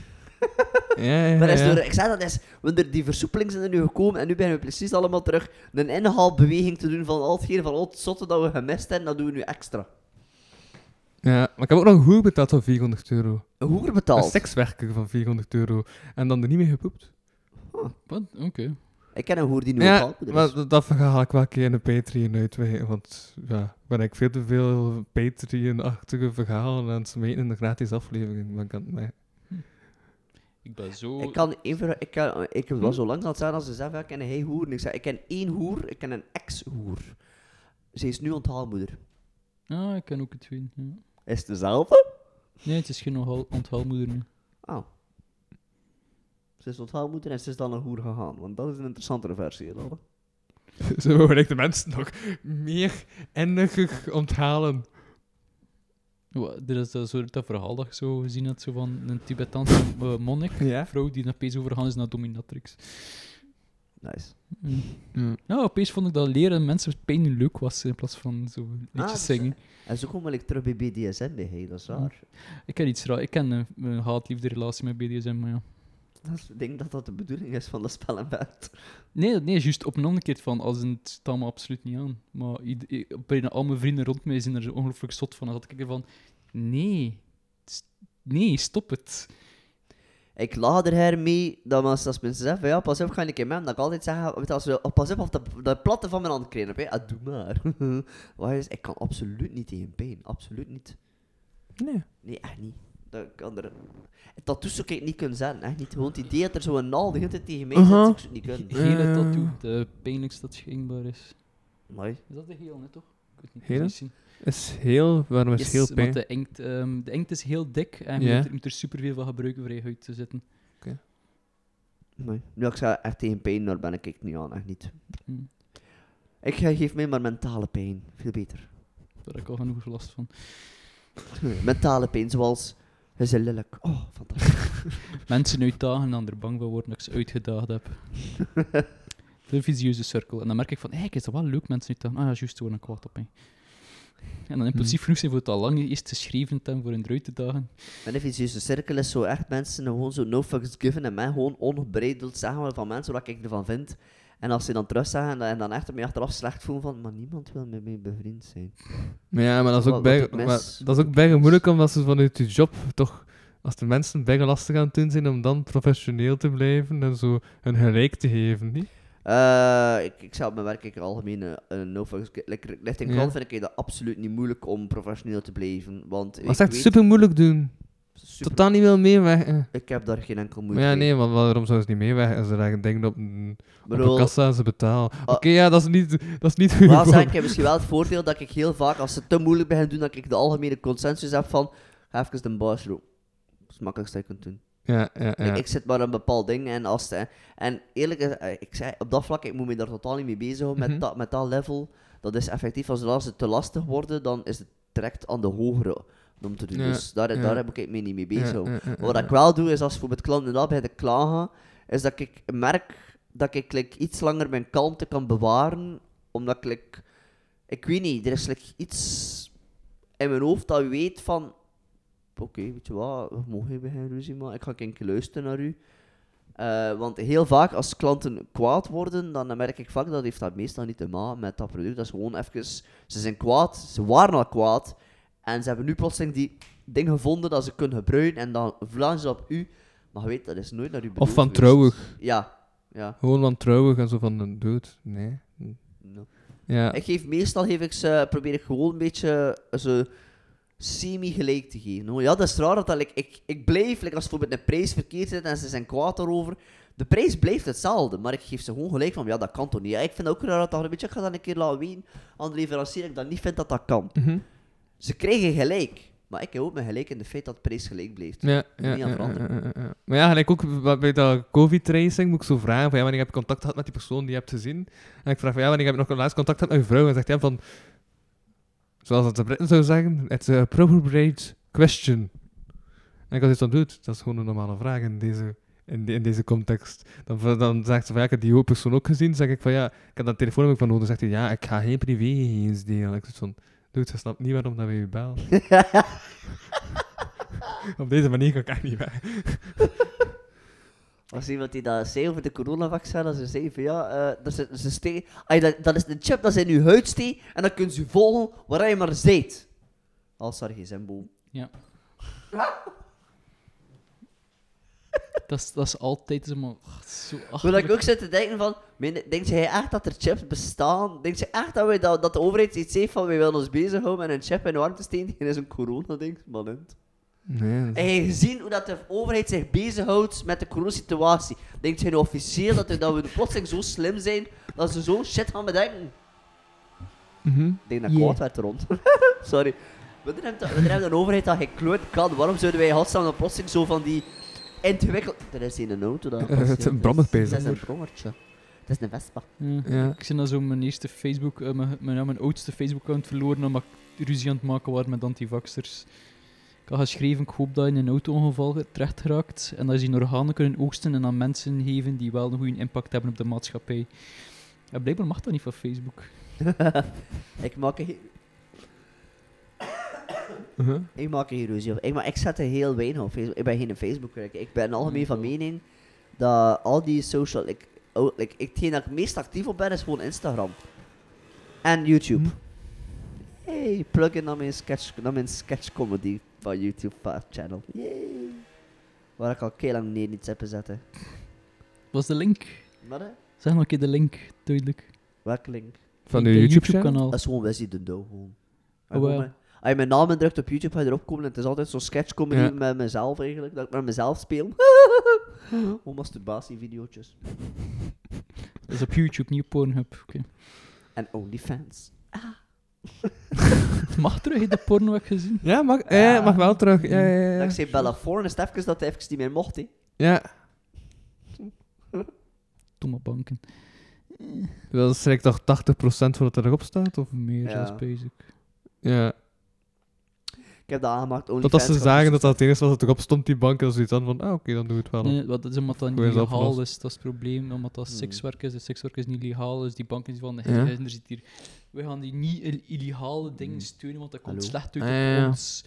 Ja, ja, is ja. door, ik zei dat is, want er, die versoepelingen zijn er nu gekomen en nu beginnen we precies allemaal terug een inhaalbeweging te doen van al hetgeen van al het zotte dat we gemist hebben, dat doen we nu extra. Ja, maar ik heb ook nog een hoer betaald van 400 euro. Een hoer Een betaald. sekswerker van 400 euro. En dan er niet meer gepoept. Wat? Oké. Ik ken een hoer die nu Ja, maar dat- dat verhaal ik wel een keer in de Patreon uitweiden. Want ja, ben ik veel te veel Patreon-achtige verhalen aan het smeten in de gratis aflevering. Maar ik kan het mij. Ik ben zo... Ik kan even, ik, kan, ik was zo lang aan het zijn als ze zeggen, ik ken een hoer. En ik zei, ik ken één hoer, ik ken een ex-hoer. Ze is nu onthaalmoeder. Ah, ik ken ook het twee. Ja. Is het dezelfde? Nee, het is geen onthal- onthaalmoeder nu. Oh. Ze is onthaalmoeder en ze is dan een hoer gegaan. Want dat is een interessantere versie. Hè, Zo wil ik de mensen nog meer eindiger onthalen. Dit is dat, zo, dat verhaal dat je zo gezien hebt, zo van een Tibetaanse <laughs> eh, monnik, Ja. vrouw die opeens overgaan is naar dominatrix. Nice. Mm. Ja, opeens vond ik dat leren mensen pijn leuk was in plaats van zo liedjes dus, zingen. En zo kom ik terug bij BDSM bij hij, dat is raar. Ik ken iets raar. Ik ken een, een haat-liefde relatie met BDSM, maar ja. Dat is- Ik denk dat dat de bedoeling is van de spel en bed. Nee, nee, juist op een andere keer van, als een, het staat me absoluut niet aan. Maar bijna al mijn vrienden rond mij zijn er zo ongelooflijk zot van. Dan zat ik er van, nee, nee, stop het. Ik lach er hermee dat als, als mensen zeggen van ja, pas op, ga ik in met hem, dat ik altijd zeg, weet je, als we, oh, pas op of de, de platte van mijn hand krijgen. hè. Ah, doe maar. <laughs> Wat is, ik kan absoluut niet tegen pijn, absoluut niet. Nee. Nee, echt niet. Dat kan er... Tattoos zou ik niet kunnen zijn, echt niet. Gewoon het idee dat er zo'n naal de hele tijd tegen mij zit, Uh-huh. zou ik zo niet kunnen. Gele Eh. tattoo, de pijnlijkste dat schijnbaar is. Mooi. Is dat de geel, net toch? Ik weet niet. Gele? precies zien. Is heel, waarom is Yes, heel want pijn? de inkt, ehm, de inkt is heel dik en je moet, er- moet er superveel van gebruiken voor je huid te zitten. Mooi. Nu, ik zeg echt tegen pijn, daar ben ik ik niet aan, echt niet. Hm. Ik ge- geef mij maar mentale pijn, veel beter. Daar heb ik al genoeg last van. mentale pijn, zoals... Je is lelijk. Oh, fantastisch. <laughs> Mensen uitdagen en dan er bang van worden dat ik ze uitgedaagd heb. <laughs> De visieuze cirkel. En dan merk ik van, hé, hey, is dat wel leuk, mensen uitdagen. Ah ja, juist, gewoon een kwaad op mij. En dan impulsief genoeg zijn voor het al lang eerst geschreven te hebben voor hun eruit te dagen. Mijn vicieuze cirkel is zo echt mensen gewoon zo no fucks given en mij gewoon ongebreideld zeggen van mensen wat ik ervan vind. En als ze dan terug zeggen en dan echt op mij achteraf slecht voelen van, maar niemand wil met mij bevriend zijn. Maar ja, maar dat is ook, bij, dat is ook bijna moeilijk omdat ze vanuit je job toch, als de mensen bijna lastig aan het doen zijn om dan professioneel te blijven en zo hun gelijk te geven, niet? Eh, ik, ik zou op mijn werk ik algemeen een, een no fucks. Like, richting Ja. vind ik dat absoluut niet moeilijk om professioneel te blijven. Want Maar ik het is echt weet- super moeilijk doen. Super- Totaal niet wil meewerken. Ik heb daar geen enkel Maar moeite ja, mee. nee, want waarom zouden ze niet meewerken als ze daar denken op een, op Bedoel, kassa en ze betalen? Ah. Oké, ja, dat is niet, dat is niet goed. Wel zeg ik heb misschien wel het voordeel dat ik heel vaak, als ze te moeilijk beginnen doen, dat ik de algemene consensus heb van, ga even de baas roepen. Dat is het makkelijkste dat je kunt doen. Ja, ja, ja. Ik, ik zit maar een bepaald ding en als het- en eerlijk is, eh, ik zei op dat vlak, ik moet me daar totaal niet mee bezighouden Mhm. met, dat, met dat level. dat is effectief, als als ze te lastig worden, dan is het direct aan de hogere om te doen. Ja, Dus daar, ja. daar heb ik me niet mee bezig. Maar wat ik wel doe, is als voor met klanten dat bij de klagen, is dat ik merk dat ik like, iets langer mijn kalmte kan bewaren, omdat ik, like, ik weet niet, er is like, iets in mijn hoofd dat weet van, oké, weet je wat, we mogen even geen ruzie maken, ik ga een keer luisteren naar u. Eh, want heel vaak als klanten kwaad worden, dan merk ik vaak dat heeft dat meestal niet te maken met dat product. Dat is gewoon even, ze zijn kwaad, ze waren al kwaad, en ze hebben nu plotseling die ding gevonden dat ze kunnen gebruiken, en dan vlaan ze op u. Maar je weet, dat is nooit naar u bedoeld Of van geweest. trouwig. Ja, ja. Gewoon wantrouwig en zo van een dood. Nee. no. Ja. Ik geef meestal geef ik ze, probeer ik gewoon een beetje eh, zo semi-gelijk te geven. Ja, dat is raar dat dat, like, ik, ik blijf, like, als bijvoorbeeld een prijs verkeerd zit en ze zijn kwaad daarover, de prijs blijft hetzelfde, maar ik geef ze gewoon gelijk van, ja, dat kan toch niet. Ja, ik vind ook raar dat dat een beetje, ik ga dat een keer laten weten aan de leverancier, dat ik dat niet vind dat dat kan. Mhm. Ze krijgen gelijk, maar ik heb ook mijn gelijk in de feit dat de prijs gelijk blijft. Ja, Niet ja, aan ja, veranderen. ja. Maar ja, gelijk ook bij dat COVID-tracing moet ik zo vragen van ja, wanneer heb je contact gehad met die persoon die je hebt gezien? En ik vraag van ja, wanneer heb je nog laatst contact gehad met je vrouw? En zegt hij van, zoals dat de Britten zou zeggen, it's a appropriate question. En ik als hij dat doet, dat is gewoon een normale vraag in deze, in, de- in deze context. Dan, dan zegt ze van ja, ik heb die persoon ook gezien. zeg ik van ja, ik heb dat telefoonnummer van nodig. Dan zegt hij ja, ik ga geen privégegevens delen. Ik van, dude, je snapt niet waarom dat we je bellen. <laughs> Op deze manier kan ik echt niet weg. <laughs> Was iemand die dat zei over de coronavaccin, dat ze zei van ja, eh, dat, is, ze ste- ah, dat, dat is een chip dat ze in je huid steekt en dan kun je volgen waar je maar zit. Als geen gsm Ja. <laughs> <laughs> dat, is, dat is altijd zo, maar, ach, zo ik ook zit te denken van, meen- denkt jij echt dat er chips bestaan? Denkt je echt dat, wij, dat, dat de overheid iets heeft van, wij willen ons bezighouden met een chip in de arm te steken tegen zo'n corona-ding? Man, Nee, is- En je gezien hoe dat de overheid zich bezighoudt met de coronasituatie. Denkt jij nu officieel dat, er- dat we plotseling zo slim zijn dat ze zo'n shit gaan bedenken? Mhm. Ik denk dat ik Yeah. kwaad werd rond. <laughs> Sorry. We hebben, we hebben een overheid dat geen kloot kan. Waarom zouden wij in godsnaam dan plotseling zo van die ingewikkeld... Er is hier een auto dat Eh, <laughs> het is een brommer Het is een brommertje. Het is een Vespa. Ja. Ja. Ik zie dat zo mijn eerste Facebook, eh, mijn, mijn, ja, mijn oudste Facebook-account verloren omdat ik ruzie aan het maken was met antivaxers. Ik had geschreven, ik hoop dat je in een auto-ongeval terecht geraakt en dat je die organen kunnen oogsten en aan mensen geven die wel een goede impact hebben op de maatschappij. En blijkbaar mag dat niet van Facebook. <laughs> ik maak Mhm. Ik maak er geen ruzie op. Ik, maar ik zet er heel weinig op Facebook. Ik ben geen Facebook. Ik ben algemeen van mening dat al die social... Like, oh, like, ik, hetgeen dat ik meest actief op ben is gewoon Instagram. En YouTube. Hm. Hey, plug in naar mijn sketch, naar mijn sketch comedy van YouTube channel. Yay. Waar ik al heel lang neer iets heb gezet. hè. Wat is de link? Wat? Zeg nog een keer de link, duidelijk. Welke link? Van De de YouTube-kanaal? Dat is gewoon Wesley de Douw gewoon. Oh, Als je mijn naam indrukt op YouTube, ga je erop komen en het is altijd zo'n sketchcomedy Ja. met mezelf eigenlijk, dat ik met mezelf speel. <laughs> Gewoon masturbatievideootjes. Dat is op YouTube, niet op Pornhub. Oké. En OnlyFans. Het <laughs> mag terug, de porno heb ik gezien. Ja, mag, eh, mag wel terug. Ja, ja, ja. Dat ik zei Bella Four en is het even dat hij even niet meer mocht, hè. Ja, Domme banken. dat is toch 80% van wat erop staat? Of? Meer Ja. zelfs bezig. Ja. Ik heb dat aangemaakt, Dat OnlyFans. als ze zagen dat dat het enige was dat erop stond, die bank, dan zoiets dan van, ah, oké, dan doe het wel. Nee, wat, dat is omdat dat niet legaal is, dat is het probleem. Omdat dat Hmm. sekswerk is. En sekswerk is niet legaal, dus die banken die van, Ja. er zit hier... We gaan die niet il- illegale dingen steunen, want dat komt Hallo? slecht uit Ah, op ja, ja. ons.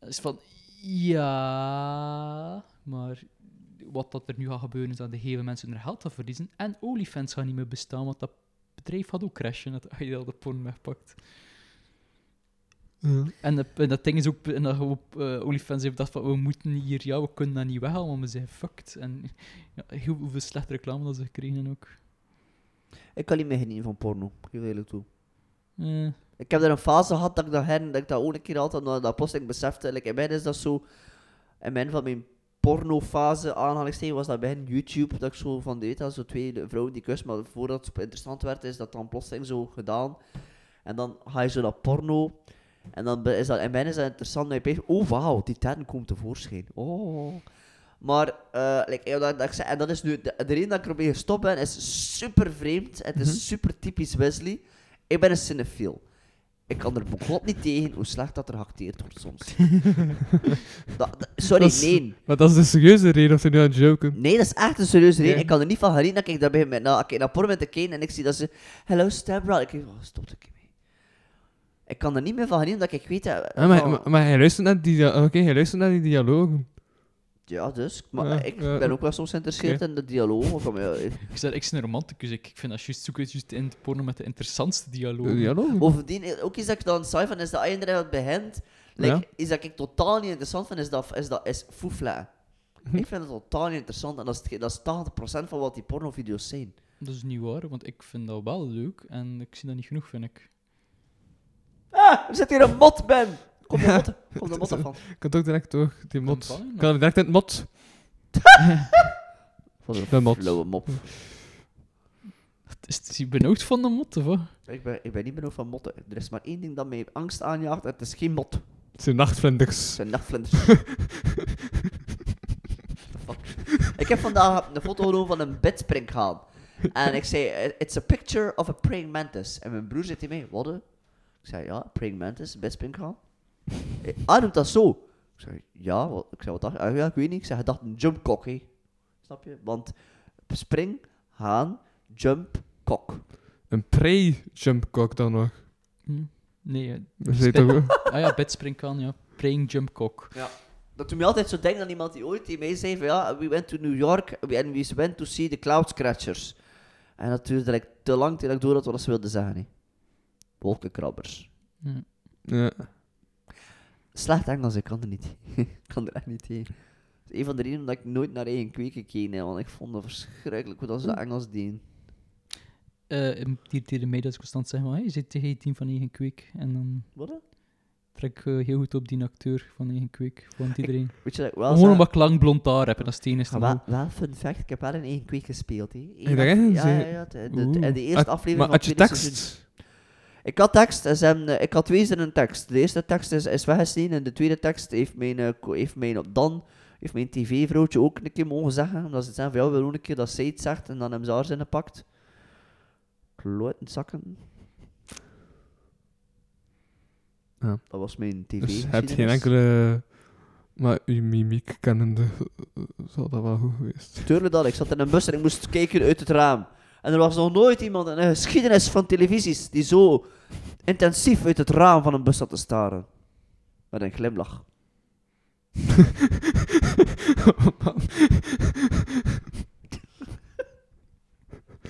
Is van, ja... Maar wat dat er nu gaat gebeuren, is dat de hele mensen hun geld gaan verliezen. En OnlyFans gaat niet meer bestaan, want dat bedrijf gaat ook crashen als je al de porn wegpakt. Ja. En, de- en dat ding is ook, en dat op eh, OnlyFans heeft dat van, we moeten hier, ja, we kunnen dat niet weghalen, want we zijn fucked. En ja, heel hoeveel slechte reclame dat ze gekregen ook. Ik kan niet meer genieten van porno, ik geef eerlijk toe. Eh, Ik heb er een fase gehad dat ik dat, dat, ik dat ook een keer altijd, dat, dat plotseling besefte. Like, in mij is dat zo, in mijn van mijn pornofase aanhalingstekens was dat bij YouTube, dat ik zo van weet dat zo twee vrouwen die kus, maar voordat het interessant werd, is dat dan plotseling zo gedaan. En dan ga je zo naar porno, en dan is dat, in mij is dat interessant, dat je denkt, oh wauw, die tenten komen tevoorschijn. Oh. Maar, eh, like, ja, dat, dat ik zei, en dat is nu, de, de reden dat ik ermee gestopt ben, is super vreemd. Het is Mhm. super typisch Wesley. Ik ben een cinefiel. Ik kan er beklot niet tegen hoe slecht dat er geacteerd wordt soms. <laughs> Dat- dat- sorry, Dat is- nee. Maar dat is de serieuze reden of je nu aan het joken. Nee, dat is echt een serieuze reden. Ik kan er niet van genieten dat ik daar begin met, nou, ik kijk naar porno met te kijken en ik zie dat ze... Hello, stepbrother. Ik denk, oh, stop mee. Ik kan er niet meer van genieten dat ik weet... dat- maar, van- maar, maar hij luistert naar die, oké, hij luistert naar die dialogen. Ja, dus. Maar Ja, ik ja. ben ook wel soms geïnteresseerd in de dialoog. Of, ja, Ik, zeg, ik ben een romanticus. Ik, ik vind dat juist zoeken juist in het porno met de interessantste dialoog. Dialogen? Bovendien, eh, ook iets dat ik dan saai van is dat als je eruit begint, like, Ja. is dat ik totaal niet interessant vind, is dat, is dat is foefla. Hm. Ik vind het totaal niet interessant en dat is, dat is 80% van wat die pornovideo's zijn. Dat is niet waar, want ik vind dat wel leuk en ik zie dat niet genoeg, vind ik. Ah, er zit hier een mot, Ben! Kom de mot, <laughs> kom de mot afvan. Ik kan het ook direct door, die mot. Kan Ik kan het direct in het mot. <laughs> Wat een De mot. flauwe mop. Is is hij benauwd van de mot, of wat? Ik ben, ik ben niet benieuwd van motten. Er is maar één ding dat mij angst aanjaagt en het is geen mot. Het zijn nachtvlinders. Het zijn nachtvlinders. <laughs> Fuck. Ik heb vandaag een foto genomen van een bedspring gehad. En ik zei, it's a picture of a praying mantis. En mijn broer zei tegen mij, wat? Ik zei, ja, praying mantis, bedspring gaan. <laughs> Ah, noemt dat zo? Ik zei, ja, wat, ik zei, wat dacht je? Ah, ja, ik weet niet. Ik zei, je dacht een jump cock, hè. Snap je? Want spring, gaan, jump, kok. Een pre-jump cock dan nog. Hm? Nee, eh, Dat is toch ook- <laughs> ah ja, bedspringkan, ja. Praying jump cock. Dat doet me altijd zo denken aan iemand die ooit tegen mij zei van ja, we went to New York and we went to see the Cloud Scratchers. En dat duurde like, te lang toen ik door had wat ze wilden zeggen. Hè. Wolkenkrabbers. Ja. Ja. Slecht Engels, ik kan er niet <laughs> Ik kan er echt niet. Dat is een van de redenen dat ik nooit naar eigen kweek gekeken heb, want ik vond het verschrikkelijk hoe dat ze dat Engels deden. Eh, die tegen mij dat ik constant zeg, maar hey, je zit tegen het team van eigen kweek. En dan Wat? trek ik eh, heel goed op die acteur van eigen kweek. Van iedereen. Weet je dat ik wel Gewoon omdat ik lang blond haar heb en dat is het enige. Ja, wel, wel fun fact, ik heb wel in één kweek gespeeld. Hè. Ja, ja, ja. De, de, Oeh. de, de eerste Ah, aflevering Maar van had je tekst? Ik had tekst, en ze hebben, eh, ik had twee zinnen een tekst. De eerste tekst is, is weggesneden en de tweede tekst heeft mijn, eh, heeft mijn op Dan, heeft mijn tv-vrouwtje ook een keer mogen zeggen. Omdat ze zeggen van ja, we willen een keer dat zij het zegt en dan hebben ze haar zinnen gepakt. Kloten zakken. Ja. Dat was mijn tv. Dus je hebt geen enkele... Maar uw mimiek kennende eh, zal dat wel goed geweest. Tuurlijk dat, ik zat in een bus en ik moest kijken uit het raam. En er was nog nooit iemand in de geschiedenis van televisies die zo intensief uit het raam van een bus zat te staren. Met een glimlach. <laughs>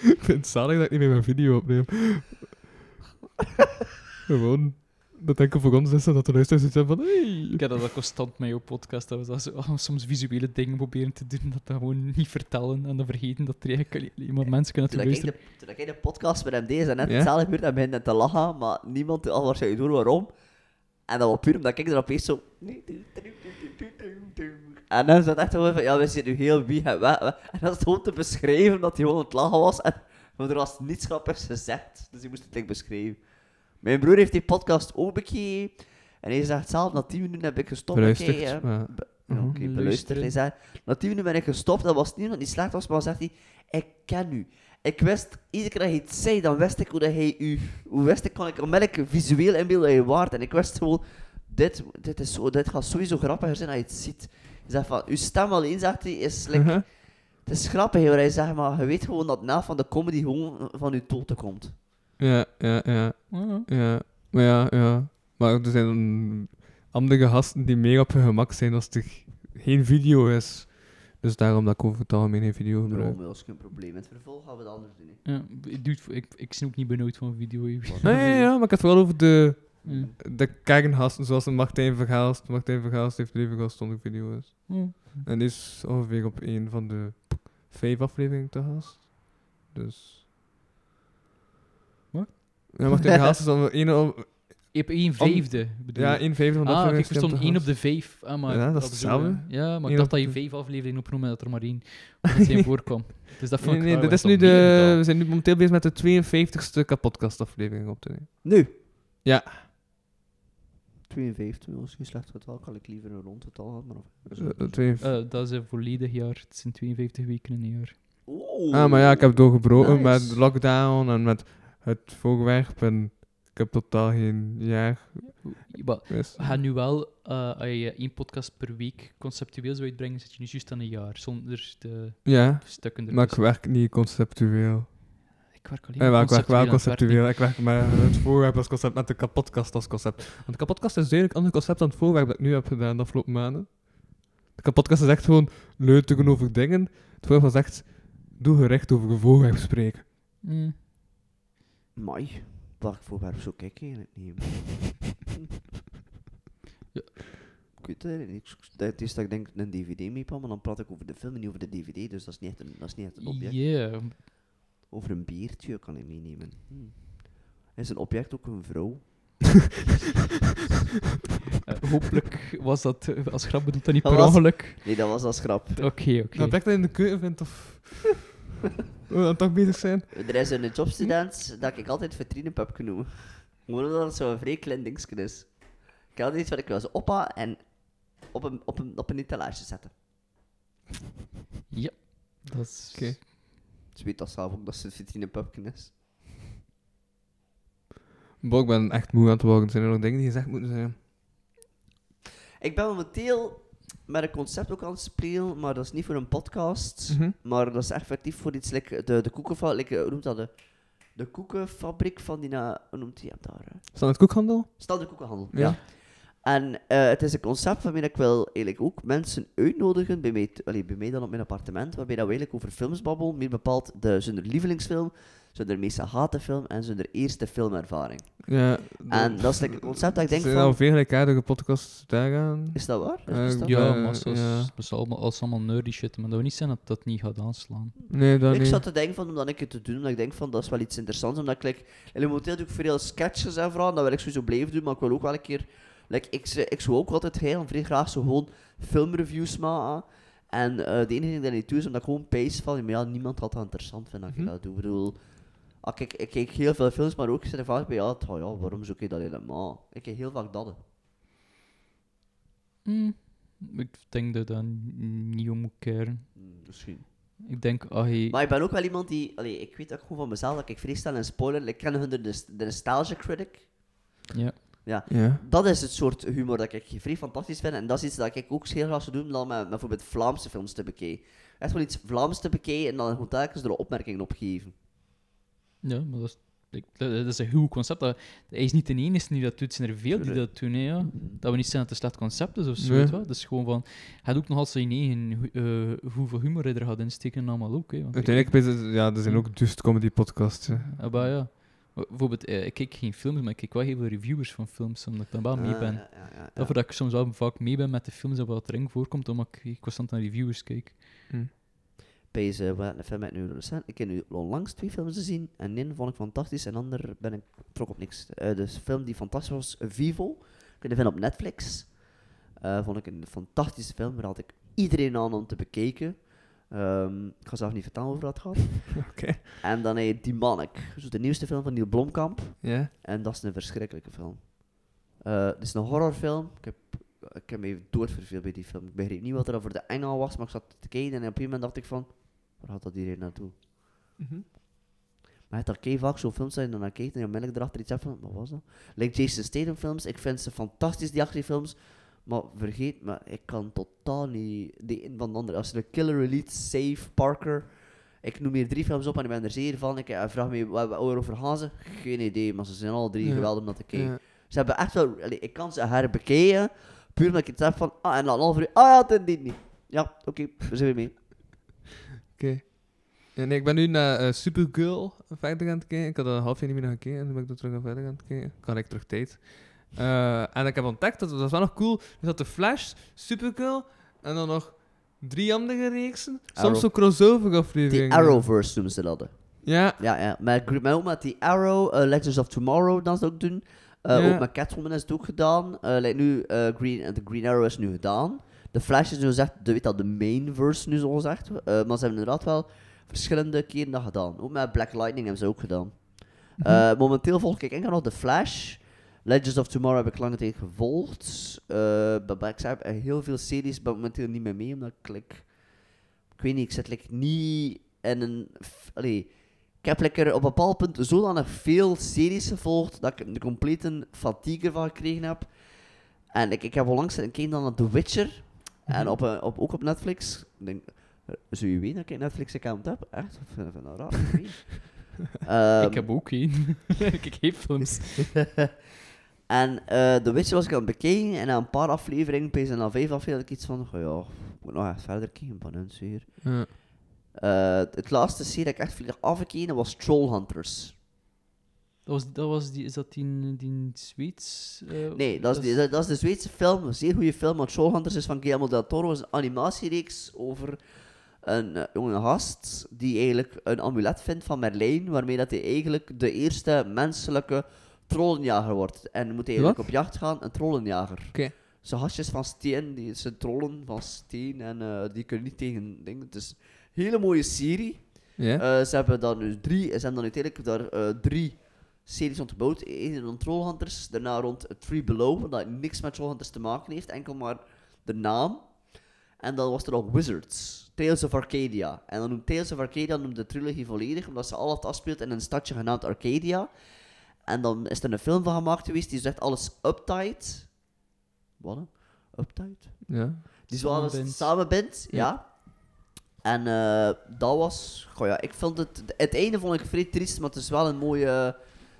ik vind het zalig dat ik niet meer mijn video opneem. <laughs> Gewoon, dat enkel voor ons is dat de luisteraars iets hebben van hey. Ik heb dat al constant met jouw podcast, dat we dat zo, oh, soms visuele dingen proberen te doen, dat we gewoon niet vertellen en dan vergeten dat er eigenlijk iemand mensen kunnen Toen ik, de, luisteren. toen ik de podcast met hem deed, is net Ja? hetzelfde gebeurd en beginnen te lachen, maar niemand al waarschijnlijk door waarom. En dat was puur omdat ik er opeens zo... En dan dat echt gewoon van, ja, we zijn nu heel wie en wat. wat. En dat is gewoon te beschrijven dat hij gewoon aan het lachen was. En, maar er was niets grappigs gezegd, dus hij moest het like, beschrijven. Mijn broer heeft die podcast ook bekeken. En hij zegt zelf, na 10 minuten heb ik gestopt Beluisterd. maar- Ja, Mhm. Oké, beluisterd. Hij zei, na 10 minuten ben ik gestopt. Dat was niet omdat hij slecht was, maar dan zegt hij, ik ken u. Ik wist, iedere keer dat hij het zei, dan wist ik hoe dat hij u... Hoe wist ik, kon ik onmiddellijk visueel inbeelden dat hij waard. En ik wist gewoon, dit, dit, is zo, dit gaat sowieso grappiger zijn als je het ziet. Hij zegt van, uw stem alleen, zegt hij, is like, Uh-huh. het is grappig. Hoor. Hij zegt, maar je weet gewoon dat na van de comedy gewoon van uw toten komt. Ja, ja, ja. Ja. Ja, maar ja, ja. Maar er zijn andere gasten die meer op hun gemak zijn als er geen video is. Dus daarom dat ik over het algemeen geen video gebruik. Dat is geen probleem. Het vervolg gaan we het anders doen. hè. Ja, ik, doe het- ik, ook niet benauwd van video. <laughs> Nee, ja, ja, maar ik had het wel over de, Ja. de kerngasten, zoals een Martijn Vergaalst. Martijn Vergaalst heeft liever gast zonder video is. Ja. En die is ongeveer op een van de vijf afleveringen te gast. Dus... Ja, Vergaalst is dan een op... Je hebt één vijfde, bedoel Ja, één vijfde van de Ah, ik is verstond één op de vijf. Ah, maar Ja, dat is hetzelfde. Ja, maar ik dacht dat je vijf afleveringen opnoemde en dat er maar één <laughs> zijn voorkwam. Dus dat vond Nee, ik nee, raar, dit want is nu de, we zijn nu momenteel bezig met de 52ste kapotcast-aflevering op te nemen. Nu. Ja. 52, als je slecht getal, kan ik liever een rond getal hebben. Maar Eh, Eh, dat is een volledig jaar. Het zijn 52 weken in een jaar. Oeh. ah, maar ja, ik heb doorgebroken Nice. met lockdown en met het voorwerp en ik heb totaal geen jaar Maar geweest. we gaan nu wel, eh, als je één podcast per week conceptueel zou uitbrengen, zit je nu juist aan een jaar, zonder de Ja, stukken maar ik ertussen. werk niet conceptueel. Ik werk alleen Ja, maar ik werk wel conceptueel. Ik werk met het voorwerp als concept, met de kapotkast als concept. Want de kapotkast is een ander concept dan het voorwerp dat ik nu heb gedaan de afgelopen maanden. De kapotkast is echt gewoon leuteren over dingen. Het voorwerp was echt, doe gericht over een voorwerp spreken. Mm. Mai, welk voorwerp zou ik eigenlijk nemen? <laughs> Ja. Ik weet het niet. Ik- Het is dat ik denk een dvd mee maar dan praat ik over de film en niet over de dvd, dus dat is niet echt een, dat is niet echt een object. Yeah. Over een biertje kan ik meenemen. Hm. Is een object ook een vrouw? <laughs> Eh, hopelijk was dat eh, als grap bedoeld en niet Dat per was- ongeluk. Nee, dat was als grap. Oké, oké. Dat object dat je in de keuken vindt of... we dan toch bezig zijn. Er is een jobstudent dat ik altijd vitrinepub noem. Gewoon omdat het zo'n vrij klein dingetje is. Ik had iets wat ik eens opha en op een, op een, op een etalage zetten. Ja. Dat is... Oké. Ze weet dat zelf ook dat ze een vitrinepubje is. Bo, ik ben echt moe aan het worden. Zijn er nog dingen die gezegd moeten zijn? Ik ben momenteel met een concept ook aan het spelen, maar dat is niet voor een podcast. Mhm. Maar dat is effectief voor iets, like de, de koekenfa- like, hoe noemt dat? De, de koekenfabriek van die, na, hoe noemt die hem daar? hè? Het koekhandel? Stel de koekenhandel. Ja. En eh, het is een concept waarmee ik wil eigenlijk ook mensen uitnodigen bij mij, allee, bij mij dan op mijn appartement, waarbij dat we eigenlijk over films babbelen, meer bepaald de, zijn lievelingsfilm, zijn meest gehate film en zijn eerste filmervaring. Ja. En dat is like, een concept dat ik denk zijn van... al veel gelijkaardige podcasts daaraan. Is dat waar? Is dat ja. waar? Ja, maar ja. dat is allemaal, als allemaal nerdy shit, maar dat wil niet zijn dat dat niet gaat aanslaan. Nee, dat Ik niet. zat te denken van, omdat ik het te doen, omdat ik denk van, dat is wel iets interessants, omdat ik, like, en momenteel doe ik veel sketches en vooral, dat wil ik sowieso blijven doen, maar ik wil ook wel een keer, like, ik, zou ook altijd heel vrij graag zo gewoon filmreviews maken, en eh, de enige ding dat ik niet doe, is omdat ik gewoon pace van, maar ja, niemand had dat interessant vinden dat ik Mhm. dat doe. Ik bedoel, ah, kijk, ik kijk heel veel films, maar ook zit er vaak bij, ja, oh ja, waarom zoek je dat helemaal? Ik kijk heel vaak dat. hè. Mm, Ik denk dat dat niet om moet keren. Hmm, misschien. Ik denk, ah, hey, Maar ik ben ook wel iemand die, allee, ik weet ook gewoon van mezelf dat ik vrij snel een spoiler, ik ken hun de, de nostalgia critic, ja. Ja. Dat is het soort humor dat ik vrij fantastisch vind. En dat is iets dat ik ook heel graag zou doen dan met, met bijvoorbeeld Vlaamse films te bekijken. Echt wel iets Vlaams te bekijken en dan gewoon telkens er opmerkingen op geven. Ja, maar dat is, ik- dat dat is een goed concept. Dat, hij is niet de enige die dat doet, er zijn er veel die dat doen. Hè, ja. Dat we niet zijn dat het een slecht concept is of zo. Nee. Dat is gewoon van, hij had ook nog altijd zijn eigen eh, hoeveel humor hij er gaat insteken en allemaal ook. Hè, want Uiteindelijk, het- ja, er zijn ook just comedy podcasts. Ah, ja. Bijvoorbeeld, eh, ik kijk geen films, maar ik kijk wel heel veel reviewers van films, omdat ik dan wel mee Ah, ben. ja, ja, ja. Daarvoor dat ik soms wel vaak mee ben met de films en wat erin voorkomt, omdat ik ik constant naar reviewers kijk. Bij een film nu recent. Ik heb nu onlangs twee films gezien. En één vond ik fantastisch en de ander ben ik trok op niks. Eh de film die fantastisch was, Vivo. Ik vind de film op Netflix. Eh, vond ik een fantastische film. Daar had ik iedereen aan om te bekijken. Ehm, ik ga zelf niet vertellen over het gaat. <laughs> Oké. En dan je Die. Dus de nieuwste film van Neil Blomkamp. Ja. En dat is een verschrikkelijke film. Eh, het is een horrorfilm. Ik heb, ik heb me doodverveeld bij die film. Ik begreep niet wat er voor de engel was, maar ik zat te kijken en op een gegeven moment dacht ik van, waar gaat dat hierheen naartoe? Mhm. Maar het er vaak zo'n films zijn en dan naar kijkt en je onmiddellijk erachter iets hebt van, wat was dat? Like Jason Statham films, ik vind ze fantastisch, die actiefilms. Maar vergeet me, ik kan totaal niet de een van de andere. Als je de Killer Elite, Safe, Parker... Ik noem hier drie films op en ik ben er zeer van. Ik eh, vraag me waarover gaan ze? Geen idee, maar ze zijn alle drie Ja. geweldig om naar te kijken. Ja. Ze hebben echt wel... allee, ik kan ze herbekijken, puur omdat ik het heb van... Ah, en dan half uur... Ah ja, dit niet. Ja, oké, we zijn weer mee. Nee, ik ben nu naar eh, Supergirl verder aan het kijken. Ik had een half jaar niet meer naar gekeken en nu ben ik er terug aan verder aan het kijken. Kan ik terug tijd. Eh, en ik heb ontdekt, dat, dat is wel nog cool, is dat de Flash, Supergirl en dan nog drie andere reeksen. Arrow. Soms zo crossover Die afleveringen. Arrowverse noemen ze dat. Ja, Ja, ja. Gr- met ook met die Arrow, eh, Legends of Tomorrow, dat ze ook doen. Ja. Ook met Catwoman is het ook gedaan. Like nu, Green, de Green Arrow is nu gedaan. De Flash is nu gezegd, de, weet dat, de main verse nu zo gezegd. Eh, maar ze hebben inderdaad wel verschillende keren dat gedaan. Ook met Black Lightning hebben ze ook gedaan. Eh, momenteel volg ik enkel nog de Flash. Legends of Tomorrow heb ik lange tijd gevolgd. Maar ik heb heel veel series ben momenteel niet meer mee, omdat ik, like, ik weet niet, ik zit like, niet in een... Allee, Ik heb lekker op een bepaald punt zodanig veel series gevolgd dat ik een complete fatigue ervan gekregen heb. En ik, ik heb onlangs een keer dan naar The Witcher. En op, een- op, ook op Netflix. Ik denk, eh, zou je weten dat ik een Netflix-account heb? Echt? Ik vind het nou raar. ik. Ehm, ik heb ook één. <laughs> ik heb films. <laughs> En eh The Witcher was ik aan het bekijken en na een paar afleveringen, opeens na vijf afleveringen, had ik iets van, oh ja, ik moet nog echt verder kijken, banens weer. Ja. Eh, het laatste serie dat ik echt volledig afgekeken was Trollhunters. Dat was, dat was die, is dat die, die Zweeds? eh, Nee, dat is, die, dat, dat is de Zweedse film, een zeer goede film, maar Trollhunters is van Guillermo del Toro, is een animatiereeks over een eh, jonge gast die eigenlijk een amulet vindt van Merlijn, waarmee dat hij eigenlijk de eerste menselijke trollenjager wordt. En moet hij eigenlijk Wat? op jacht gaan, een trollenjager. Oké. Zijn gastjes van steen, die zijn trollen van steen en eh, die kunnen niet tegen dingen. Het is een hele mooie serie. Ja? Ze hebben dan nu drie, ze hebben dan uiteindelijk daar drie series ontgebouwd. Eén rond Trollhunters, daarna rond Three Below, dat niks met Trollhunters te maken heeft, enkel maar de naam. En dan was er ook Wizards, Tales of Arcadia. En dan noemt Tales of Arcadia noemt de trilogie volledig, omdat ze alles afspeelt in een stadje genaamd Arcadia. En dan is er een film van gemaakt geweest, die zegt alles uptight. Wat? Uptight? ja. Die zo alles Samenbindt. samenbindt, ja. En eh, dat was... Goh ja, ik vond het... Het einde vond ik vrij triest, maar het is wel een mooie...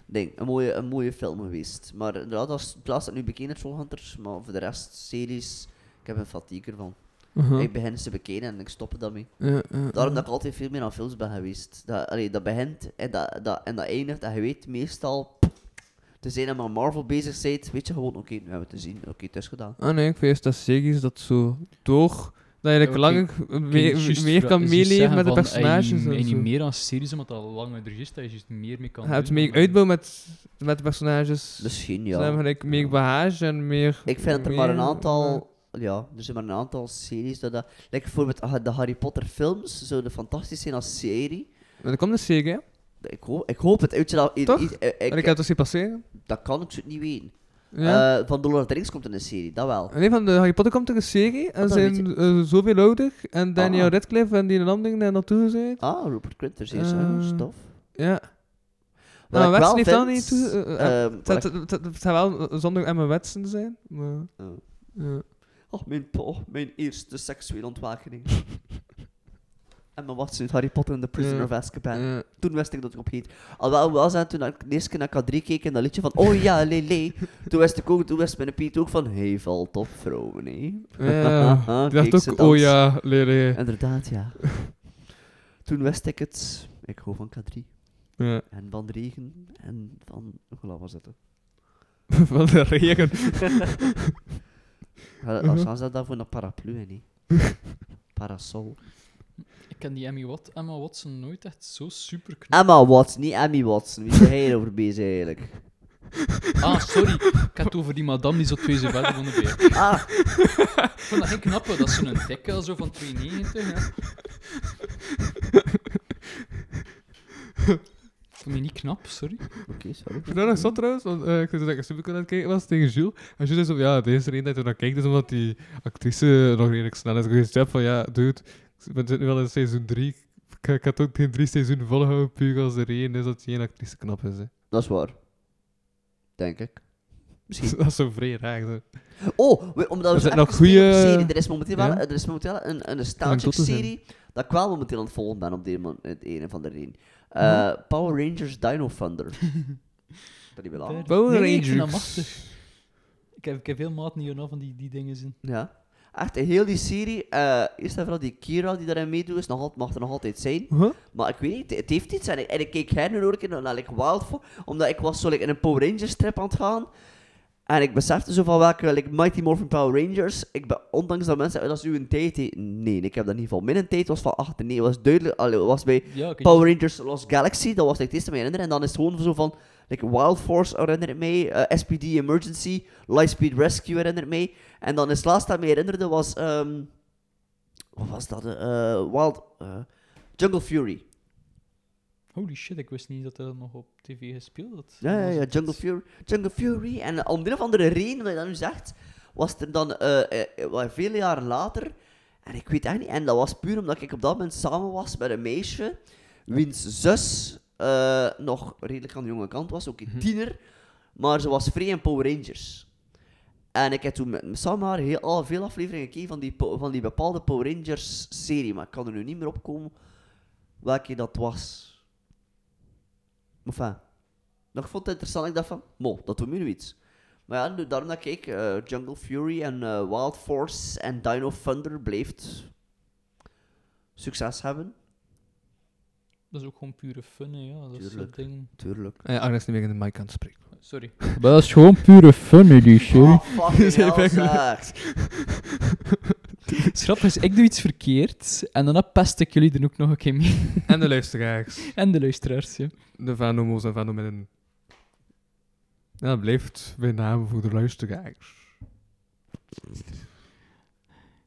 Ding, een mooie, een mooie film geweest. Maar inderdaad, is plaats dat nu bekend Trollhunters, maar voor de rest, series, ik heb een fatigue ervan. Uh-huh. Ik begin ze te bekijken en ik stop dan mee. Ja, ja, Daarom dat ik altijd veel meer aan films ben geweest. Dat, allee, dat begint en dat, dat, en dat eindigt en je weet meestal... Te zijn dat Marvel bezig bent, weet je gewoon, oké, nu hebben we het te zien. Oké, het is gedaan. Ah nee, ik vind dat series dat zo door... Dat je like, Ja, langer meer, meer kan meeleven met de personages. En niet, meer aan series, omdat dat langer er is, dat je juist meer mee kan Je hebt meer uitbouw met, met de personages. Misschien, Ze ja. hebben gelijk meer bagage en meer... Ik vind dat er maar een aantal. Ja, er zijn maar een aantal series dat dat. Like bijvoorbeeld ah, de Harry Potter films zouden fantastisch zijn als serie. Maar er komt een serie, hè? Ik hoop, ik hoop het. Weet je dat, Toch? ik- En ik heb het zien passeren. dat kan ik zo niet weten. Ja. Eh, van Lord of the Rings komt er een serie, dat wel. Nee, van de Harry Potter komt er een serie. En zijn eh, zoveel ouder. En Daniel Ah. Radcliffe en die een ander daar naartoe zijn. Ah, Rupert Grint, er is Eh, stof. Ja. Nou, ik Wetsen wel heeft dan niet toe... eh, eh, ehm, Het zou- het wel zonder Emma Wetsen zijn. Maar, Oh. ja. Oh, mijn, oh, mijn eerste seksuele ontwakening. <laughs> Emma Watson, Harry Potter en The Prisoner of Azkaban. Toen wist ik dat ik op heet. Alhoewel, wel zijn toen ik de eerste keer naar K3 keek en dat liedje van Oh ja, lele. <laughs> Toen wist ik ook, toen wist mijn Piet ook van Hij valt op vrouwen, hè. Ja, die <laughs> dacht ook, oh ja, leren. Inderdaad, ja. <laughs> toen wist ik het. Ik hou van K3. Ja. En van de regen. En van... Hoe laat was het? Van de regen. Als ze daarvoor een paraplu, hè, nee. Parasol. Ik ken die Emmy Wat Emma Watson nooit echt zo super knap. Emma Watson, niet Emmy Watson. Wie is hij over bezig eigenlijk? Ah, sorry. Ik had het over die madame die zo twee ze verder van de beer. Ah, Ik vond dat geen knappe, dat is zo'n dikke, zo van 2,90. Ja. Ik vond die niet knap, sorry. oké, sorry. Ik nog zot trouwens, want eh, ik zei dat ik een superkon aan het kijken was tegen Jules. En Jules zei zo, ja, deze reden dat je naar kijkt is omdat die actrice nog redelijk snel is. Ik gezegd heb van, ja, dude, ik ben nu wel in seizoen 3. Ik, ik had ook geen drie seizoenen volgehouden, puur als de reden is dat die één actrice knap is. Hè. Dat is waar. Denk ik. Misschien. <laughs> Dat is zo vrij raar. Zo. Oh, we- omdat we Er zijn nog goeie- serie. Er is momenteel wel, Ja? er is momenteel een, een nostalgic serie dat ik wel momenteel aan het volgen ben op de een, het een van de reden. Eh, Mhm. Power Rangers Dino Thunder. <laughs> dat die wel aan. Power Nee, ik Rangers. machtig. Ik heb, ik heb veel maat niet van die, die dingen zien. Ja. Echt, heel die serie. eh eerst en vooral die Kira die daarin meedoet, is nog altijd, mag er nog altijd zijn. Huh? Maar ik weet niet, het heeft iets. En ik, en ik keek her nu ook in naar like, Wildfire, omdat ik was zo like, in een Power Rangers trip aan het gaan. En ik besefte zo van welke like, Mighty Morphin Power Rangers. Ik ben, ondanks dat mensen dat is uw tijd. he- Nee, ik heb dat in ieder geval. Mijn tijd was van 8 nee, was duidelijk. Allee, was bij Ja. Power Rangers Lost Galaxy, dat was like, het eerste me herinneren. En dan is het gewoon zo van, like, Wild Force herinnert mij, eh, SPD Emergency, Lightspeed Rescue herinnert mij. En dan is het laatste dat me herinnerde was, ehm wat was dat? eh, Wild, eh, Jungle Fury. Holy shit, ik wist niet dat dat nog op tv gespeeld had. Ja, ja, ja, Jungle Fury. Jungle Fury. En om een of andere reden, wat je dat nu zegt, was er dan wel vele jaren later, en ik weet echt niet, en dat was puur omdat ik op dat moment samen was met een meisje, wiens zus eh, nog redelijk aan de jonge kant was, ook een Mhm. tiener. Maar ze was vrij in Power Rangers. En ik heb toen met samen haar heel, al veel afleveringen gekeken van die, van die bepaalde Power Rangers serie. Maar ik kan er nu niet meer op komen welke dat was. Maar enfin, nog vond het interessant. Ik dacht van, mo, dat doet me nu iets. Maar ja, nu- daarom dat ik eh, Jungle Fury en eh, Wild Force en Dino Thunder bleef succes hebben. Dat is ook gewoon pure fun, hè, ja. Dat Tuurlijk. dat ding. Tuurlijk. Eh, Agnes is niet meer in de mic aan het spreken. Sorry. Maar dat is gewoon pure fun, die show. Oh, <laughs> fucking Zijn hell. Schrap is, ik doe iets verkeerd en dan pest ik jullie er ook nog een keer mee. En de luisteraars. <laughs> en de luisteraars, ja. De vanomo's en vanominnen. Ja, dat blijft bij naam voor de luisteraars.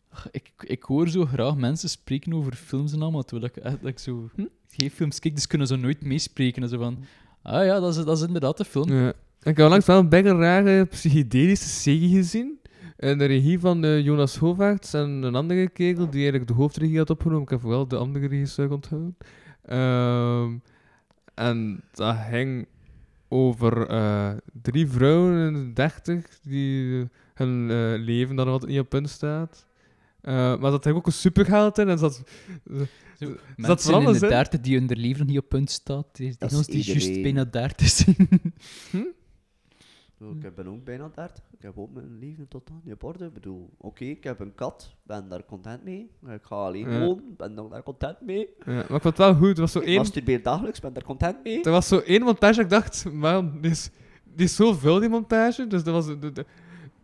Ach, Ik, ik hoor zo graag mensen spreken over films en allemaal, terwijl ik, echt- dat ik zo Hm? Geen films kijk, dus kunnen ze nooit meespreken. En zo van, ah ja, dat is, dat is inderdaad de film. Ja. Ik heb langs wel een beetje rare psychedelische serie gezien. In de regie van eh, Jonas Hovaerts en een andere kerel die eigenlijk de hoofdregie had opgenomen. Ik heb wel de andere regisseur onthouden. Ehm, en dat ging over eh, drie vrouwen in de dertig die hun eh, leven dan altijd niet op punt staat. Maar dat heeft ook een supergeld in en dat <laughs> Zo, dat mensen alles, in de dertig die hun leven niet op punt staat, die, die Dat ons die juist bijna dertig zijn. <laughs> Oh, Ik ben ook bijna 30. Ik heb ook mijn leven totaal niet op orde. Ik bedoel, oké, ik heb een kat, ben daar content mee. Ik ga alleen Ja. wonen, ben daar content mee. ja, maar ik vond het wel goed. Er was zo Ik één masturbeer dagelijks, ben daar content mee. Er was zo één montage, ik dacht, man, die is, die is zo veel die montage, dus, dat was, de, de-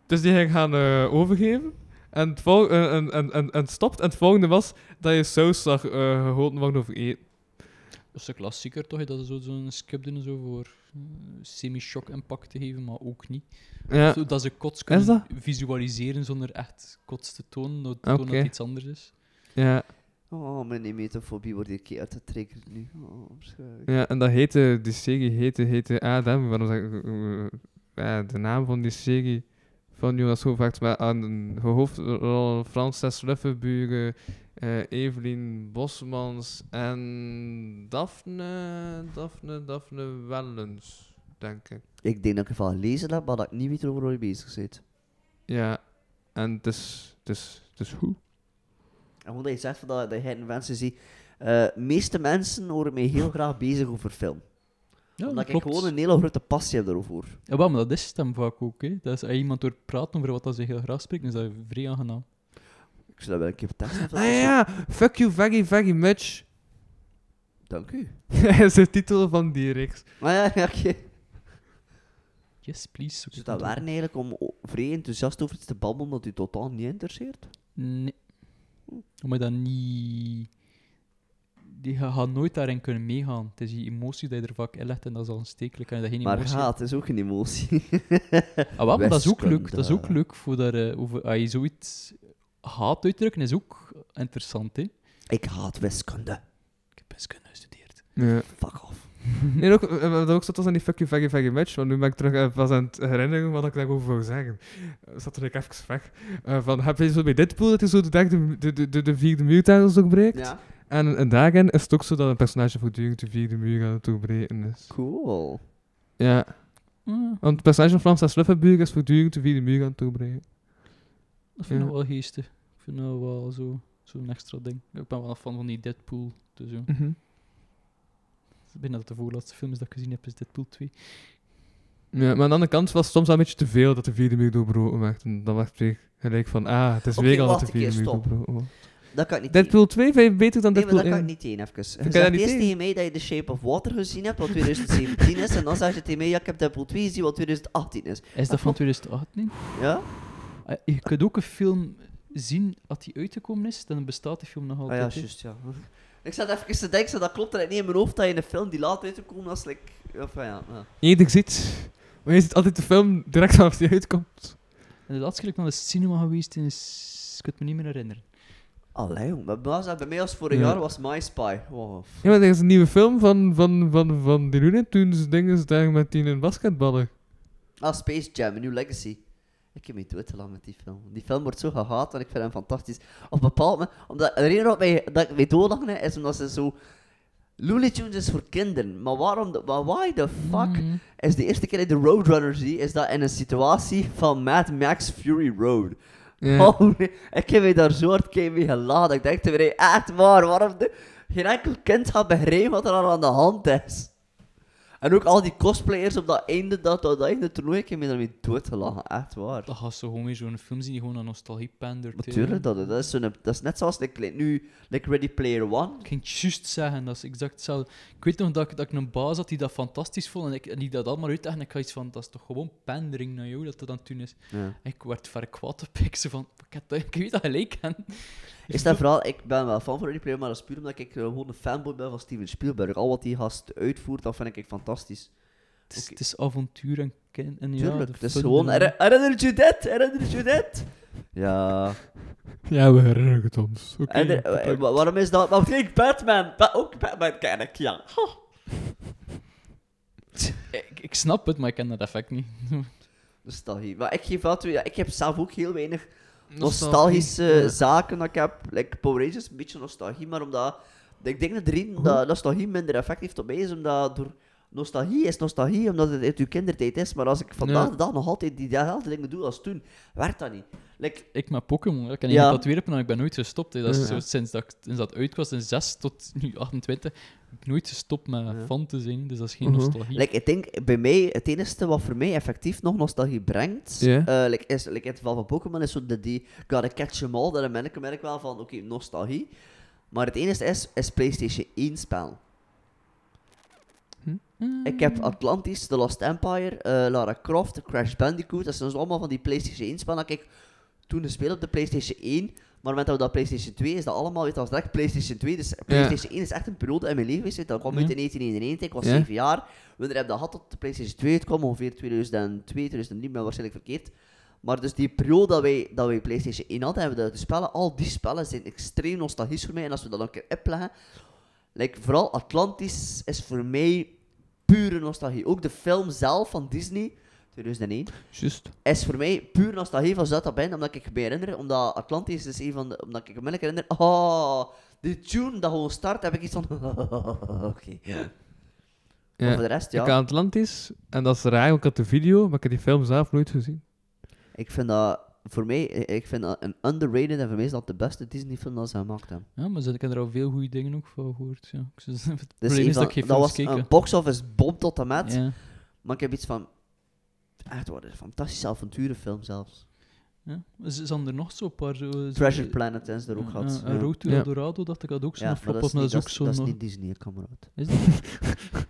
dus die ging gaan eh, overgeven. En het, vol, en, en, en, en het stopt, en het volgende was dat je saus zag eh gehoten worden over eten. Dat is een klassieker toch, dat ze zo- zo'n skip doen zo voor eh, semi-shock impact te geven, maar ook niet. Ja, Zo dat ze kots kunnen dat? visualiseren zonder echt kots te tonen, dat, Oké. tonen dat iets anders is. ja, Oh, mijn emetofobie wordt hier keer uitgetriggerd nu. Oh, ja, en dat heette, die serie heette, heette Adam, waarom zeg ik, eh, ja, de naam van die serie van Jonas Hovaerts, maar aan de hoofdrol Frances Ruffenburen, eh Evelien Bosmans en Daphne, Daphne, Daphne Wellens, denk ik. Ik denk dat ik ervan gelezen heb, maar dat ik niet weet over je bezig bent. Ja, en het is, het is, het is goed. En gewoon dat je zegt dat, dat je mensen ziet. eh meeste mensen horen mij heel graag bezig over film. Ja, Omdat dat ik klopt. gewoon een hele grote passie heb daarover. Ja, maar dat is het hem vaak ook. Hè. Dat is, als iemand door praten over wat ze heel graag spreken, is dat vrij aangenaam. Ik zou dat wel een keer testen. Ah ja, fuck you very, very much. Dank u. <laughs> Dat is de titel van die reeks. Maar ja, oké. Yes, please. het dat waar eigenlijk om vrij enthousiast over iets te babbelen dat u totaal niet interesseert? Nee. Omdat je dat niet... Die ga- gaat nooit daarin kunnen meegaan. Het is die emotie die je er vaak in legt en dat is al aanstekelijk. Je dat geen maar emotie haat is ook een emotie. <laughs> Ah, wel, maar dat is ook leuk. Dat is ook Wiskunde. leuk voor dat, eh, over, als je zoiets haat uitdrukken, is ook interessant. Hè? ik haat wiskunde. Ik heb wiskunde gestudeerd. Ja. Fuck off. <laughs> Nee, ook, eh, wat ook zat was aan die fuck you much, want nu ben ik terug eh, pas aan het herinneren wat ik daarover wou zeggen. Uh, zat er even weg. Eh, van, heb je zo bij Deadpool dat hij zo de, derde, de, de, de, de vierde muurtafels doorbreekt? Ja. En, en daarin is het ook zo dat een personage voortdurend de vierde muur aan het doorbreken is. Cool. Ja, Ah, want het personage van Francis Ruffenburg is voortdurend de vierde muur aan het doorbreken. dat vind ik Ja. wel geestig. Ik vind dat wel zo- zo'n extra ding. Ik ben wel fan van die Deadpool. Dus. Mhm. Bijna dat de voorlaatste film is dat ik gezien heb, is Deadpool 2. Ja, maar aan de andere kant was het soms wel een beetje te veel dat de vierde muur doorbroken werd. En dan werd ik gelijk van, ah, het is Oké, weer al dat de een vierde muur stop. doorbroken wordt. Dat kan ik niet Deadpool 2 vind je beter dan Nee, maar Deadpool dat kan ik 1? niet tegen, even. kan Je dat zegt eerst tegen? mij dat je The Shape of Water gezien hebt, wat 2017 is, en dan zeg je tegen mij, ja, ik heb Deadpool 2 gezien, wat 2018 is. Is dat van 2018? Ja? Ah, Je kunt ook een film zien als die uitgekomen is, dan bestaat die film nog Ah altijd. ja, hè. juist, ja. <laughs> Ik zat even te denken, dat klopt er niet in mijn hoofd dat je een film die later uitgekomen was, like, of ja, ja. Ziet, maar je ziet altijd de film direct vanaf die uitkomt. En de laatste keer dat ik naar de cinema geweest is, ik kan het me niet meer herinneren. Allee, jong. Bij mij was- bij mij als vorig Ja. jaar was My Spy. Wow. Ja, maar er is een nieuwe film van, van, van, van die Looney Tunes dingen daar met die in basketballen. Ah, Space Jam, A New Legacy. Ik heb me doodgelachen met die film. Die film wordt zo gehaat en ik vind hem fantastisch. Op een bepaald moment, omdat de reden waarop mij, dat ik me doodlachen is omdat ze zo Looney Tunes is voor kinderen, maar waarom, de, maar why the fuck Mm. is de eerste keer dat ik de Roadrunner zie, is dat in een situatie van Mad Max Fury Road. <laughs> Oh ik heb me daar zo hard mee geladen. Ik dacht echt waar, waarom de... Geen enkel kind gaat begrijpen wat er aan de hand is. En ook al die cosplayers op dat einde, dat, dat, dat einde toernooi, ik heb me daarmee doodgelachen, echt waar. Dat gaat zo gewoon weer zo'n film zien die gewoon aan nostalgie pandert. hè. Natuurlijk, dat, dat, is dat is net zoals like, nu, like Ready Player One. Ik ging het juist zeggen, dat is exact hetzelfde. Ik weet nog dat ik, dat ik een baas had die dat fantastisch vond en, ik, en die dat allemaal uitdacht en ik had iets van, dat is toch gewoon pandering naar jou dat dat aan het doen is. Ja. Ik werd ver kwaad op ik, van, ik, heb ik weet dat gelijk. Is dat vooral, ik ben wel fan van Ready Player, maar dat is puur omdat ik eh, gewoon een fanboy ben van Steven Spielberg. Al wat die gast uitvoert, dat vind ik fantastisch. Het is, Oké. het is avontuur en, ja, Tuurlijk, de het is gewoon, ervan. "Her- herinnert je dit? Herinnert je dit? Ja. Ja, we herinneren het ons. En er- eh, wa- waarom is dat? Maar kijk, Batman. Ba- ook Batman ken ik, ja. <laughs> Ik, ik snap het, maar ik ken dat effect niet. <laughs> Nostalgie. Maar ik geef wel ja, ik heb zelf ook heel weinig nostalgische zaken dat ik heb. Like Power Rangers, een beetje nostalgie, maar omdat... Ik denk dat de reden dat nostalgie minder effect heeft op mij is omdat door... Nostalgie is nostalgie omdat het uit uw kindertijd is, maar als ik vandaag de dag nog altijd diezelfde dingen doe als toen, werkt dat niet. Like, Ik met Pokémon, ik kan Ja. dat weer en ik ben nooit gestopt. Hè. Dat is Ja. zo, sinds, dat ik, sinds dat uit was, in 6 tot nu 28, heb ik nooit gestopt met Ja. fan te zijn. Dus dat is geen Mhm. nostalgie. like, ik denk bij mij, het enige wat voor mij effectief nog nostalgie brengt, eh, like, is, like in het geval van Pokémon, is zo de, die gotta catch them all, daar merk ik, merk wel van, oké, nostalgie. Maar het enige is, is PlayStation 1 spel. Mm. Ik heb Atlantis, The Lost Empire, eh, Lara Croft, Crash Bandicoot. Dat zijn dus allemaal van die PlayStation 1 spellen. Dat ik toen gespeeld op de PlayStation 1. Maar op het moment dat we dat PlayStation 2 is dat allemaal, weet dat was direct PlayStation 2. Dus PlayStation 1 is echt een periode in mijn leven geweest. Dat kwam uit in 1991, ik was Ja. 7 jaar. Wanneer heb ik dat gehad tot de PlayStation 2 uitkwam? Ongeveer 2002, 2003, maar waarschijnlijk verkeerd. Maar dus die periode dat wij, dat wij PlayStation 1 hadden, hebben we de, de spellen, al die spellen zijn extreem nostalgisch voor mij. En als we dat dan een keer opleggen, like, vooral Atlantis is voor mij pure nostalgie. Ook de film zelf van Disney, 2001, Juist. is voor mij puur nostalgie van Zuid Ben, omdat ik me herinner, omdat Atlantis is een van de, omdat ik me herinner, oh, die tune dat gewoon start, heb ik iets van, <laughs> oké. Maar Ja. voor de rest, ja, Ik had Atlantis, en dat is raar, want ik had de video, maar ik heb die film zelf nooit gezien. ik vind dat, voor mij, ik vind dat een underrated en voor mij is dat de beste Disney film dat ze gemaakt hebben. Ja, maar ik heb er al veel goede dingen ook van gehoord. Ja. <laughs> Het Dus probleem is dat ik geen dat was een box-office bom tot en met, Ja. maar ik heb iets van, echt waar, een fantastische avonturenfilm zelfs. Ja. Is, zijn er nog zo'n paar... Zo, zo- Treasure Planet is er ook Ja, gehad. ja. Road to Ja. El Dorado, dacht ik dat ook zo'n Ja, flop maar dat is, dat niet, is dat ook is, dat is niet Disney, kameraad. Is dat? <laughs> <laughs>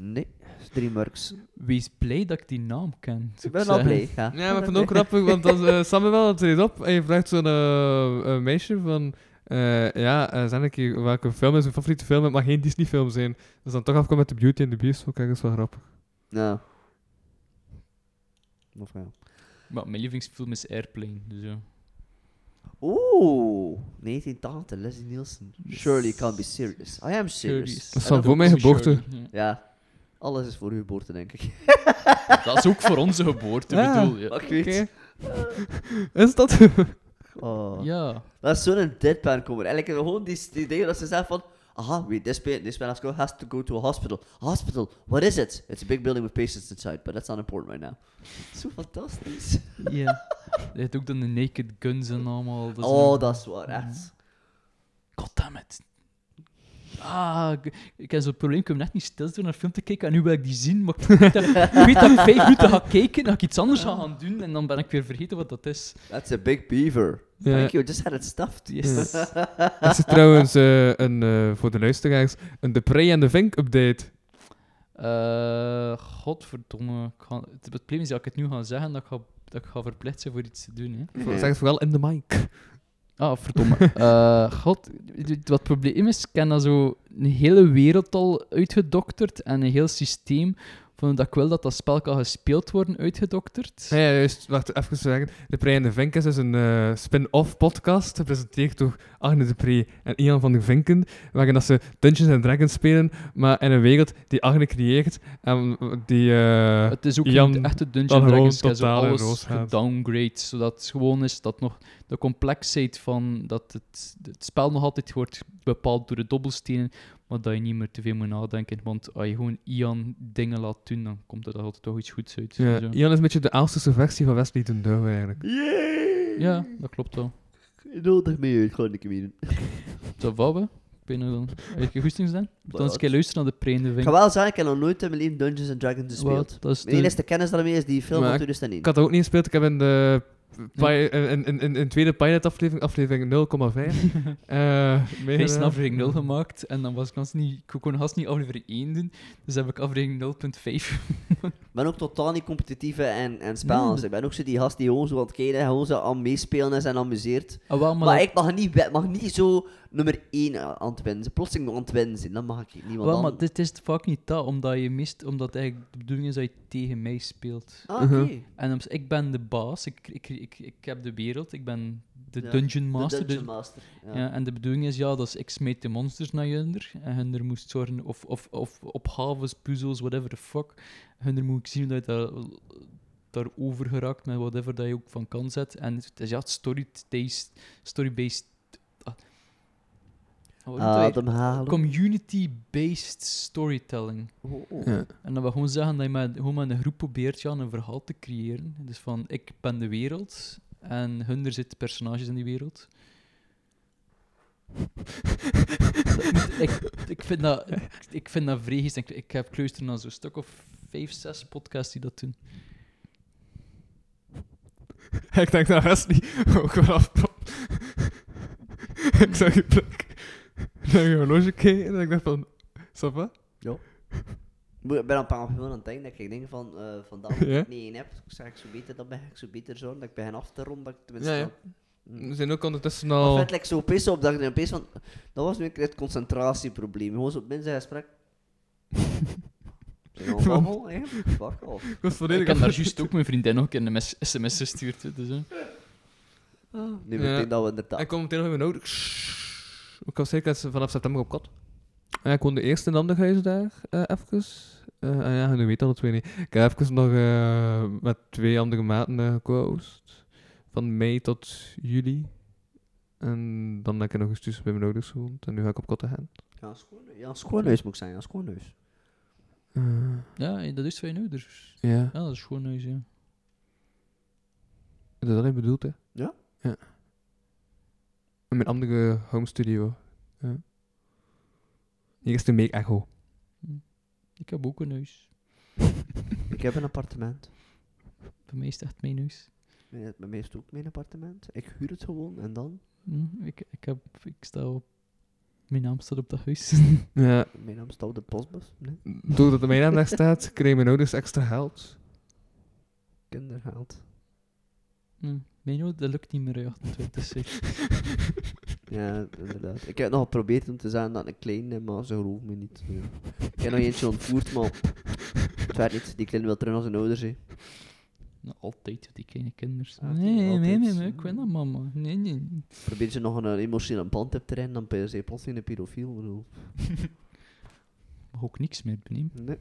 Nee, is DreamWorks. Wees blij dat ik die naam ken. Ik ben ik al blij, ja. Ja, maar ik vind het ook grappig, want als uh, Samuel treedt op en je vraagt zo'n eh, eh, meisje van... eh, ja, uh, een keer, welke film is uw favoriete film? Het mag geen Disney-film zijn. Dus dan toch afkomen met The Beauty and the Beast, vond ik ergens wel grappig. Ja. Of ja. Maar mijn lievelingsfilm is Airplane, dus ja. Oeh, 1980, Leslie Nielsen. Surely can't be serious. I am serious. Dat is van voor mijn geboorte. Ja, alles is voor uw geboorte, denk ik. ja. <laughs> Dat is ook voor onze geboorte, Ja. bedoel je. Ik weet... <laughs> Is dat? Oh. Ja. Dat is zo'n deadpan komen. Eigenlijk gewoon die, die dingen dat ze zeggen van... Uh-huh, Aha, wait, this man, this man has, go, has to go to a hospital. A Hospital, what is it? It's a big building with patients inside, but that's not important right now. Zo fantastisch. Ja. Je hebt ook dan de Naked Guns en allemaal. Dat is oh, een- dat is waar, echt. Mm-hmm. Goddammit. Ah, ik, ik heb zo'n probleem, ik kan net niet stilstaan naar een film te kijken en nu wil ik die zien, maar ik weet dat ik, weet dat ik vijf minuten ga kijken, dat ik iets anders ga gaan doen en dan ben ik weer vergeten wat dat is. That's a big beaver. Ja. Thank you, just had it stuffed. Yes. Er zit trouwens eh, een, eh, voor de luisteraars een De Prey en de Vink update. Eh, godverdomme. Ik ga, het probleem is dat ik het nu ga zeggen, dat ik ga, dat ik ga verplicht zijn voor iets te doen. Hè. Zeg het vooral in de mic. Ah, verdomme. <laughs> Eh, god, wat het probleem is, ik heb dat zo een hele wereld al uitgedokterd en een heel systeem van dat ik wil dat dat spel kan gespeeld worden uitgedokterd. Ja, ja, juist. Wacht, even zeggen. De Prey en de Vink is een eh, spin-off podcast, gepresenteerd door Agne de Prey en Ian van de Vinken, waarin dat ze Dungeons and Dragons spelen, maar in een wereld die Agne creëert en die... eh, Het is ook Ian niet echt de dan Dungeon gewoon Dragons. Totaal in alles gedowngrade, zodat het gewoon is dat nog de complexheid van dat het, het spel nog altijd wordt bepaald door de dobbelstenen, maar dat je niet meer te veel moet nadenken. Want als je gewoon Ian dingen laat doen, dan komt er altijd toch iets goeds uit. Ja, Zo. Ian is een beetje de Elsterse versie van Wesley ten Douwe eigenlijk. Yay! ja, dat klopt wel. Nodig mee uit, gewoon een keer doen. <laughs> Zo, we? Ik weet nog dan. Heb je goestings dan? Dan eens een keer luisteren naar de preende Ik ga wel zeggen, ik heb nog nooit in mijn leven Dungeons and Dragons gespeeld. Dat is Mijn de- enige kennis daarmee is die film ik- 2001. Ik had dat ook niet gespeeld. Ik heb in de pi- in, in, in, in tweede pilot aflevering, aflevering 0,5. <laughs> eh Ik heb meegedaan. eerst een aflevering 0 gemaakt en dan was ik gans niet, ik kon haast niet aflevering 1 doen. Dus heb ik aflevering 0.5. Ik ben ook totaal niet competitief en, en spelers. Nee. Ik ben ook zo die gast die gewoon zo aan het kijken, gewoon zo aan meespelen is en amuseert. Ah, wel, maar, Maar, dat- ik mag niet, mag niet zo nummer 1 aan het winnen. zijn. Plotseling nog aan het winnen zijn, dat mag ik niet. Want wel, dan... maar dit is vaak niet dat, omdat je mist, omdat eigenlijk de bedoeling is dat je tegen mij speelt. Ah, oké. Mhm. En dan- ik ben de baas, ik, ik, ik, ik heb de wereld, ik ben de Ja, dungeon De master. Dungeon dus- Master. Ja. ja. en de bedoeling is ja, dat is, ik smijt de monsters naar junder en hunder moest zorgen, of, of, of opgaves, puzzels, whatever the fuck. Hunder moet ik zien dat je daar, daarover geraakt met whatever dat je ook van kan zetten. En het is ja, story-based, story-based ah, wat noemt dat weer? Ademhalen. community-based storytelling. Oh, oh. Ja. En dat we gewoon zeggen dat je met, gewoon met een groep probeert ja, een verhaal te creëren. Dus van, ik ben de wereld en hun er zitten personages in die wereld. Moet- <laughs> ik, ik, vind dat, ik, ik vind dat geestig. Ik, ik heb geluisterd naar zo'n stuk of vijf, zes podcasts die dat doen. <laughs> ik denk dat Wesley ook wel ik zag <laughs> je <laughs> naar je horloge kijken en ik dacht van... Va? Moet- Ik ben een paar gewoon aan het denken dat ik denk van uh, vandaag dat <laughs> Ja? ik niet één heb. Ik zeg ik zo beter, dan ben ik zo beter zo. Dat ik begin af te ronden. Dat ik tenminste Ja, ja. wel- Mm. We zijn ook ondertussen Maar al... vet like, zo opeens op dat ik opeens van... Dat was nu een keer het concentratieprobleem. Gewoon zo op mensen gesprek. We babbel, hè? Fuck off. Ik was Ik volledig heb daar <laughs> juist ook mijn vriendin nog een sms gestuurd. Dus, hè. Nu Ja. weet ik dat we inderdaad... Ik kom meteen nog in mijn ouder. Ik was zeker vanaf september op kot. En ik woon de eerste in Anderhuis daar, eh even. Eh, en ja, nu weet dat het twee niet. Ik heb even nog eh, met twee andere maten uh, gekozen. Van mei tot juli. En dan heb ik nog eens tussen bij mijn ouders gewoond. En nu ga ik op kot gaan. Ja, schoonhuis. Ja, schoonhuis moet ik zeggen. Ja, schoonhuis. Eh, Ja, dat is van je ouders. ja, Ja, dat is gewoon huis, ja. is dat wat je bedoelt, hè? Ja? Ja. En mijn andere home studio. Ja. Hier is de Make Echo. Ik heb ook een huis. <laughs> Ik heb een appartement. Bij mij is het echt mijn huis. Bij mij is het ook mijn appartement. Ik huur het gewoon en dan... Hm, ik, ik, heb, ik sta op... Mijn naam staat op dat huis. <laughs> Ja, Mijn naam staat op de postbus. Nee, doordat mijn naam daar <laughs> staat, krijgen mijn ouders extra geld. kindergeld. Hm, Dat lukt niet meer. 28 zeg. <laughs> Ja, inderdaad. Ik heb nog geprobeerd om te zeggen dat een klein heb, maar ze geloven me niet. Ja. Ik heb nog eentje ontvoerd, maar het werd niet. Die kleine wil terug naar zijn ouders. Hè. Nou, altijd, die kleine kinderen. Ah, nee, nee, altijd. nee, nee, ik weet dat, mama. Nee, nee. Probeer ze nog een emotionele band te trainen, dan ben je plotseling een pedofiel. ik. <laughs> Mag ook niks meer benieuwd. Nee.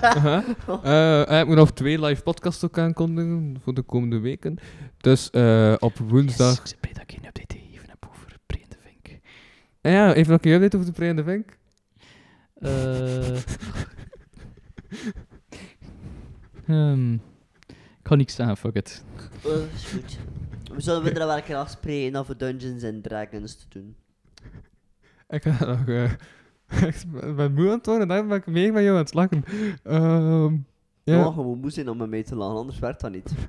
Aha. Eh, eh, ik moet nog twee live podcasts ook aankondigen voor de komende weken. Dus eh, op woensdag. Yes, ik ben dat ik geen update even heb over Brian de Vink. Ah ja, even nog een update over de Prei en de Vink. Eh <laughs> Ehm, ik kan niks zeggen, fuck it. Eh, is goed. We zullen we er wel een keer afspreken om voor Dungeons and Dragons te doen. Ik ga nog. eh, <laughs> ik ben moe aan het worden en daarom ben ik meer met jou aan het lachen. Ehm, Ja. Oh, gewoon moe zijn om met mij te lachen, anders werkt dat niet. <laughs>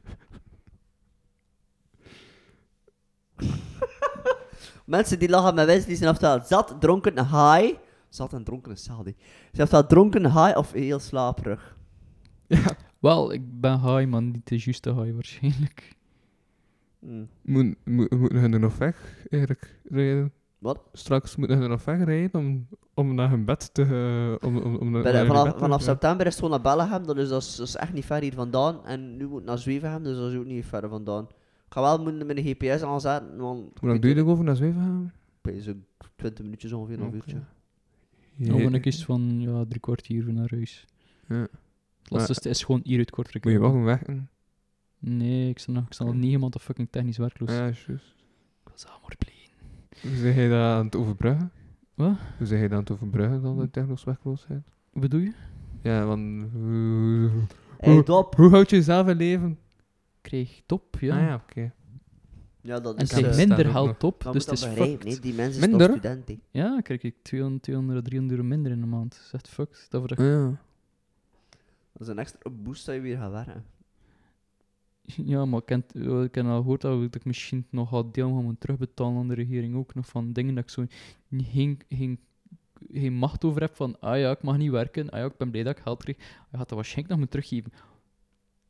Mensen die lachen met Wesley die zijn oftewel zat, dronken, high. Zat en dronken is. Ze zijn oftewel dronken, high of heel slaperig. ja. Wel, ik ben high, maar niet de juiste high waarschijnlijk. Moet, moet, moeten hun er nog weg, eigenlijk, rijden? Wat? Straks moeten hun er nog wegrijden om, om naar hun bed te... eh, om, om, om naar Bij de- hun vanaf bed te- vanaf ja. september is het gewoon naar Bellegem, dat is, dat, is, dat is echt niet ver hier vandaan. En nu moet het naar Zwevenhem, dus dat is ook niet ver vandaan. Ik ga wel moeten met een GPS aanzetten, want... Hoe lang doe je erover naar Zweven gaan? Bij zo'n 20 minuutjes ongeveer, een Oké. uurtje. Dan ben ik eens van ja, drie kwartier naar huis. Ja. Het lastigste is gewoon hier uit Kortrijk. Moet je wel gaan werken? Nee, ik sta nog, ik sta nog negen maanden fucking technisch werkloos. Ja, juist. Ik was allemaal plein. Hoe zeg je dat aan het overbruggen? Wat? Hoe zeg je dan te overbruggen dan de werkloosheid? Wat bedoel je? Ja, want hoe, Hey, top. hoe houd je jezelf in leven? Krijg top, ja. Ah ja, oké. Ja, dat En is... eh, minder ook geld nog. op, dat dus het dat is begrijpen, fucked. hè. Die mensen zijn toch studenten. Ja, krijg ik 200, 200, 300 euro minder in de maand. Dat is echt fucked. Dat voor ja. Dat is een extra boost dat je weer gaat werken. <laughs> Ja, maar ik heb, ik heb al gehoord dat ik misschien nog wat deel gaan moeten terugbetalen aan de regering ook nog van dingen dat ik zo geen, geen, geen macht over heb van ah ja, ik mag niet werken, ah ja, ik ben blij dat ik geld krijg. Ah, Je gaat dat waarschijnlijk nog moeten teruggeven.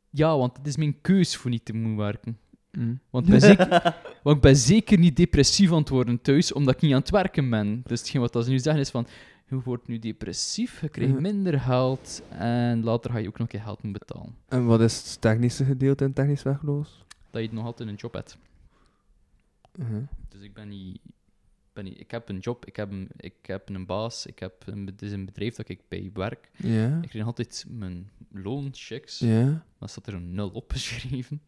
Ja, want het is mijn keus voor niet te moeten werken. Mm. Want ik, ben zeker, <laughs> want ik ben zeker niet depressief aan het worden thuis, omdat ik niet aan het werken ben. Dus hetgeen wat ze nu zeggen is van, je wordt nu depressief, je krijgt Ja. minder geld en later ga je ook nog keer geld moeten betalen. En wat is het technische gedeelte in technisch werkloos? Dat je nog altijd een job hebt. Uh-huh. Dus ik ben niet, ben niet... Ik heb een job, ik heb een, ik heb een baas, ik heb een, het is een bedrijf dat ik bij werk. Ik krijg nog altijd mijn loonchecks. Ja. Dan staat er een nul opgeschreven.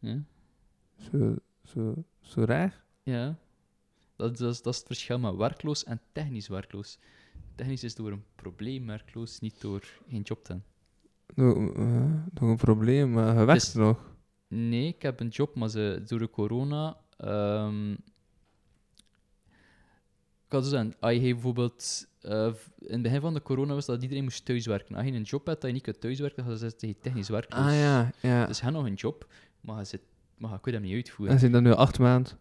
Ja. Zo, zo, zo raar. ja. Dat, dat, is, dat is het verschil met werkloos en technisch werkloos. Technisch is door een probleem werkloos, niet door geen job te hebben. Nog, uh, nog een probleem, maar je werkt Dus- nog. Nee, ik heb een job, maar ze, door de corona... ehm ik had zo zeggen, als je bijvoorbeeld... eh, in het begin van de corona was dat iedereen moest thuiswerken. Als je een job hebt dat je niet kunt thuiswerken, dan zit je technisch werkloos. Ah ja, ja. Dus hebt nog een job, maar je, zit, maar je kunt hem niet En uitvoeren. zijn dat nu acht maanden?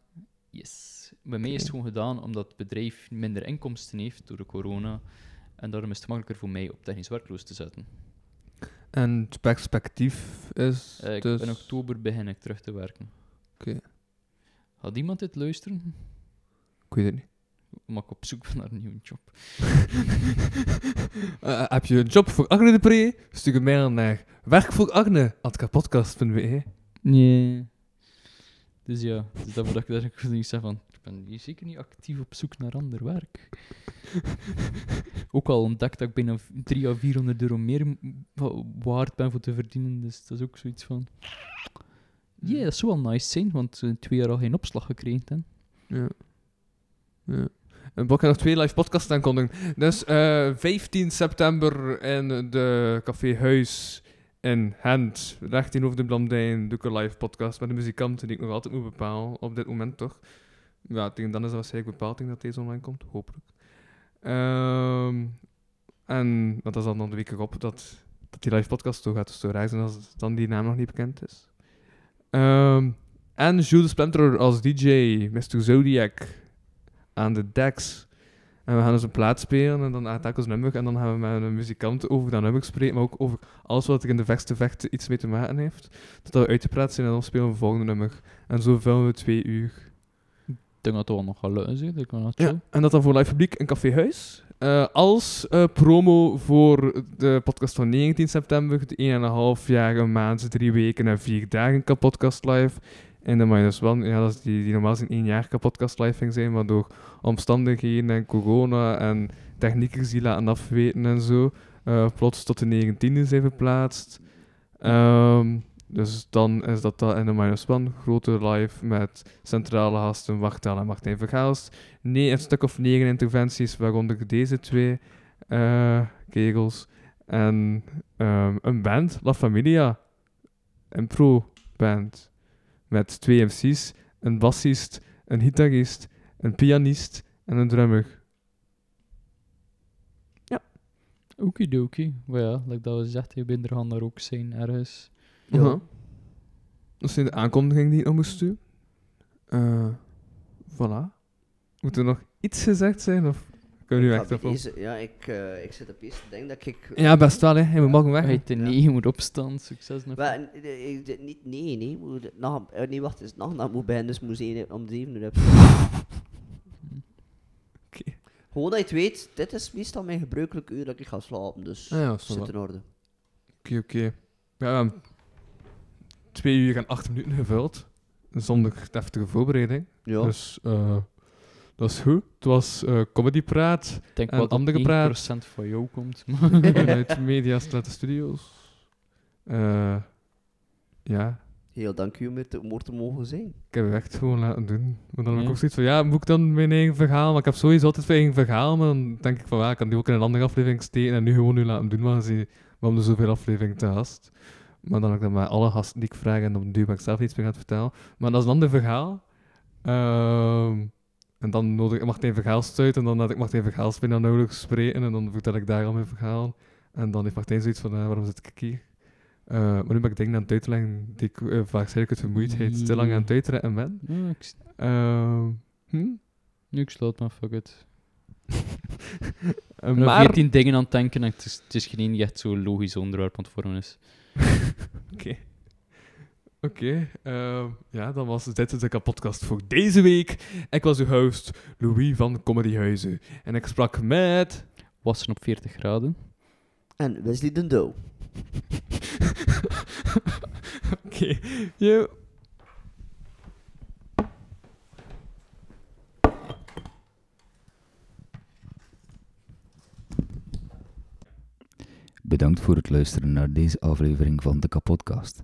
Yes. Bij mij is het gewoon gedaan omdat het bedrijf minder inkomsten heeft door de corona. En daarom is het makkelijker voor mij op technisch werkloos te zetten. En het perspectief is. Eh, dus... In oktober begin ik terug te werken. Oké. Had iemand dit luisteren? Ik weet het niet. Maar ik op zoek naar een nieuwe job. <laughs> Eh, heb je een job voor Agne de Pre? Stuur een mail naar werkvoeragne.kapodcast.be. E. Nee. Dus ja, dat ik dat ik niet zeg van, ik ben hier zeker niet actief op zoek naar ander werk. Ook al ontdekt dat ik bijna 3 à 400 euro meer waard ben voor te verdienen, dus dat is ook zoiets van... Ja, dat zou wel nice zijn, want we twee jaar al geen opslag gekregen. Hè. Ja. ja. En Bok nog twee live podcasts aankondigen. Dus eh 15 september in de Café Huis in Gent, recht tegenover de Blamdijn, doe ik een live podcast met de muzikanten die ik nog altijd moet bepalen, op dit moment toch. Ja, tegen dan is dat waarschijnlijk bepaald dat deze online komt, hopelijk. Ehm, en dat is dan, dan de week erop dat, dat die live podcast toch gaat dus zo raar zijn als dan die naam nog niet bekend is. Ehm, en Jules Splinter als DJ, Mr. Zodiac, aan de decks. En we gaan dus een plaat spelen en dan aan telkens nummer. En dan gaan we met een muzikant over dat nummer spreken, maar ook over alles wat er in de verste vechten iets mee te maken heeft. Totdat we uitgepraat zijn en dan spelen we een volgende nummer. En zo vullen we twee uur. Ik denk dat het wel nog gaat lukken, zeg. Dat kan dat Ja, en dat dan voor live publiek in Café Huis. Eh, als eh, promo voor de podcast van 19 september, de 1,5 jaar, een maand, drie weken en vier dagen kan podcast live. En de Minus One, ja, dat is die, die normaal zijn één jaar podcast live ging zijn, maar door omstandigheden en corona en techniekers die laten afweten en zo, eh, plots tot de 19e zijn verplaatst. Ehm, dus dan is dat in de Minus One, grote live met centrale gasten Wachtel en Martijn Vergaalst. Nee, een stuk of negen interventies, waaronder deze twee eh, kegels. En ehm, een band, La Familia. Een pro-band. Met twee MC's, een bassist, een gitarist, een pianist en een drummer. Okidoki. Maar ja, like dat we gezegd hebben, er gaan daar ook zijn ergens. Ja. Ja. Dat zijn de aankondigingen die ik nog moest doen. Eh voilà. Moet er nog iets gezegd zijn? Of nu echt op? bij Ja, ik, eh, ik zit op eerst te denken dat ik... Ja, best wel, hè. We mogen weg. Hij te Ja. negen moet opstaan. Succes nog. Wel, eh, niet, nee, nee. moet eh, nee, wacht, het is nacht dat moet beginnen, dus moet zeven- om 7 uur op. <laughs> Oké. Gewoon dat je het weet, dit is meestal mijn gebruikelijke uur dat ik ga slapen, dus Ah ja, zit in orde. Oké, oké. Ja, we hebben twee uur en acht minuten gevuld. Zonder deftige voorbereiding. Ja. Dus eh, dat is goed. Het was eh comedypraat Ik denk en wel dat andere 1% praat. van jou komt. <laughs> vanuit Media Straten Studios. Eh, ja. Heel dank u om er te, te mogen zijn. Ik heb het echt gewoon laten doen. Maar dan heb ik ook zoiets van, ja, moet ik dan mijn eigen verhaal? Maar ik heb sowieso altijd mijn eigen verhaal, maar dan denk ik van, ja, ik kan die ook in een andere aflevering steken en nu gewoon nu laten doen, maar we hebben er zoveel afleveringen te gast. Maar dan heb ik dat met alle gasten die ik vraag en op de duur ben ik zelf iets meer gaan vertellen. Maar dat is een ander verhaal. Ehm, en dan nodig ik Martijn Vergaal uit en dan laat ik Martijn Vergaal bijna nauwelijks spreken en dan vertel ik daar al mijn verhaal. En dan heeft Martijn zoiets van, eh, waarom zit ik hier? Eh, maar nu ben ik dingen aan het uitleggen die ik waarschijnlijk uit vermoeidheid te lang aan het uitrekken ben. Ehm, hm? nu ik sloot, maar fuck it. <laughs> Eh, Ik ben maar... 14 dingen aan het denken en het is, het is geen echt zo logisch onderwerp aan het vormen is. <laughs> Oké. Oké, ehm, ja, dan was dit de podcast voor deze week. Ik was uw host, Louis van Comedyhuizen. En ik sprak met... Wassen op 40 graden. En Wesley de Douw. <laughs> Oké, yo. Bedankt voor het luisteren naar deze aflevering van de Kapodcast.